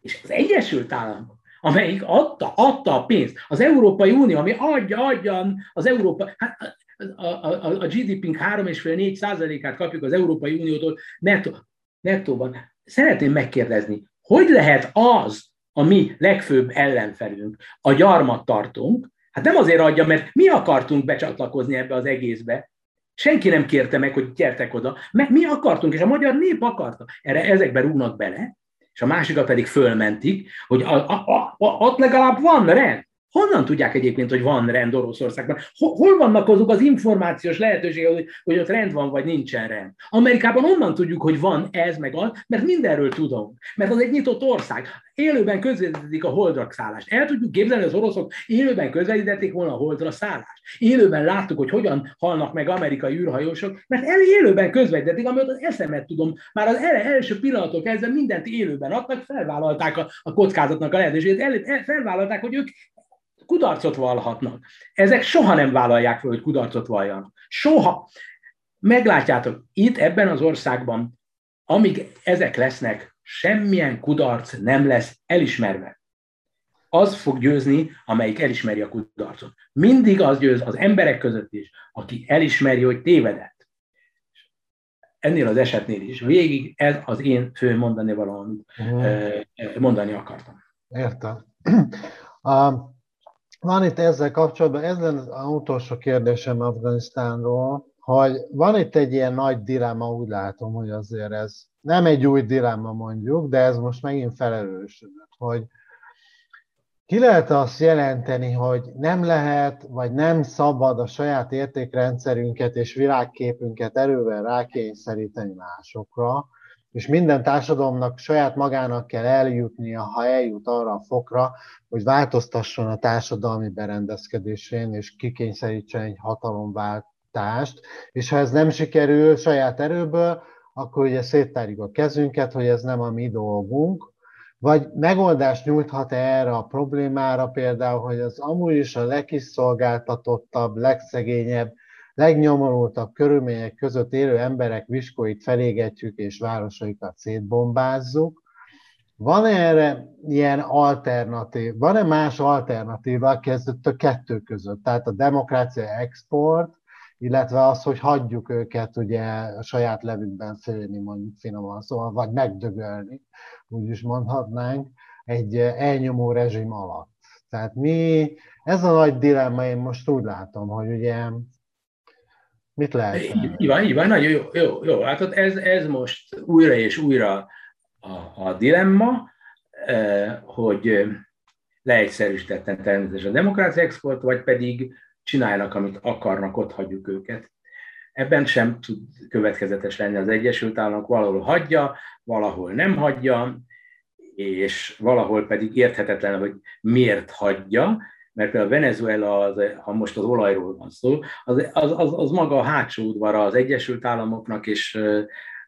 és az Egyesült Államok, amelyik adta, adta a pénzt, az Európai Unió, ami adja, adja az Európa, hát a, a, a GDP-nk 3,5-4 százalékát kapjuk az Európai Uniótól nettó, nettóban. Szeretném megkérdezni, hogy lehet az a mi legfőbb ellenfelünk, a gyarmattartónk, hát nem azért adja, mert mi akartunk becsatlakozni ebbe az egészbe, Senki nem kérte meg, hogy gyertek oda, mert mi akartunk, és a magyar nép akarta. Erre ezekbe rúgnak bele, és a másikat pedig fölmentik, hogy a, a, a, a, ott legalább van rend. Honnan tudják egyébként, hogy van rend Oroszországban? Hol vannak azok az információs lehetőségek, hogy, hogy ott rend van, vagy nincsen rend? Amerikában onnan tudjuk, hogy van ez meg az, mert mindenről tudom. Mert az egy nyitott ország. Élőben közvetítik a holdra szállást. El tudjuk képzelni, az oroszok élőben közvetítették volna a holdra szállást. Élőben láttuk, hogy hogyan halnak meg amerikai űrhajósok, mert el élőben közvetítették, amit az eszemet tudom. Már az első pillanatok kezdve mindent élőben adtak, felvállalták a, a kockázatnak a lehetőséget, el, el, felvállalták, hogy ők kudarcot vallhatnak. Ezek soha nem vállalják fel, hogy kudarcot valljanak. Soha. Meglátjátok, itt ebben az országban, amíg ezek lesznek, semmilyen kudarc nem lesz elismerve. Az fog győzni, amelyik elismeri a kudarcot. Mindig az győz az emberek között is, aki elismeri, hogy tévedett. Ennél az esetnél is. Végig ez az én fő mondani valamit uh-huh. mondani akartam. Értem. Van itt ezzel kapcsolatban, ez lenne az utolsó kérdésem Afganisztánról, hogy van itt egy ilyen nagy dilemma, úgy látom, hogy azért ez nem egy új dilemma mondjuk, de ez most megint felerősödött, hogy ki lehet azt jelenteni, hogy nem lehet, vagy nem szabad a saját értékrendszerünket és világképünket erővel rákényszeríteni másokra, és minden társadalomnak saját magának kell eljutnia, ha eljut arra a fokra, hogy változtasson a társadalmi berendezkedésén, és kikényszerítsen egy hatalomváltást, és ha ez nem sikerül saját erőből, akkor ugye széttárjuk a kezünket, hogy ez nem a mi dolgunk, vagy megoldást nyújthat -e erre a problémára például, hogy az amúgy is a legkiszolgáltatottabb, legszegényebb legnyomorultabb körülmények között élő emberek viskóit felégetjük és városaikat szétbombázzuk. Van erre ilyen alternatív, van-e más alternatíva kezdett a kettő között? Tehát a demokrácia export, illetve az, hogy hagyjuk őket ugye a saját levükben főni, mondjuk finoman szóval, vagy megdögölni, úgy is mondhatnánk, egy elnyomó rezsim alatt. Tehát mi, ez a nagy dilemma, én most úgy látom, hogy ugye Mit lehet? Így van, így van, nagyon jó, jó, jó. Hát ott ez, ez most újra és újra a, a dilemma, eh, hogy leegyszerűsítetten természetesen a demokrácia export, vagy pedig csinálnak, amit akarnak, ott hagyjuk őket. Ebben sem tud következetes lenni az Egyesült Államok, valahol hagyja, valahol nem hagyja, és valahol pedig érthetetlen, hogy miért hagyja, mert a Venezuela, az, ha most az olajról van szó, az, az, az, az maga a hátsó udvara az Egyesült Államoknak, és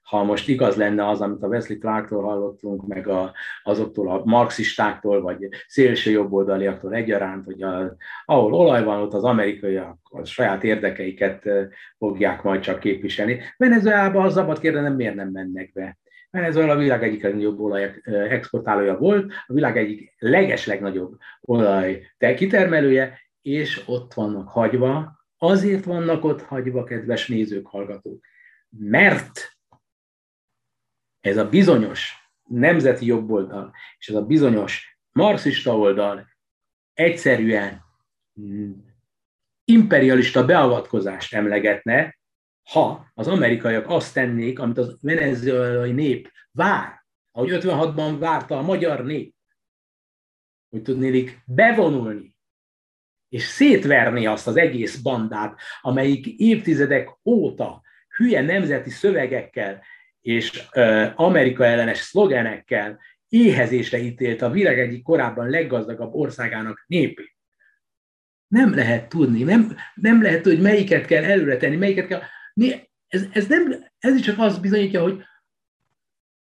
ha most igaz lenne az, amit a Wesley Clarktól hallottunk, meg a, azoktól a marxistáktól, vagy szélső jobboldaliaktól egyaránt, hogy a, ahol olaj van, ott az amerikaiak a saját érdekeiket fogják majd csak képviselni. Venezuelában a szabad kérdenem, miért nem mennek be? Venezuela a világ egyik legnagyobb olaj exportálója volt, a világ egyik leges legnagyobb olaj kitermelője, és ott vannak hagyva, azért vannak ott hagyva, kedves nézők, hallgatók, mert ez a bizonyos nemzeti jobboldal, és ez a bizonyos marxista oldal egyszerűen imperialista beavatkozást emlegetne, ha az amerikaiak azt tennék, amit az venezuelai nép vár, ahogy 56-ban várta a magyar nép, hogy tudnélik bevonulni, és szétverni azt az egész bandát, amelyik évtizedek óta hülye nemzeti szövegekkel és Amerika ellenes szlogenekkel éhezésre ítélt a világ egyik korábban leggazdagabb országának népét. Nem lehet tudni, nem, nem lehet, hogy melyiket kell előre tenni, melyiket kell ez, ez, nem, ez is csak azt bizonyítja, hogy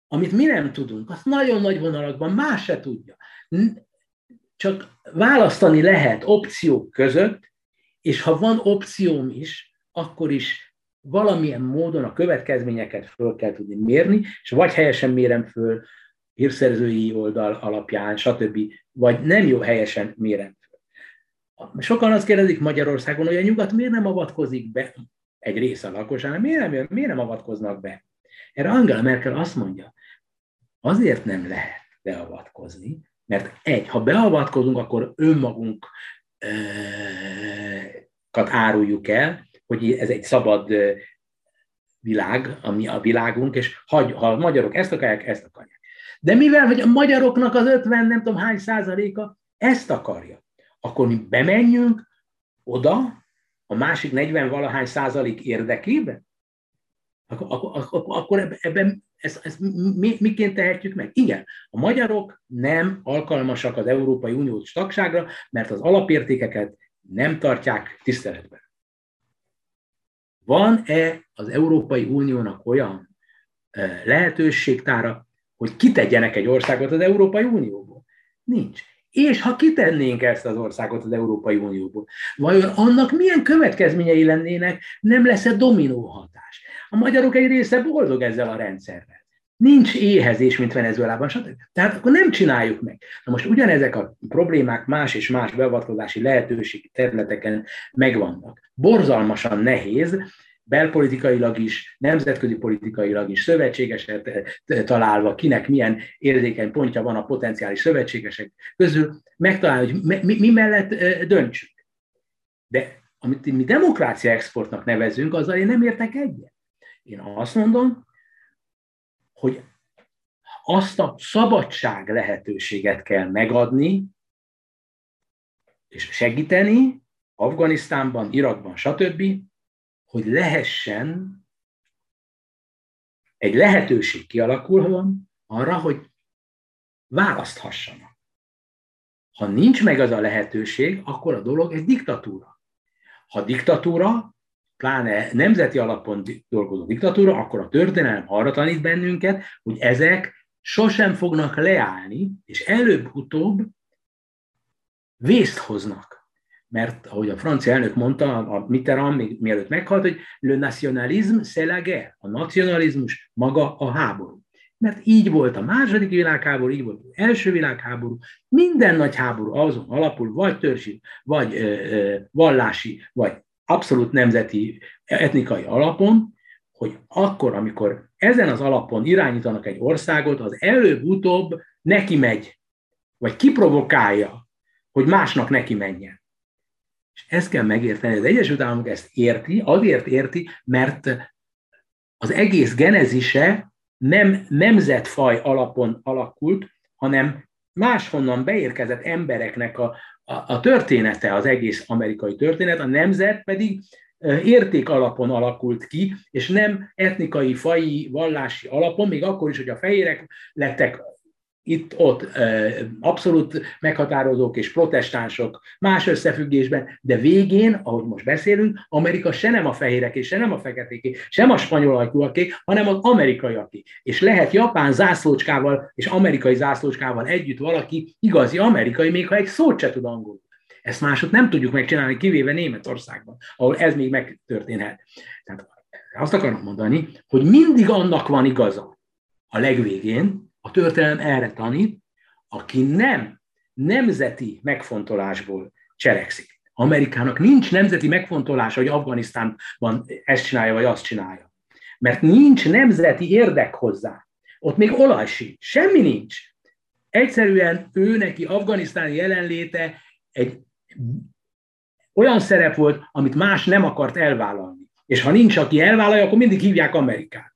amit mi nem tudunk, azt nagyon nagy vonalakban más se tudja. Csak választani lehet opciók között, és ha van opcióm is, akkor is valamilyen módon a következményeket föl kell tudni mérni, és vagy helyesen mérem föl, hírszerzői oldal alapján, stb., vagy nem jó helyesen mérem föl. Sokan azt kérdezik Magyarországon, hogy a nyugat miért nem avatkozik be, egy része a lakosságnak, miért nem, miért nem avatkoznak be? Erre Angela Merkel azt mondja, azért nem lehet beavatkozni, mert egy, ha beavatkozunk, akkor önmagunkat áruljuk el, hogy ez egy szabad világ, ami a világunk, és ha a magyarok ezt akarják, ezt akarják. De mivel, hogy a magyaroknak az 50 nem tudom hány százaléka ezt akarja, akkor mi bemenjünk oda a másik 40 valahány százalék érdekében, akkor, akkor, akkor ebben ezt, ezt mi, miként tehetjük meg? Igen, a magyarok nem alkalmasak az Európai Uniós tagságra, mert az alapértékeket nem tartják tiszteletben. Van-e az Európai Uniónak olyan lehetőségtára, hogy kitegyenek egy országot az Európai Unióból? Nincs. És ha kitennénk ezt az országot az Európai Unióból, vajon annak milyen következményei lennének, nem lesz-e dominó hatás? A magyarok egy része boldog ezzel a rendszerrel. Nincs éhezés, mint Venezuelában, stb. Tehát akkor nem csináljuk meg. Na most ugyanezek a problémák más és más beavatkozási lehetőségi területeken megvannak. Borzalmasan nehéz, belpolitikailag is, nemzetközi politikailag is szövetségeset találva, kinek milyen érzékeny pontja van a potenciális szövetségesek közül, megtalálni, hogy mi, mi mellett döntsünk. De amit mi demokrácia exportnak nevezünk, azzal én nem értek egyet. Én azt mondom, hogy azt a szabadság lehetőséget kell megadni, és segíteni Afganisztánban, Irakban, stb., hogy lehessen egy lehetőség kialakuljon arra, hogy választhassanak. Ha nincs meg az a lehetőség, akkor a dolog egy diktatúra. Ha diktatúra, pláne nemzeti alapon dolgozó diktatúra, akkor a történelem arra tanít bennünket, hogy ezek sosem fognak leállni, és előbb-utóbb vészt hoznak. Mert ahogy a francia elnök mondta, a Mitterrand még mielőtt meghalt, hogy le nationalisme, c'est la guerre. A nacionalizmus maga a háború. Mert így volt a második világháború, így volt az első világháború, minden nagy háború azon alapul, vagy törzsi, vagy ö, ö, vallási, vagy abszolút nemzeti, etnikai alapon, hogy akkor, amikor ezen az alapon irányítanak egy országot, az előbb-utóbb neki megy, vagy kiprovokálja, hogy másnak neki menjen. És ezt kell megérteni. Az Egyesült Államok ezt érti, azért érti, mert az egész genezise nem nemzetfaj alapon alakult, hanem máshonnan beérkezett embereknek a, a, a története, az egész amerikai történet, a nemzet pedig érték alapon alakult ki, és nem etnikai, fai, vallási alapon, még akkor is, hogy a fehérek lettek itt-ott abszolút meghatározók és protestánsok más összefüggésben, de végén, ahogy most beszélünk, Amerika se nem a fehérek és se nem a feketéké, sem a spanyol ajkúaké, hanem az amerikaiaké. És lehet japán zászlócskával és amerikai zászlócskával együtt valaki igazi amerikai, még ha egy szót se tud angolul. Ezt másod nem tudjuk megcsinálni, kivéve Németországban, ahol ez még megtörténhet. Tehát azt akarom mondani, hogy mindig annak van igaza a legvégén, a történelem erre tanít, aki nem nemzeti megfontolásból cselekszik. Amerikának nincs nemzeti megfontolása, hogy Afganisztánban ezt csinálja, vagy azt csinálja. Mert nincs nemzeti érdek hozzá. Ott még olaj sincs, semmi nincs. Egyszerűen ő neki afganisztáni jelenléte egy olyan szerep volt, amit más nem akart elvállalni. És ha nincs, aki elvállalja, akkor mindig hívják Amerikát.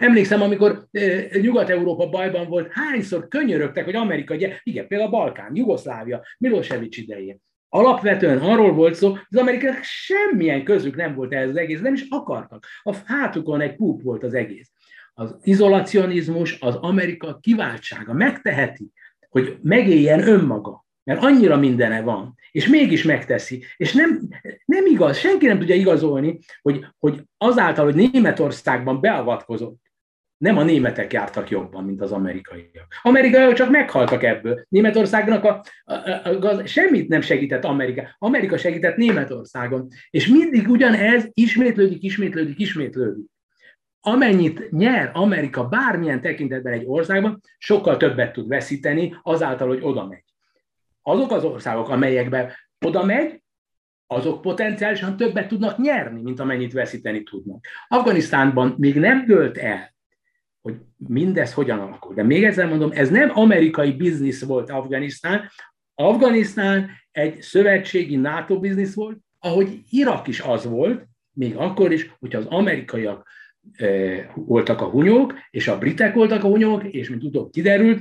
Emlékszem, amikor Nyugat-Európa bajban volt, hányszor könyörögtek, hogy Amerika, igen, például a Balkán, Jugoszlávia, Milosevic idején. Alapvetően arról volt szó, hogy az amerikaiak semmilyen közük nem volt ehhez az egész, nem is akartak. A hátukon egy púp volt az egész. Az izolacionizmus, az Amerika kiváltsága megteheti, hogy megéljen önmaga, mert annyira mindene van, és mégis megteszi. És nem, nem igaz, senki nem tudja igazolni, hogy, hogy azáltal, hogy Németországban beavatkozott, Nem a németek jártak jobban, mint az amerikaiak. Amerikaiak csak meghaltak ebből. Németországnak a, a, a, a, semmit nem segített Amerika. Amerika segített Németországon. És mindig ugyanez ismétlődik, ismétlődik, ismétlődik. Amennyit nyer Amerika bármilyen tekintetben egy országban, sokkal többet tud veszíteni azáltal, hogy oda megy. Azok az országok, amelyekben oda megy, azok potenciálisan többet tudnak nyerni, mint amennyit veszíteni tudnak. Afganisztánban még nem dőlt el, hogy mindez hogyan alakul. De még egyszer mondom, ez nem amerikai biznisz volt Afganisztán. Afganisztán egy szövetségi NATO biznisz volt, ahogy Irak is az volt, még akkor is, hogyha az amerikaiak e, voltak a hunyók, és a britek voltak a hunyók, és mint utóbb kiderült,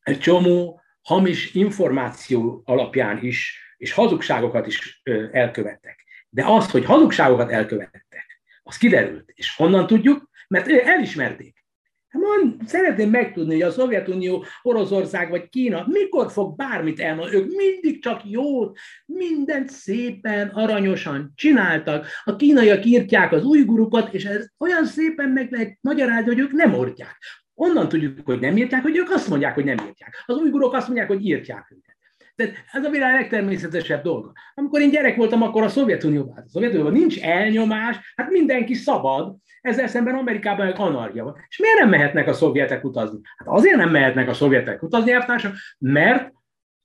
egy csomó hamis információ alapján is és hazugságokat is elkövettek. De az, hogy hazugságokat elkövettek, az kiderült. És honnan tudjuk? Mert elismerték. Hát mond, szeretném megtudni, hogy a Szovjetunió, Oroszország vagy Kína mikor fog bármit elmondani. Ők mindig csak jót, mindent szépen, aranyosan csináltak. A kínaiak írtják az ujgurukat, és ez olyan szépen meg lehet magyarázni, hogy ők nem ortják. Onnan tudjuk, hogy nem írtják, hogy ők azt mondják, hogy nem írtják. Az ujgurok azt mondják, hogy írtják őket. Tehát ez a világ legtermészetesebb dolga. Amikor én gyerek voltam, akkor a Szovjetunióban, a Szovjetunióban nincs elnyomás, hát mindenki szabad, ezzel szemben Amerikában egy anarchia van. És miért nem mehetnek a szovjetek utazni? Hát azért nem mehetnek a szovjetek utazni, elvtársak, mert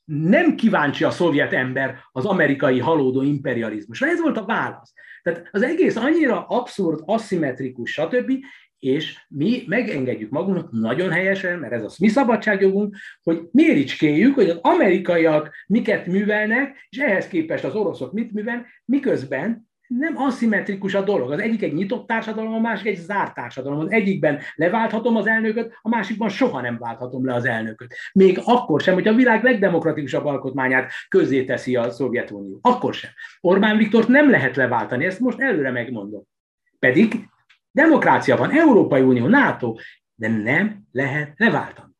nem kíváncsi a szovjet ember az amerikai halódó imperializmusra. Ez volt a válasz. Tehát az egész annyira abszurd, aszimmetrikus, stb., és mi megengedjük magunknak nagyon helyesen, mert ez a mi szabadságjogunk, hogy méricskéljük, hogy az amerikaiak miket művelnek, és ehhez képest az oroszok mit művel, miközben nem aszimmetrikus a dolog. Az egyik egy nyitott társadalom, a másik egy zárt társadalom. Az egyikben leválthatom az elnököt, a másikban soha nem válthatom le az elnököt. Még akkor sem, hogy a világ legdemokratikusabb alkotmányát közzé teszi a Szovjetunió. Akkor sem. Orbán Viktort nem lehet leváltani, ezt most előre megmondom. Pedig Demokrácia van, Európai Unió, NATO, de nem lehet leváltani.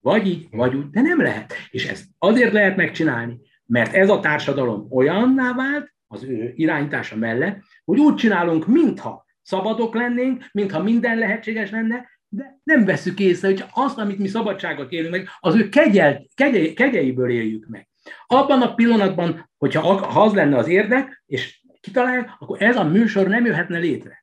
Vagy így, vagy úgy, de nem lehet. És ezt azért lehet megcsinálni, mert ez a társadalom olyanná vált, az ő irányítása mellett, hogy úgy csinálunk, mintha szabadok lennénk, mintha minden lehetséges lenne, de nem veszük észre, hogy azt, amit mi szabadságot élünk meg, az ő kegyel, kegye, kegyeiből éljük meg. Abban a pillanatban, hogyha ha az lenne az érdek, és kitalálják, akkor ez a műsor nem jöhetne létre.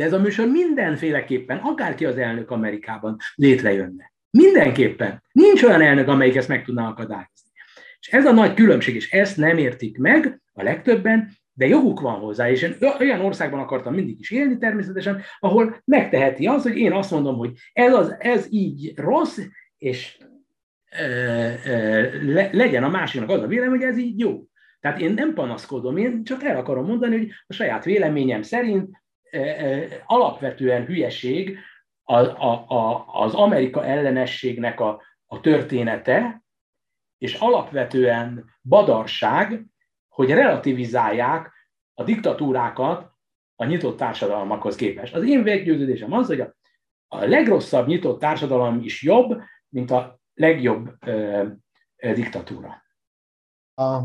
De ez a műsor mindenféleképpen, akárki az elnök Amerikában létrejönne. Mindenképpen. Nincs olyan elnök, amelyik ezt meg tudná akadályozni. És ez a nagy különbség, és ezt nem értik meg a legtöbben, de joguk van hozzá, és én olyan országban akartam mindig is élni természetesen, ahol megteheti az, hogy én azt mondom, hogy ez, az, ez így rossz, és le, legyen a másiknak az a vélemény, hogy ez így jó. Tehát én nem panaszkodom, én csak el akarom mondani, hogy a saját véleményem szerint alapvetően hülyeség a, a, a, az Amerika ellenességnek a, a története, és alapvetően badarság, hogy relativizálják a diktatúrákat a nyitott társadalmakhoz képest. Az én meggyőződésem az, hogy a, a legrosszabb nyitott társadalom is jobb, mint a legjobb ö, ö, diktatúra. A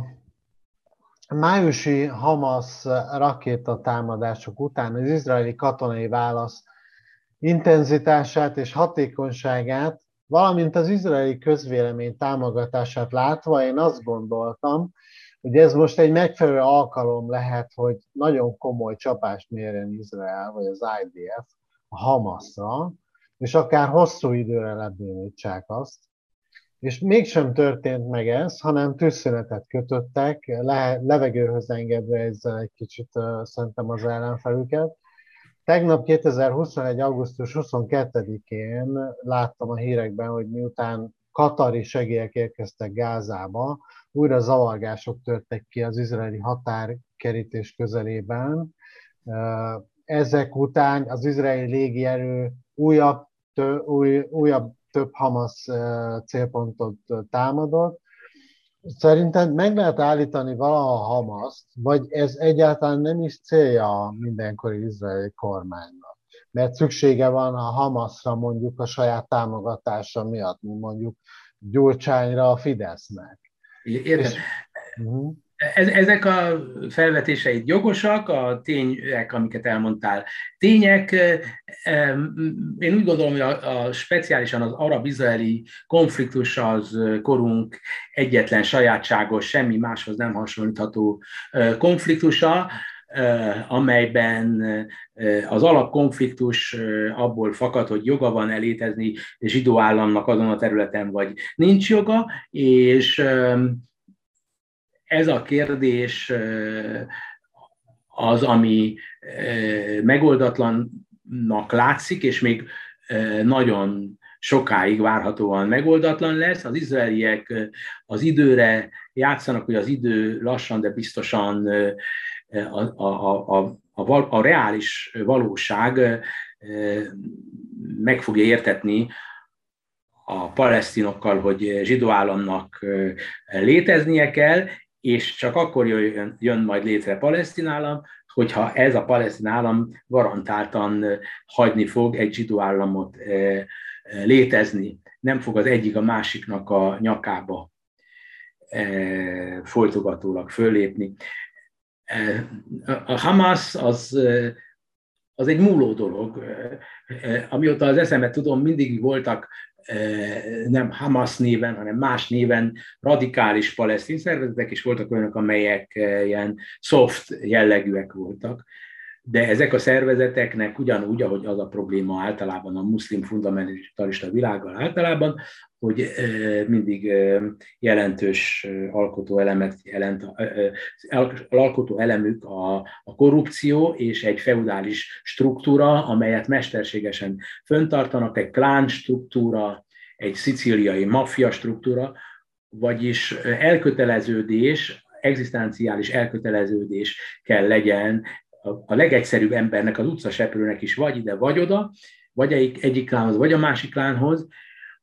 májusi Hamas rakéta támadások után az izraeli katonai válasz intenzitását és hatékonyságát, valamint az izraeli közvélemény támogatását látva én azt gondoltam, hogy ez most egy megfelelő alkalom lehet, hogy nagyon komoly csapást mérjen Izrael, vagy az IDF a Hamasra, és akár hosszú időre lebénítsák azt, és mégsem történt meg ez, hanem tűzszünetet kötöttek, le, levegőhöz engedve ezzel egy kicsit uh, szerintem az ellenfelüket. Tegnap 2021. augusztus 22-én láttam a hírekben, hogy miután katari segélyek érkeztek Gázába, újra zavargások törtek ki az izraeli határkerítés közelében. Ezek után az izraeli légierő újabb, tő, új, újabb több Hamas célpontot támadott. Szerinted meg lehet állítani valaha Hamaszt, vagy ez egyáltalán nem is célja a mindenkori izraeli kormánynak? Mert szüksége van a Hamasra mondjuk a saját támogatása miatt, mint mondjuk Gyurcsányra a Fidesznek. Érted? És, uh-huh. Ezek a felvetéseid jogosak, a tények, amiket elmondtál, tények. Én úgy gondolom, hogy a, a speciálisan az arab-izraeli konfliktus az korunk egyetlen sajátságos, semmi máshoz nem hasonlítható konfliktusa, amelyben az alapkonfliktus abból fakad, hogy joga van elétezni zsidó államnak azon a területen, vagy nincs joga, és ez a kérdés az, ami megoldatlannak látszik, és még nagyon sokáig várhatóan megoldatlan lesz. Az izraeliek az időre játszanak, hogy az idő lassan, de biztosan a, a, a, a, a reális valóság meg fogja értetni a palesztinokkal, hogy zsidó államnak léteznie kell, és csak akkor jön, jön majd létre palesztin állam, hogyha ez a palesztin állam garantáltan hagyni fog egy zsidó államot létezni. Nem fog az egyik a másiknak a nyakába folytogatólag fölépni. A Hamas az, az egy múló dolog. Amióta az eszemet tudom, mindig voltak nem Hamas néven, hanem más néven radikális palesztin szervezetek, és voltak olyanok, amelyek ilyen soft jellegűek voltak de ezek a szervezeteknek ugyanúgy, ahogy az a probléma általában a muszlim fundamentalista világgal általában, hogy mindig jelentős alkotóelemet jelent, alkotó elemük a, a korrupció és egy feudális struktúra, amelyet mesterségesen föntartanak, egy klán struktúra, egy szicíliai maffia struktúra, vagyis elköteleződés, egzisztenciális elköteleződés kell legyen a legegyszerűbb embernek, az utcaseprőnek is vagy ide, vagy oda, vagy egyik, egyik klánhoz, vagy a másik klánhoz.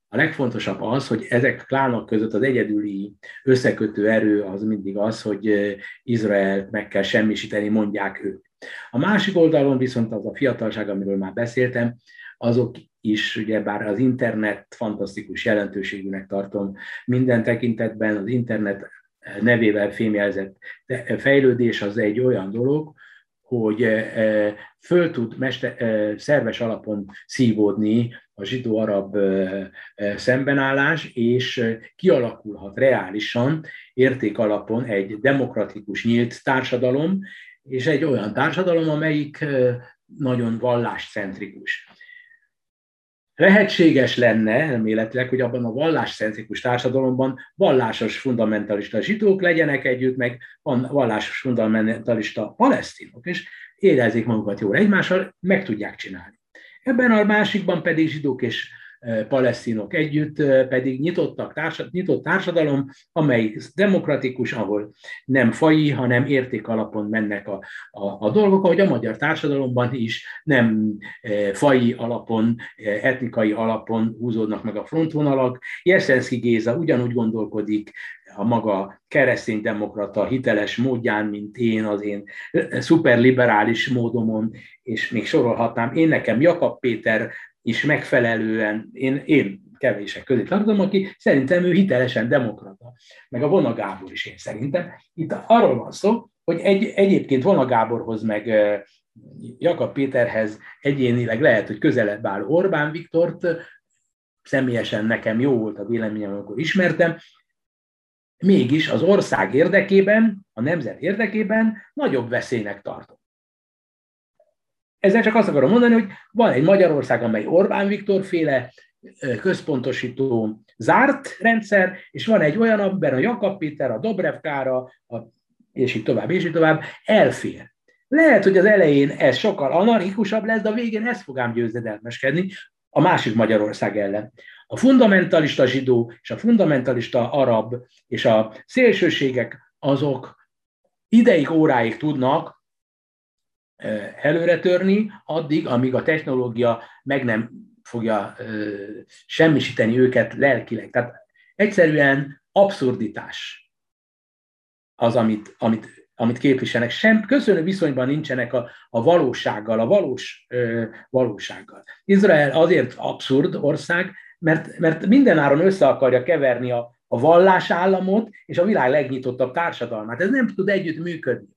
A legfontosabb az, hogy ezek klánok között az egyedüli összekötő erő az mindig az, hogy Izrael meg kell semmisíteni, mondják ők. A másik oldalon viszont az a fiatalság, amiről már beszéltem, azok is, ugye bár az internet fantasztikus jelentőségűnek tartom minden tekintetben, az internet nevével fémjelzett fejlődés az egy olyan dolog, hogy eh, eh, föl tud mester, eh, szerves alapon szívódni a zsidó-arab szembenállás, és kialakulhat reálisan, érték alapon egy demokratikus, nyílt társadalom, és egy olyan társadalom, amelyik nagyon valláscentrikus. Lehetséges lenne elméletileg, hogy abban a valláscentrikus társadalomban vallásos fundamentalista zsidók legyenek együtt, meg vallásos fundamentalista palesztinok, és érezzék magukat jól egymással, meg tudják csinálni. Ebben a másikban pedig zsidók és palesztinok együtt, pedig nyitottak, társad, nyitott társadalom, amely demokratikus, ahol nem fai, hanem érték alapon mennek a, a, a dolgok, ahogy a magyar társadalomban is nem fai alapon, etnikai alapon húzódnak meg a frontvonalak. Jeszenszki Géza ugyanúgy gondolkodik, a maga kereszténydemokrata hiteles módján, mint én, az én szuperliberális módomon, és még sorolhatnám, én nekem Jakab Péter is megfelelően, én, én kevések közé tartom, aki szerintem ő hitelesen demokrata, meg a Vona Gábor is én szerintem. Itt arról van szó, hogy egy, egyébként Vona Gáborhoz meg Jakab Péterhez egyénileg lehet, hogy közelebb áll Orbán Viktort, személyesen nekem jó volt a véleményem, amikor ismertem, mégis az ország érdekében, a nemzet érdekében nagyobb veszélynek tartom. Ezzel csak azt akarom mondani, hogy van egy Magyarország, amely Orbán Viktor féle központosító zárt rendszer, és van egy olyan, amiben a Jakab Péter, a Dobrev Kára, a, és így tovább, és így tovább elfér. Lehet, hogy az elején ez sokkal anarchikusabb lesz, de a végén ez fog ám győzedelmeskedni a másik Magyarország ellen. A fundamentalista zsidó és a fundamentalista arab és a szélsőségek azok ideig, óráig tudnak előre törni, addig, amíg a technológia meg nem fogja semmisíteni őket lelkileg. Tehát egyszerűen abszurditás az, amit, amit, amit képviselnek. Sem köszönő viszonyban nincsenek a, a valósággal, a valós ö, valósággal. Izrael azért abszurd ország, mert, mert mindenáron össze akarja keverni a, a vallásállamot és a világ legnyitottabb társadalmát. Ez nem tud együtt működni.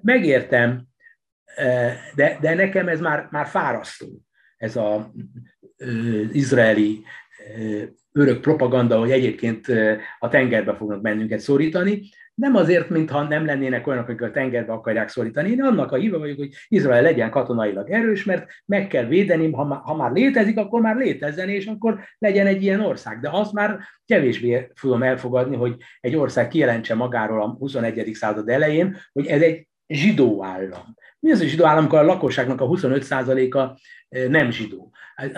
Megértem, de, de nekem ez már, már fárasztó, ez az izraeli örök propaganda, hogy egyébként a tengerbe fognak bennünket szorítani, nem azért, mintha nem lennének olyanok, akik a tengerbe akarják szorítani. Én annak a híve vagyok, hogy Izrael legyen katonailag erős, mert meg kell védeni, ha már, ha már létezik, akkor már létezzen, és akkor legyen egy ilyen ország. De azt már kevésbé tudom elfogadni, hogy egy ország kijelentse magáról a 21. század elején, hogy ez egy zsidó állam. Mi az, hogy zsidó állam, amikor a lakosságnak a 25%-a nem zsidó?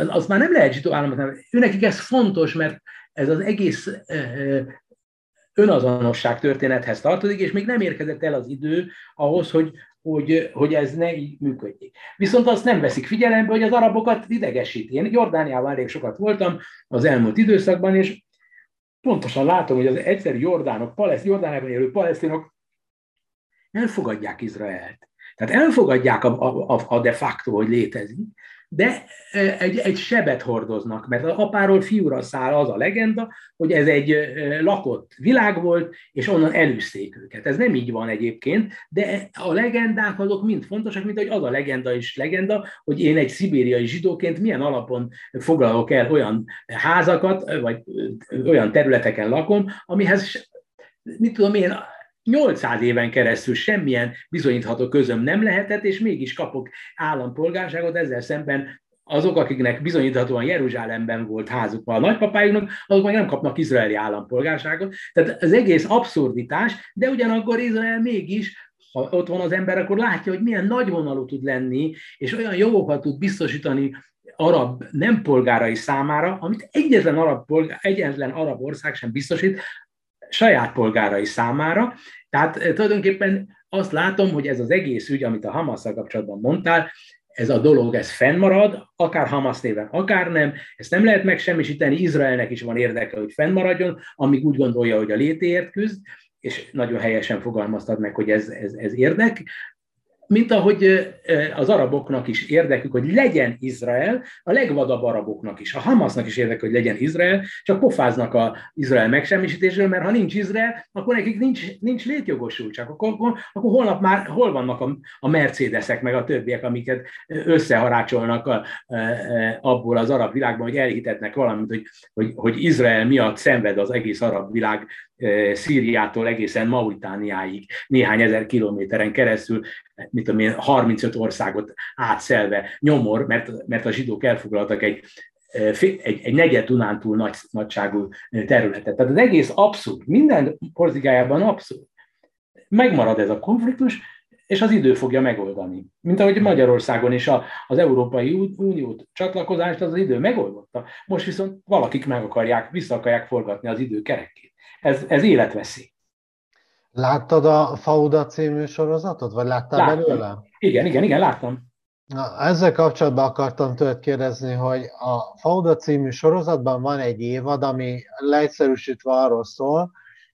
Az már nem lehet zsidó állam, őnekik ez fontos, mert ez az egész önazonosság történethez tartozik, és még nem érkezett el az idő ahhoz, hogy, hogy, hogy ez ne így működjék. Viszont azt nem veszik figyelembe, hogy az arabokat idegesíti. Én Jordániában elég sokat voltam az elmúlt időszakban, és pontosan látom, hogy az egyszerű jordánok, paleszt, Jordániában élő palesztinok elfogadják Izraelt. Tehát elfogadják a, a, a de facto, hogy létezik, de egy, egy sebet hordoznak, mert az apáról fiúra száll az a legenda, hogy ez egy lakott világ volt, és onnan elűzték őket. Ez nem így van egyébként, de a legendák azok mind fontosak, mint hogy az a legenda is legenda, hogy én egy szibériai zsidóként milyen alapon foglalok el olyan házakat, vagy olyan területeken lakom, amihez mit tudom én, 800 éven keresztül semmilyen bizonyítható közöm nem lehetett, és mégis kapok állampolgárságot, ezzel szemben azok, akiknek bizonyíthatóan Jeruzsálemben volt házuk a nagypapájuknak, azok meg nem kapnak izraeli állampolgárságot. Tehát az egész abszurditás, de ugyanakkor Izrael mégis ha ott van az ember, akkor látja, hogy milyen nagyvonalú tud lenni, és olyan jogokat tud biztosítani arab nem polgárai számára, amit egyetlen arab, polgár, egyetlen arab ország sem biztosít saját polgárai számára, tehát eh, tulajdonképpen azt látom, hogy ez az egész ügy, amit a hamas kapcsolatban mondtál, ez a dolog, ez fennmarad, akár Hamas néven, akár nem, ezt nem lehet megsemmisíteni, Izraelnek is van érdeke, hogy fennmaradjon, amíg úgy gondolja, hogy a létéért küzd, és nagyon helyesen fogalmaztad meg, hogy ez, ez, ez érdek, mint ahogy az araboknak is érdekük, hogy legyen Izrael, a legvadabb araboknak is, a Hamasnak is érdekük, hogy legyen Izrael, csak pofáznak a Izrael megsemmisítésről, mert ha nincs Izrael, akkor nekik nincs, nincs létjogosultság. Akkor, akkor, akkor holnap már hol vannak a, a Mercedesek, meg a többiek, amiket összeharácsolnak a, a, abból az arab világban, hogy elhitetnek valamit, hogy, hogy, hogy Izrael miatt szenved az egész arab világ Szíriától egészen Mauritániáig, néhány ezer kilométeren keresztül, mit tudom én, 35 országot átszelve nyomor, mert, mert a zsidók elfoglaltak egy, egy, egy negyed Dunántúl nagy, nagyságú területet. Tehát az egész abszurd, minden porzigájában abszurd. Megmarad ez a konfliktus, és az idő fogja megoldani. Mint ahogy Magyarországon is a, az Európai Unió csatlakozást az, az idő megoldotta. Most viszont valakik meg akarják, vissza akarják forgatni az idő kerekét. Ez, ez életveszély. Láttad a Fauda című sorozatot, vagy láttál láttam. belőle? Igen, igen, igen, láttam. Na, ezzel kapcsolatban akartam tőled kérdezni, hogy a Fauda című sorozatban van egy évad, ami leegyszerűsítve arról szól,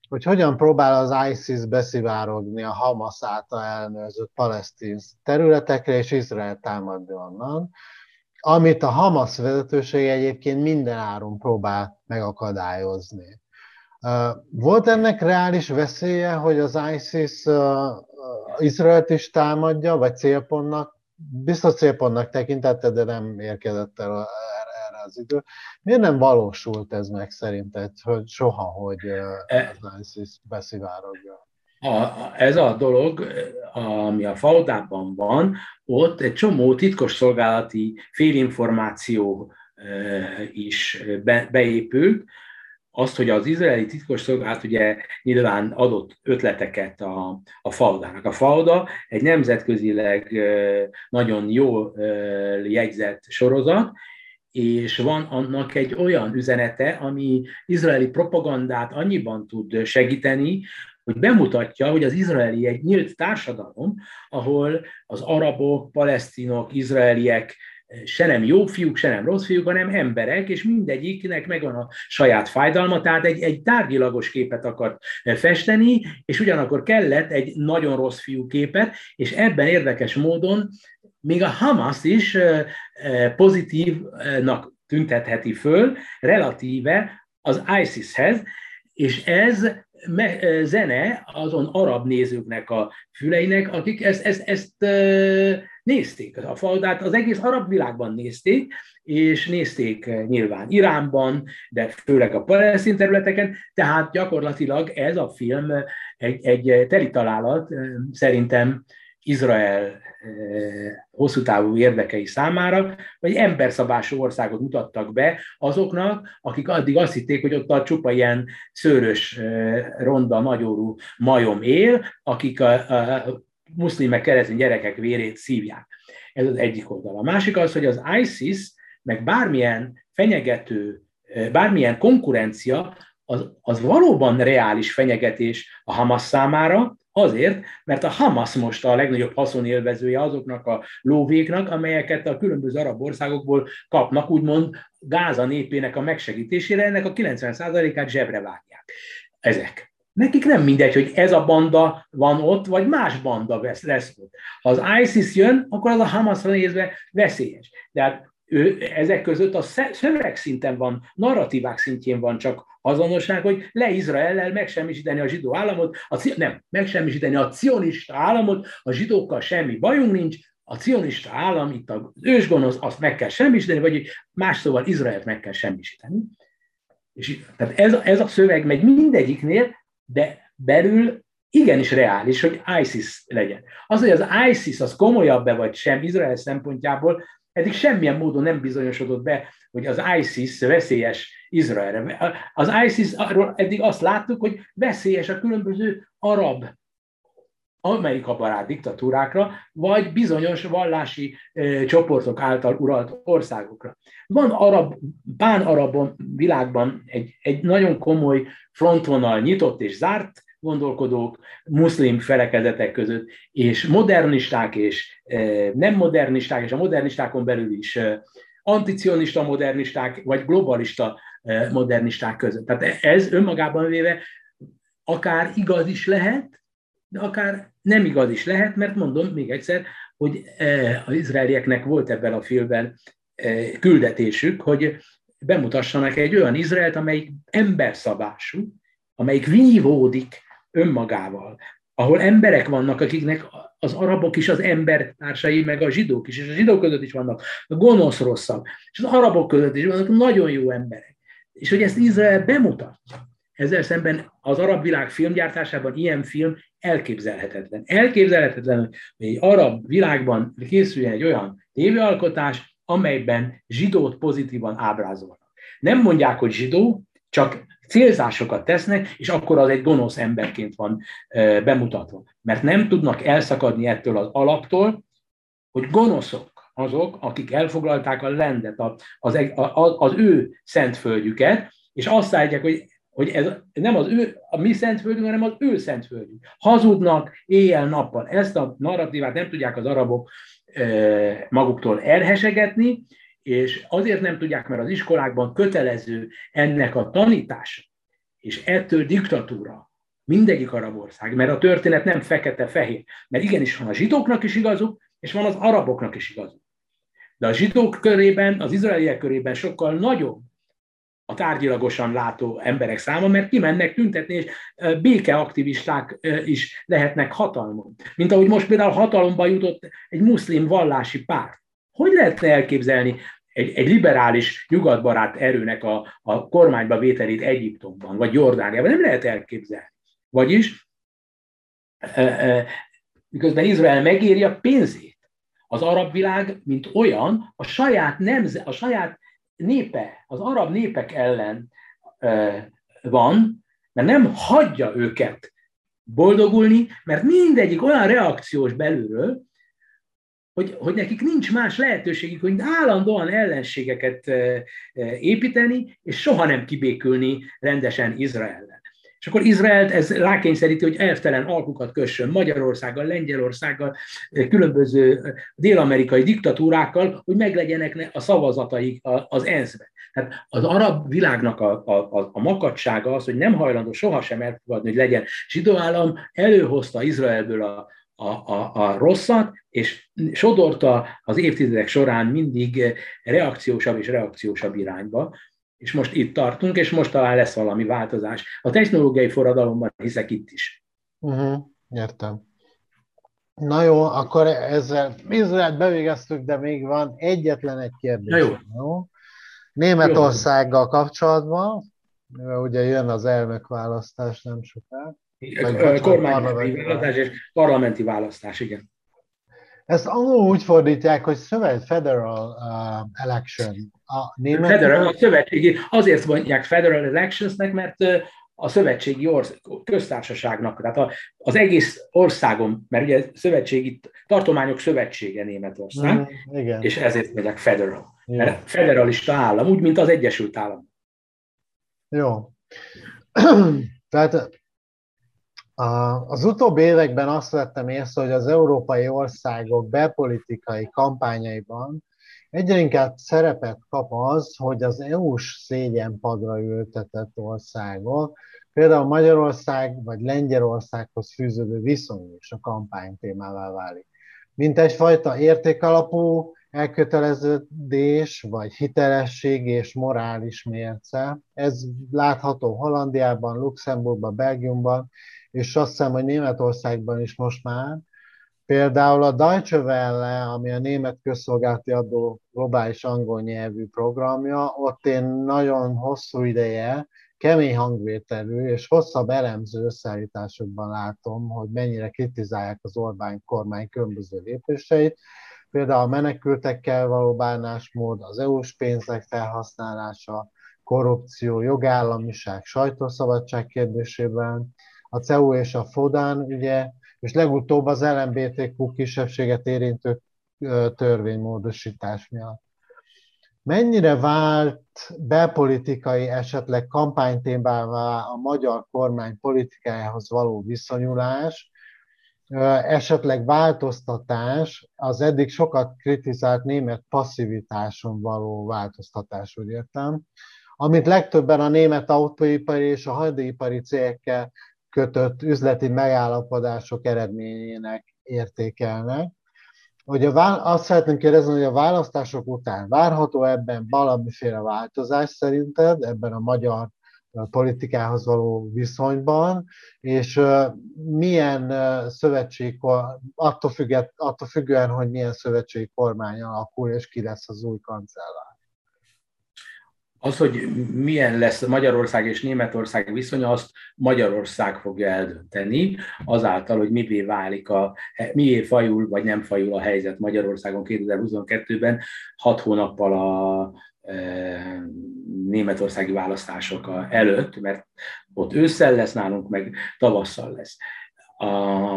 hogy hogyan próbál az ISIS beszivárogni a Hamas által elnőzött palesztin területekre, és Izrael támadni onnan, amit a Hamas vezetősége egyébként minden áron próbál megakadályozni. Volt ennek reális veszélye, hogy az ISIS Izraelt is támadja, vagy célpontnak, biztos célpontnak tekintette, de nem érkezett el erre az idő. Miért nem valósult ez meg szerinted, hogy soha, hogy e- az ISIS beszivárogja? A, ez a dolog, ami a Faudában van, ott egy csomó titkosszolgálati félinformáció is be, beépült, azt, hogy az izraeli titkosszolgálat ugye nyilván adott ötleteket a, a Faudának. A Fauda egy nemzetközileg nagyon jó jegyzett sorozat, és van annak egy olyan üzenete, ami izraeli propagandát annyiban tud segíteni, hogy bemutatja, hogy az izraeli egy nyílt társadalom, ahol az arabok, palesztinok, izraeliek se nem jó fiúk, se nem rossz fiúk, hanem emberek, és mindegyiknek megvan a saját fájdalma, tehát egy, egy tárgyilagos képet akart festeni, és ugyanakkor kellett egy nagyon rossz fiú képet, és ebben érdekes módon még a Hamas is pozitívnak tüntetheti föl, relatíve az ISIS-hez, És ez zene azon arab nézőknek a füleinek, akik ezt, ezt, ezt nézték. A faudát az egész arab világban nézték, és nézték nyilván Iránban, de főleg a palesztin területeken, tehát gyakorlatilag ez a film egy, egy teli találat szerintem Izrael hosszú távú érdekei számára, vagy emberszabású országot mutattak be azoknak, akik addig azt hitték, hogy ott a csupa ilyen szőrös, ronda, nagyorú majom él, akik a, a muszlimek, keresztény gyerekek vérét szívják. Ez az egyik oldal. A másik az, hogy az ISIS, meg bármilyen fenyegető, bármilyen konkurencia, az, az valóban reális fenyegetés a Hamas számára, Azért, mert a Hamas most a legnagyobb haszonélvezője azoknak a lóvéknak, amelyeket a különböző arab országokból kapnak, úgymond Gáza népének a megsegítésére, ennek a 90%-át zsebre vágják. Ezek. Nekik nem mindegy, hogy ez a banda van ott, vagy más banda lesz ott. Ha az ISIS jön, akkor az a Hamasra nézve veszélyes. De hát ő, ezek között a szövegszinten van, narratívák szintjén van csak azonosság, hogy le Izraellel megsemmisíteni a zsidó államot, a, nem, megsemmisíteni a cionista államot, a zsidókkal semmi bajunk nincs, a cionista állam, itt az ősgonosz, azt meg kell semmisíteni, vagy más szóval Izraelt meg kell semmisíteni. És, tehát ez, ez a szöveg megy mindegyiknél, de belül igenis reális, hogy ISIS legyen. Az, hogy az ISIS az komolyabb-e vagy sem Izrael szempontjából, eddig semmilyen módon nem bizonyosodott be, hogy az ISIS veszélyes Izraelre. Az ISIS eddig azt láttuk, hogy veszélyes a különböző arab Amerika barát diktatúrákra, vagy bizonyos vallási e, csoportok által uralt országokra. Van arab, pán-arab világban egy, egy nagyon komoly frontvonal nyitott és zárt gondolkodók, muszlim felekezetek között, és modernisták és e, nem modernisták, és a modernistákon belül is e, anticionista modernisták, vagy globalista e, modernisták között. Tehát ez önmagában véve akár igaz is lehet, de akár nem igaz is lehet, mert mondom még egyszer, hogy az izraelieknek volt ebben a filmben küldetésük, hogy bemutassanak egy olyan Izraelt, amelyik emberszabású, amelyik vívódik önmagával, ahol emberek vannak, akiknek az arabok is az embertársai, meg a zsidók is, és a zsidók között is vannak a gonosz rosszak, és az arabok között is vannak nagyon jó emberek. És hogy ezt Izrael bemutatja. Ezzel szemben az arab világ filmgyártásában ilyen film elképzelhetetlen. Elképzelhetetlen, hogy egy arab világban készüljen egy olyan tévéalkotás, amelyben zsidót pozitívan ábrázolnak. Nem mondják, hogy zsidó, csak célzásokat tesznek, és akkor az egy gonosz emberként van bemutatva. Mert nem tudnak elszakadni ettől az alaptól, hogy gonoszok azok, akik elfoglalták a lendet, az, az, az ő szentföldjüket, és azt állítják, hogy hogy ez nem az ő, a mi szentföldünk, hanem az ő szentföldünk. Hazudnak éjjel-nappal. Ezt a narratívát nem tudják az arabok maguktól elhesegetni, és azért nem tudják, mert az iskolákban kötelező ennek a tanítása, és ettől diktatúra mindegyik arab ország, mert a történet nem fekete-fehér, mert igenis van a zsidóknak is igazuk, és van az araboknak is igazuk. De a zsidók körében, az izraeliek körében sokkal nagyobb a tárgyilagosan látó emberek száma, mert kimennek tüntetni, és békeaktivisták is lehetnek hatalmon. Mint ahogy most például hatalomba jutott egy muszlim vallási párt. Hogy lehetne elképzelni egy, egy liberális, nyugatbarát erőnek a, a kormányba vételét Egyiptomban, vagy Jordániában? Nem lehet elképzelni. Vagyis, miközben Izrael megéri a pénzét, az arab világ, mint olyan, a saját, nemze, a saját népe, az arab népek ellen van, mert nem hagyja őket boldogulni, mert mindegyik olyan reakciós belülről, hogy, hogy nekik nincs más lehetőségük, hogy állandóan ellenségeket építeni, és soha nem kibékülni rendesen Izraellen. És akkor Izraelt ez rákényszeríti, hogy elvtelen alkukat kössön Magyarországgal, Lengyelországgal, különböző dél-amerikai diktatúrákkal, hogy meglegyenek a szavazataik az ENSZ-ben. Tehát az arab világnak a, a, a makadsága az, hogy nem hajlandó sohasem elfogadni, hogy legyen zsidó állam, előhozta Izraelből a, a, a, a rosszat, és sodorta az évtizedek során mindig reakciósabb és reakciósabb irányba, És most itt tartunk, és most talán lesz valami változás. A technológiai forradalomban hiszek itt is. Uh-huh, értem. Na jó, akkor ezzel Izraelt bevégeztük, de még van egyetlen egy kérdés. Na jó. jó? Németországgal kapcsolatban, ugye jön az elnökválasztás nem sokára. Kormányzati választás és parlamenti választás, igen. Ezt angolul úgy fordítják, hogy szövet, federal uh, election. A német federal, a szövetségi, azért mondják federal electionsnek, mert a szövetségi orsz, köztársaságnak, tehát az egész országon, mert ugye szövetségi, tartományok szövetsége Németország, mm, igen. és ezért megyek federal. Igen. Mert federalista állam, úgy, mint az Egyesült Állam. Jó. Tehát az utóbbi években azt vettem észre, hogy az európai országok belpolitikai kampányaiban egyre inkább szerepet kap az, hogy az EU-s szégyenpadra ültetett országok, például Magyarország vagy Lengyelországhoz fűződő viszony is a kampány témává válik. Mint egyfajta értékalapú elköteleződés, vagy hitelesség és morális mérce. Ez látható Hollandiában, Luxemburgban, Belgiumban, és azt hiszem, hogy Németországban is most már. Például a Deutsche Welle, ami a német közszolgálati adó globális angol nyelvű programja, ott én nagyon hosszú ideje kemény hangvételű és hosszabb elemző összeállításokban látom, hogy mennyire kritizálják az Orbán kormány különböző lépéseit, például a menekültekkel való bánásmód, az EU-s pénzek felhasználása, korrupció, jogállamiság, sajtószabadság kérdésében, a CEU és a FODAN ugye, és legutóbb az LMBTQ kisebbséget érintő törvénymódosítás miatt. Mennyire vált belpolitikai, esetleg kampánytémává a magyar kormány politikájához való viszonyulás, esetleg változtatás, az eddig sokat kritizált német passzivitáson való változtatás, úgy értem, amit legtöbben a német autóipari és a hadipari cégekkel kötött üzleti megállapodások eredményének értékelnek. Hogy a, azt szeretném kérdezni, hogy a választások után várható ebben valamiféle változás szerinted, ebben a magyar politikához való viszonyban, és milyen szövetség, attól, függet, attól függően, hogy milyen szövetségi kormány alakul, és ki lesz az új kancellár. Az, hogy milyen lesz Magyarország és Németország viszonya, azt Magyarország fogja eldönteni, azáltal, hogy mivé válik a, mié fajul vagy nem fajul a helyzet Magyarországon 2022-ben, hat hónappal a e, németországi választások előtt, mert ott ősszel lesz nálunk, meg tavasszal lesz. A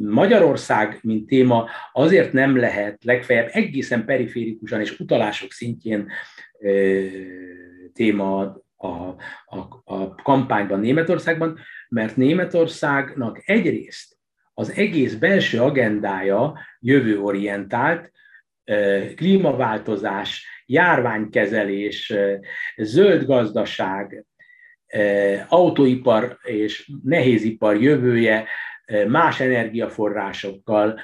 Magyarország, mint téma, azért nem lehet legfeljebb egészen periférikusan és utalások szintjén téma a, a, a kampányban Németországban, mert Németországnak egyrészt az egész belső agendája jövőorientált, klímaváltozás, járványkezelés, zöld gazdaság, autóipar és nehézipar jövője más energiaforrásokkal,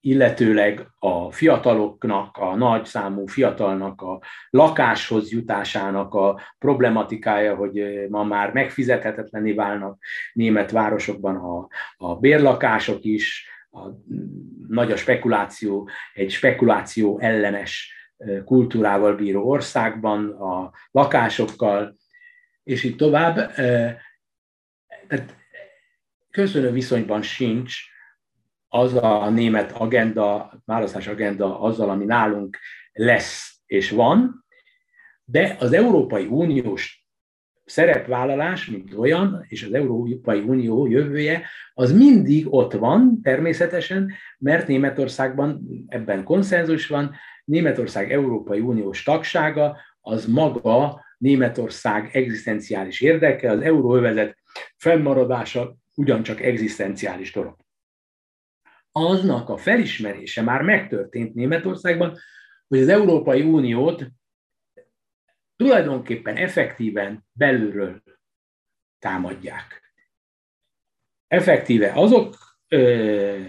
illetőleg a fiataloknak, a nagy számú fiatalnak a lakáshoz jutásának a problematikája, hogy ma már megfizethetetlené válnak német városokban a, a bérlakások is, a, nagy a spekuláció, egy spekuláció ellenes kultúrával bíró országban, a lakásokkal, és így tovább. Tehát köszönő viszonyban sincs az a német agenda, választás agenda azzal, ami nálunk lesz és van, de az Európai Uniós szerepvállalás, mint olyan, és az Európai Unió jövője, az mindig ott van természetesen, mert Németországban ebben konszenzus van, Németország Európai Uniós tagsága az maga Németország egzisztenciális érdeke, az euróövezet fennmaradása ugyancsak egzisztenciális dolog aznak a felismerése már megtörtént Németországban, hogy az Európai Uniót tulajdonképpen effektíven belülről támadják. Effektíve azok ö,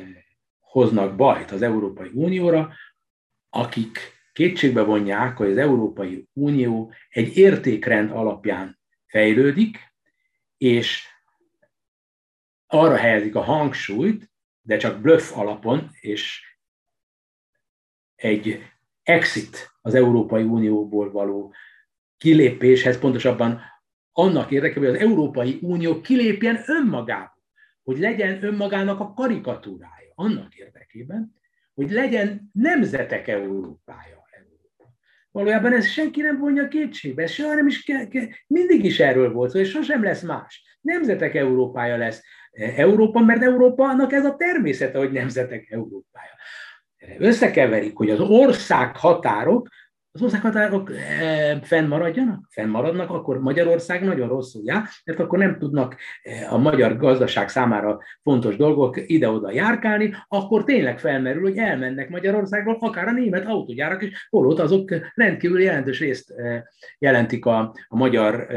hoznak bajt az Európai Unióra, akik kétségbe vonják, hogy az Európai Unió egy értékrend alapján fejlődik, és arra helyezik a hangsúlyt, de csak bluff alapon, és egy exit az Európai Unióból való kilépéshez, pontosabban annak érdekében, hogy az Európai Unió kilépjen önmagából, hogy legyen önmagának a karikatúrája, annak érdekében, hogy legyen nemzetek Európája. Valójában ez senki nem vonja kétségbe, ez soha nem is ke, ke, mindig is erről volt és sosem lesz más. Nemzetek Európája lesz Európa, mert Európának ez a természete, hogy nemzetek Európája. Összekeverik, hogy az ország határok az országhatárok e, fennmaradjanak, fennmaradnak, akkor Magyarország nagyon rosszul jár, mert akkor nem tudnak e, a magyar gazdaság számára fontos dolgok ide-oda járkálni, akkor tényleg felmerül, hogy elmennek Magyarországról, akár a német autógyárak is, holott azok rendkívül jelentős részt e, jelentik a, a magyar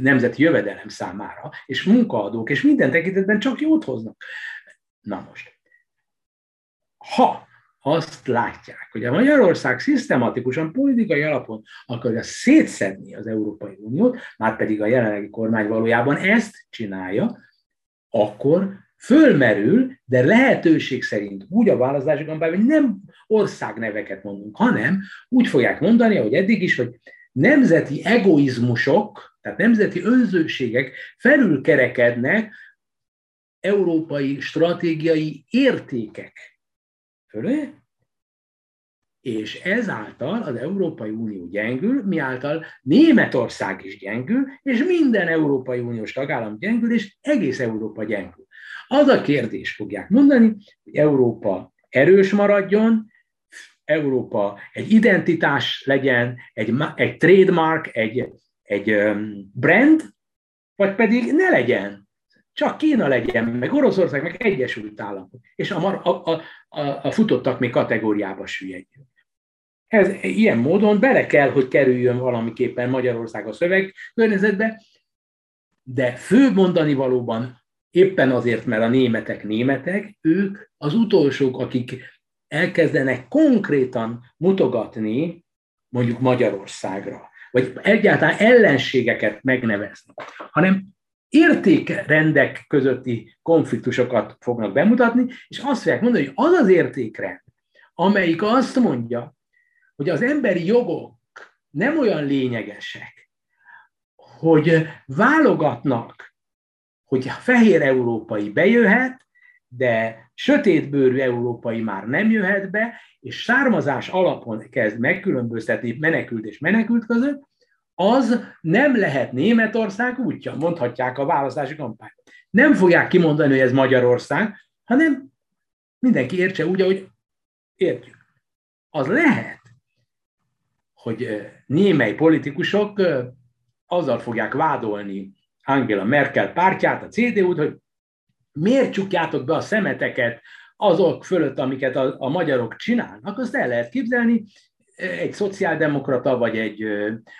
nemzeti jövedelem számára, és munkaadók, és minden tekintetben csak jót hoznak. Na most, ha azt látják, hogy a Magyarország szisztematikusan politikai alapon akarja szétszedni az Európai Uniót, már pedig a jelenlegi kormány valójában ezt csinálja, akkor fölmerül, de lehetőség szerint úgy a választási kampány, hogy nem országneveket mondunk, hanem úgy fogják mondani, hogy eddig is, hogy nemzeti egoizmusok, tehát nemzeti önzőségek felülkerekednek európai stratégiai értékek fölé, és ezáltal az Európai Unió gyengül, miáltal Németország is gyengül, és minden Európai Uniós tagállam gyengül, és egész Európa gyengül. Az a kérdés fogják mondani, hogy Európa erős maradjon, Európa egy identitás legyen, egy, egy trademark, egy, egy brand, vagy pedig ne legyen. Csak Kína legyen, meg Oroszország, meg Egyesült Államok. És a, a, a, a, futottak még kategóriába süllyedjünk. Ez ilyen módon bele kell, hogy kerüljön valamiképpen Magyarország a szöveg környezetbe, de fő mondani valóban éppen azért, mert a németek németek, ők az utolsók, akik elkezdenek konkrétan mutogatni mondjuk Magyarországra, vagy egyáltalán ellenségeket megnevezni, hanem értékrendek közötti konfliktusokat fognak bemutatni, és azt fogják mondani, hogy az az értékrend, amelyik azt mondja, hogy az emberi jogok nem olyan lényegesek, hogy válogatnak, hogy fehér európai bejöhet, de sötétbőrű európai már nem jöhet be, és származás alapon kezd megkülönböztetni menekült és menekült között, az nem lehet Németország útja, mondhatják a választási kampányban. Nem fogják kimondani, hogy ez Magyarország, hanem mindenki értse úgy, ahogy értjük. Az lehet, hogy némely politikusok azzal fogják vádolni Angela Merkel pártját, a CDU-t, hogy miért csukjátok be a szemeteket azok fölött, amiket a, a magyarok csinálnak, azt el lehet képzelni, egy szociáldemokrata, vagy egy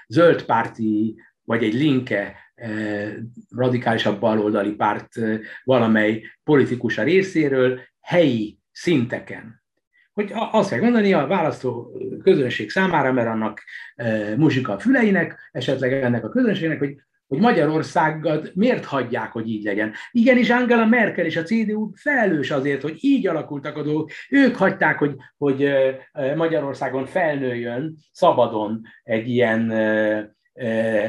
zöldpárti, vagy egy linke radikálisabb baloldali párt valamely politikusa részéről helyi szinteken. Hogy azt kell mondani a választó közönség számára, mert annak muzsika a füleinek, esetleg ennek a közönségnek, hogy hogy Magyarországot miért hagyják, hogy így legyen. Igenis Angela Merkel és a CDU felelős azért, hogy így alakultak a dolgok. Ők hagyták, hogy, hogy Magyarországon felnőjön szabadon egy ilyen ö, ö,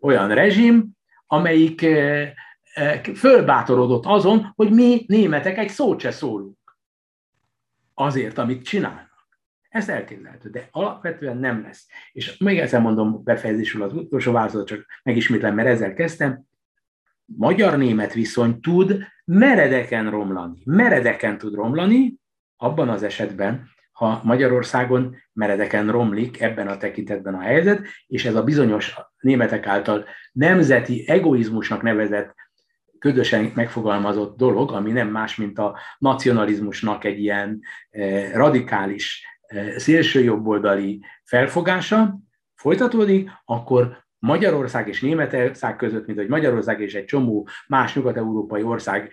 olyan rezsim, amelyik ö, fölbátorodott azon, hogy mi németek egy szót se szólunk azért, amit csinál. Ez elképzelhető, de alapvetően nem lesz. És még egyszer mondom befejezésül az utolsó változat, csak megismétlem, mert ezzel kezdtem. Magyar-német viszony tud meredeken romlani. Meredeken tud romlani, abban az esetben, ha Magyarországon meredeken romlik ebben a tekintetben a helyzet, és ez a bizonyos németek által nemzeti egoizmusnak nevezett ködösen megfogalmazott dolog, ami nem más, mint a nacionalizmusnak egy ilyen eh, radikális szélső jobboldali felfogása folytatódik, akkor Magyarország és Németország között, mint hogy Magyarország és egy csomó más nyugat-európai ország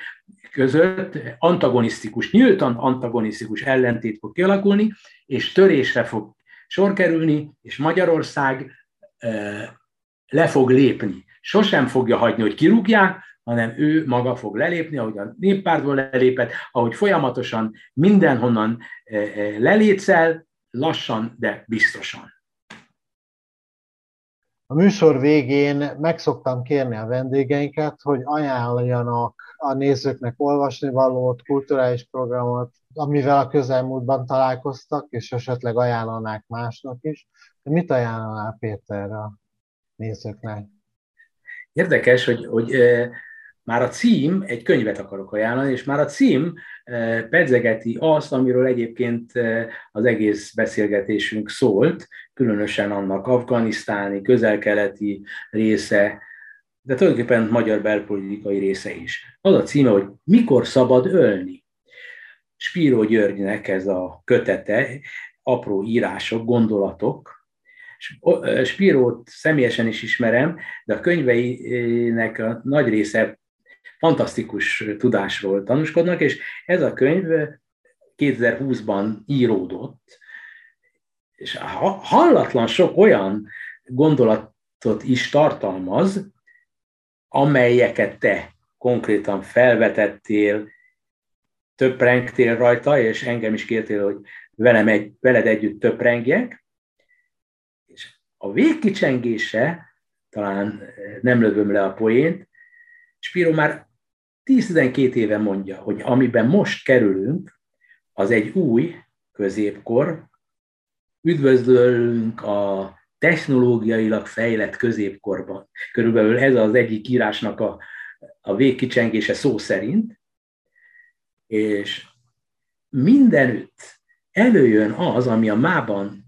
között antagonisztikus, nyíltan antagonisztikus ellentét fog kialakulni, és törésre fog sor kerülni, és Magyarország le fog lépni. Sosem fogja hagyni, hogy kirúgják, hanem ő maga fog lelépni, ahogy a néppártból lelépett, ahogy folyamatosan mindenhonnan lelétszel, lassan, de biztosan. A műsor végén meg szoktam kérni a vendégeinket, hogy ajánljanak a nézőknek olvasni valót, kulturális programot, amivel a közelmúltban találkoztak, és esetleg ajánlanák másnak is. De mit ajánlanál Péter a nézőknek? Érdekes, hogy, hogy már a cím, egy könyvet akarok ajánlani, és már a cím pedzegeti azt, amiről egyébként az egész beszélgetésünk szólt, különösen annak afganisztáni, közelkeleti része, de tulajdonképpen magyar belpolitikai része is. Az a címe, hogy Mikor szabad ölni? Spíró Györgynek ez a kötete, apró írások, gondolatok. Spírót személyesen is ismerem, de a könyveinek a nagy része fantasztikus tudásról tanúskodnak, és ez a könyv 2020-ban íródott, és hallatlan sok olyan gondolatot is tartalmaz, amelyeket te konkrétan felvetettél, töprengtél rajta, és engem is kértél, hogy velem egy, veled együtt töprengjek, és a végkicsengése, talán nem lövöm le a poént, Spiro már 10-12 éve mondja, hogy amiben most kerülünk, az egy új középkor, üdvözlünk a technológiailag fejlett középkorban. Körülbelül ez az egyik írásnak a, a végkicsengése szó szerint, és mindenütt előjön az, ami a mában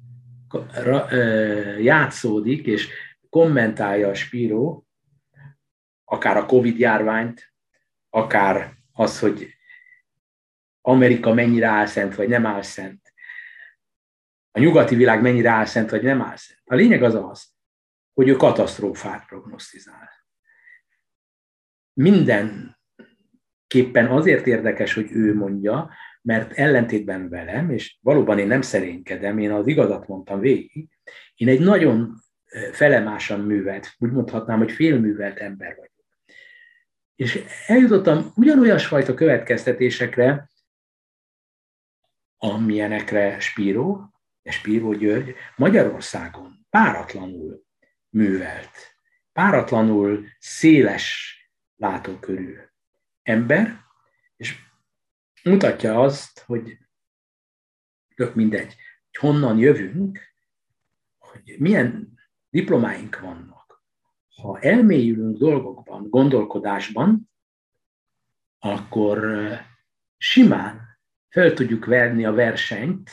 játszódik, és kommentálja a Spiro, akár a Covid járványt, akár az, hogy Amerika mennyire áll szent, vagy nem áll szent, a nyugati világ mennyire áll szent, vagy nem áll szent. A lényeg az az, hogy ő katasztrófát prognosztizál. Mindenképpen azért érdekes, hogy ő mondja, mert ellentétben velem, és valóban én nem szerénkedem, én az igazat mondtam végig, én egy nagyon felemásan művelt, úgy mondhatnám, hogy félművelt ember vagyok. És eljutottam ugyanolyasfajta következtetésekre, amilyenekre Spíró, Spíró György Magyarországon páratlanul művelt, páratlanul széles látókörű ember, és mutatja azt, hogy tök mindegy, hogy honnan jövünk, hogy milyen diplomáink vannak, ha elmélyülünk dolgokban, gondolkodásban, akkor simán fel tudjuk verni a versenyt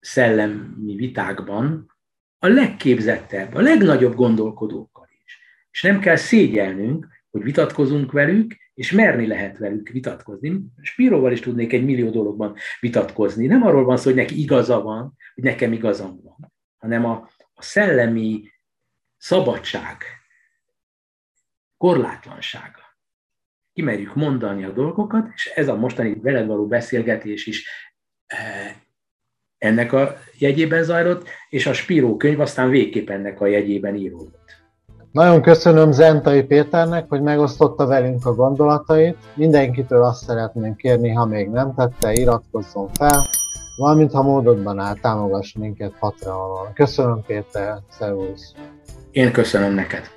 szellemi vitákban a legképzettebb, a legnagyobb gondolkodókkal is. És nem kell szégyelnünk, hogy vitatkozunk velük, és merni lehet velük vitatkozni. Spiróval is tudnék egy millió dologban vitatkozni. Nem arról van szó, hogy neki igaza van, hogy nekem igazam van, hanem a, a szellemi szabadság, korlátlansága. Kimerjük mondani a dolgokat, és ez a mostani veled való beszélgetés is eh, ennek a jegyében zajlott, és a Spíró könyv aztán végképp ennek a jegyében íródott. Nagyon köszönöm Zentai Péternek, hogy megosztotta velünk a gondolatait. Mindenkitől azt szeretném kérni, ha még nem tette, iratkozzon fel, valamint ha módodban áll, támogass minket Patreonon. Köszönöm Péter, szervusz! Én köszönöm neked.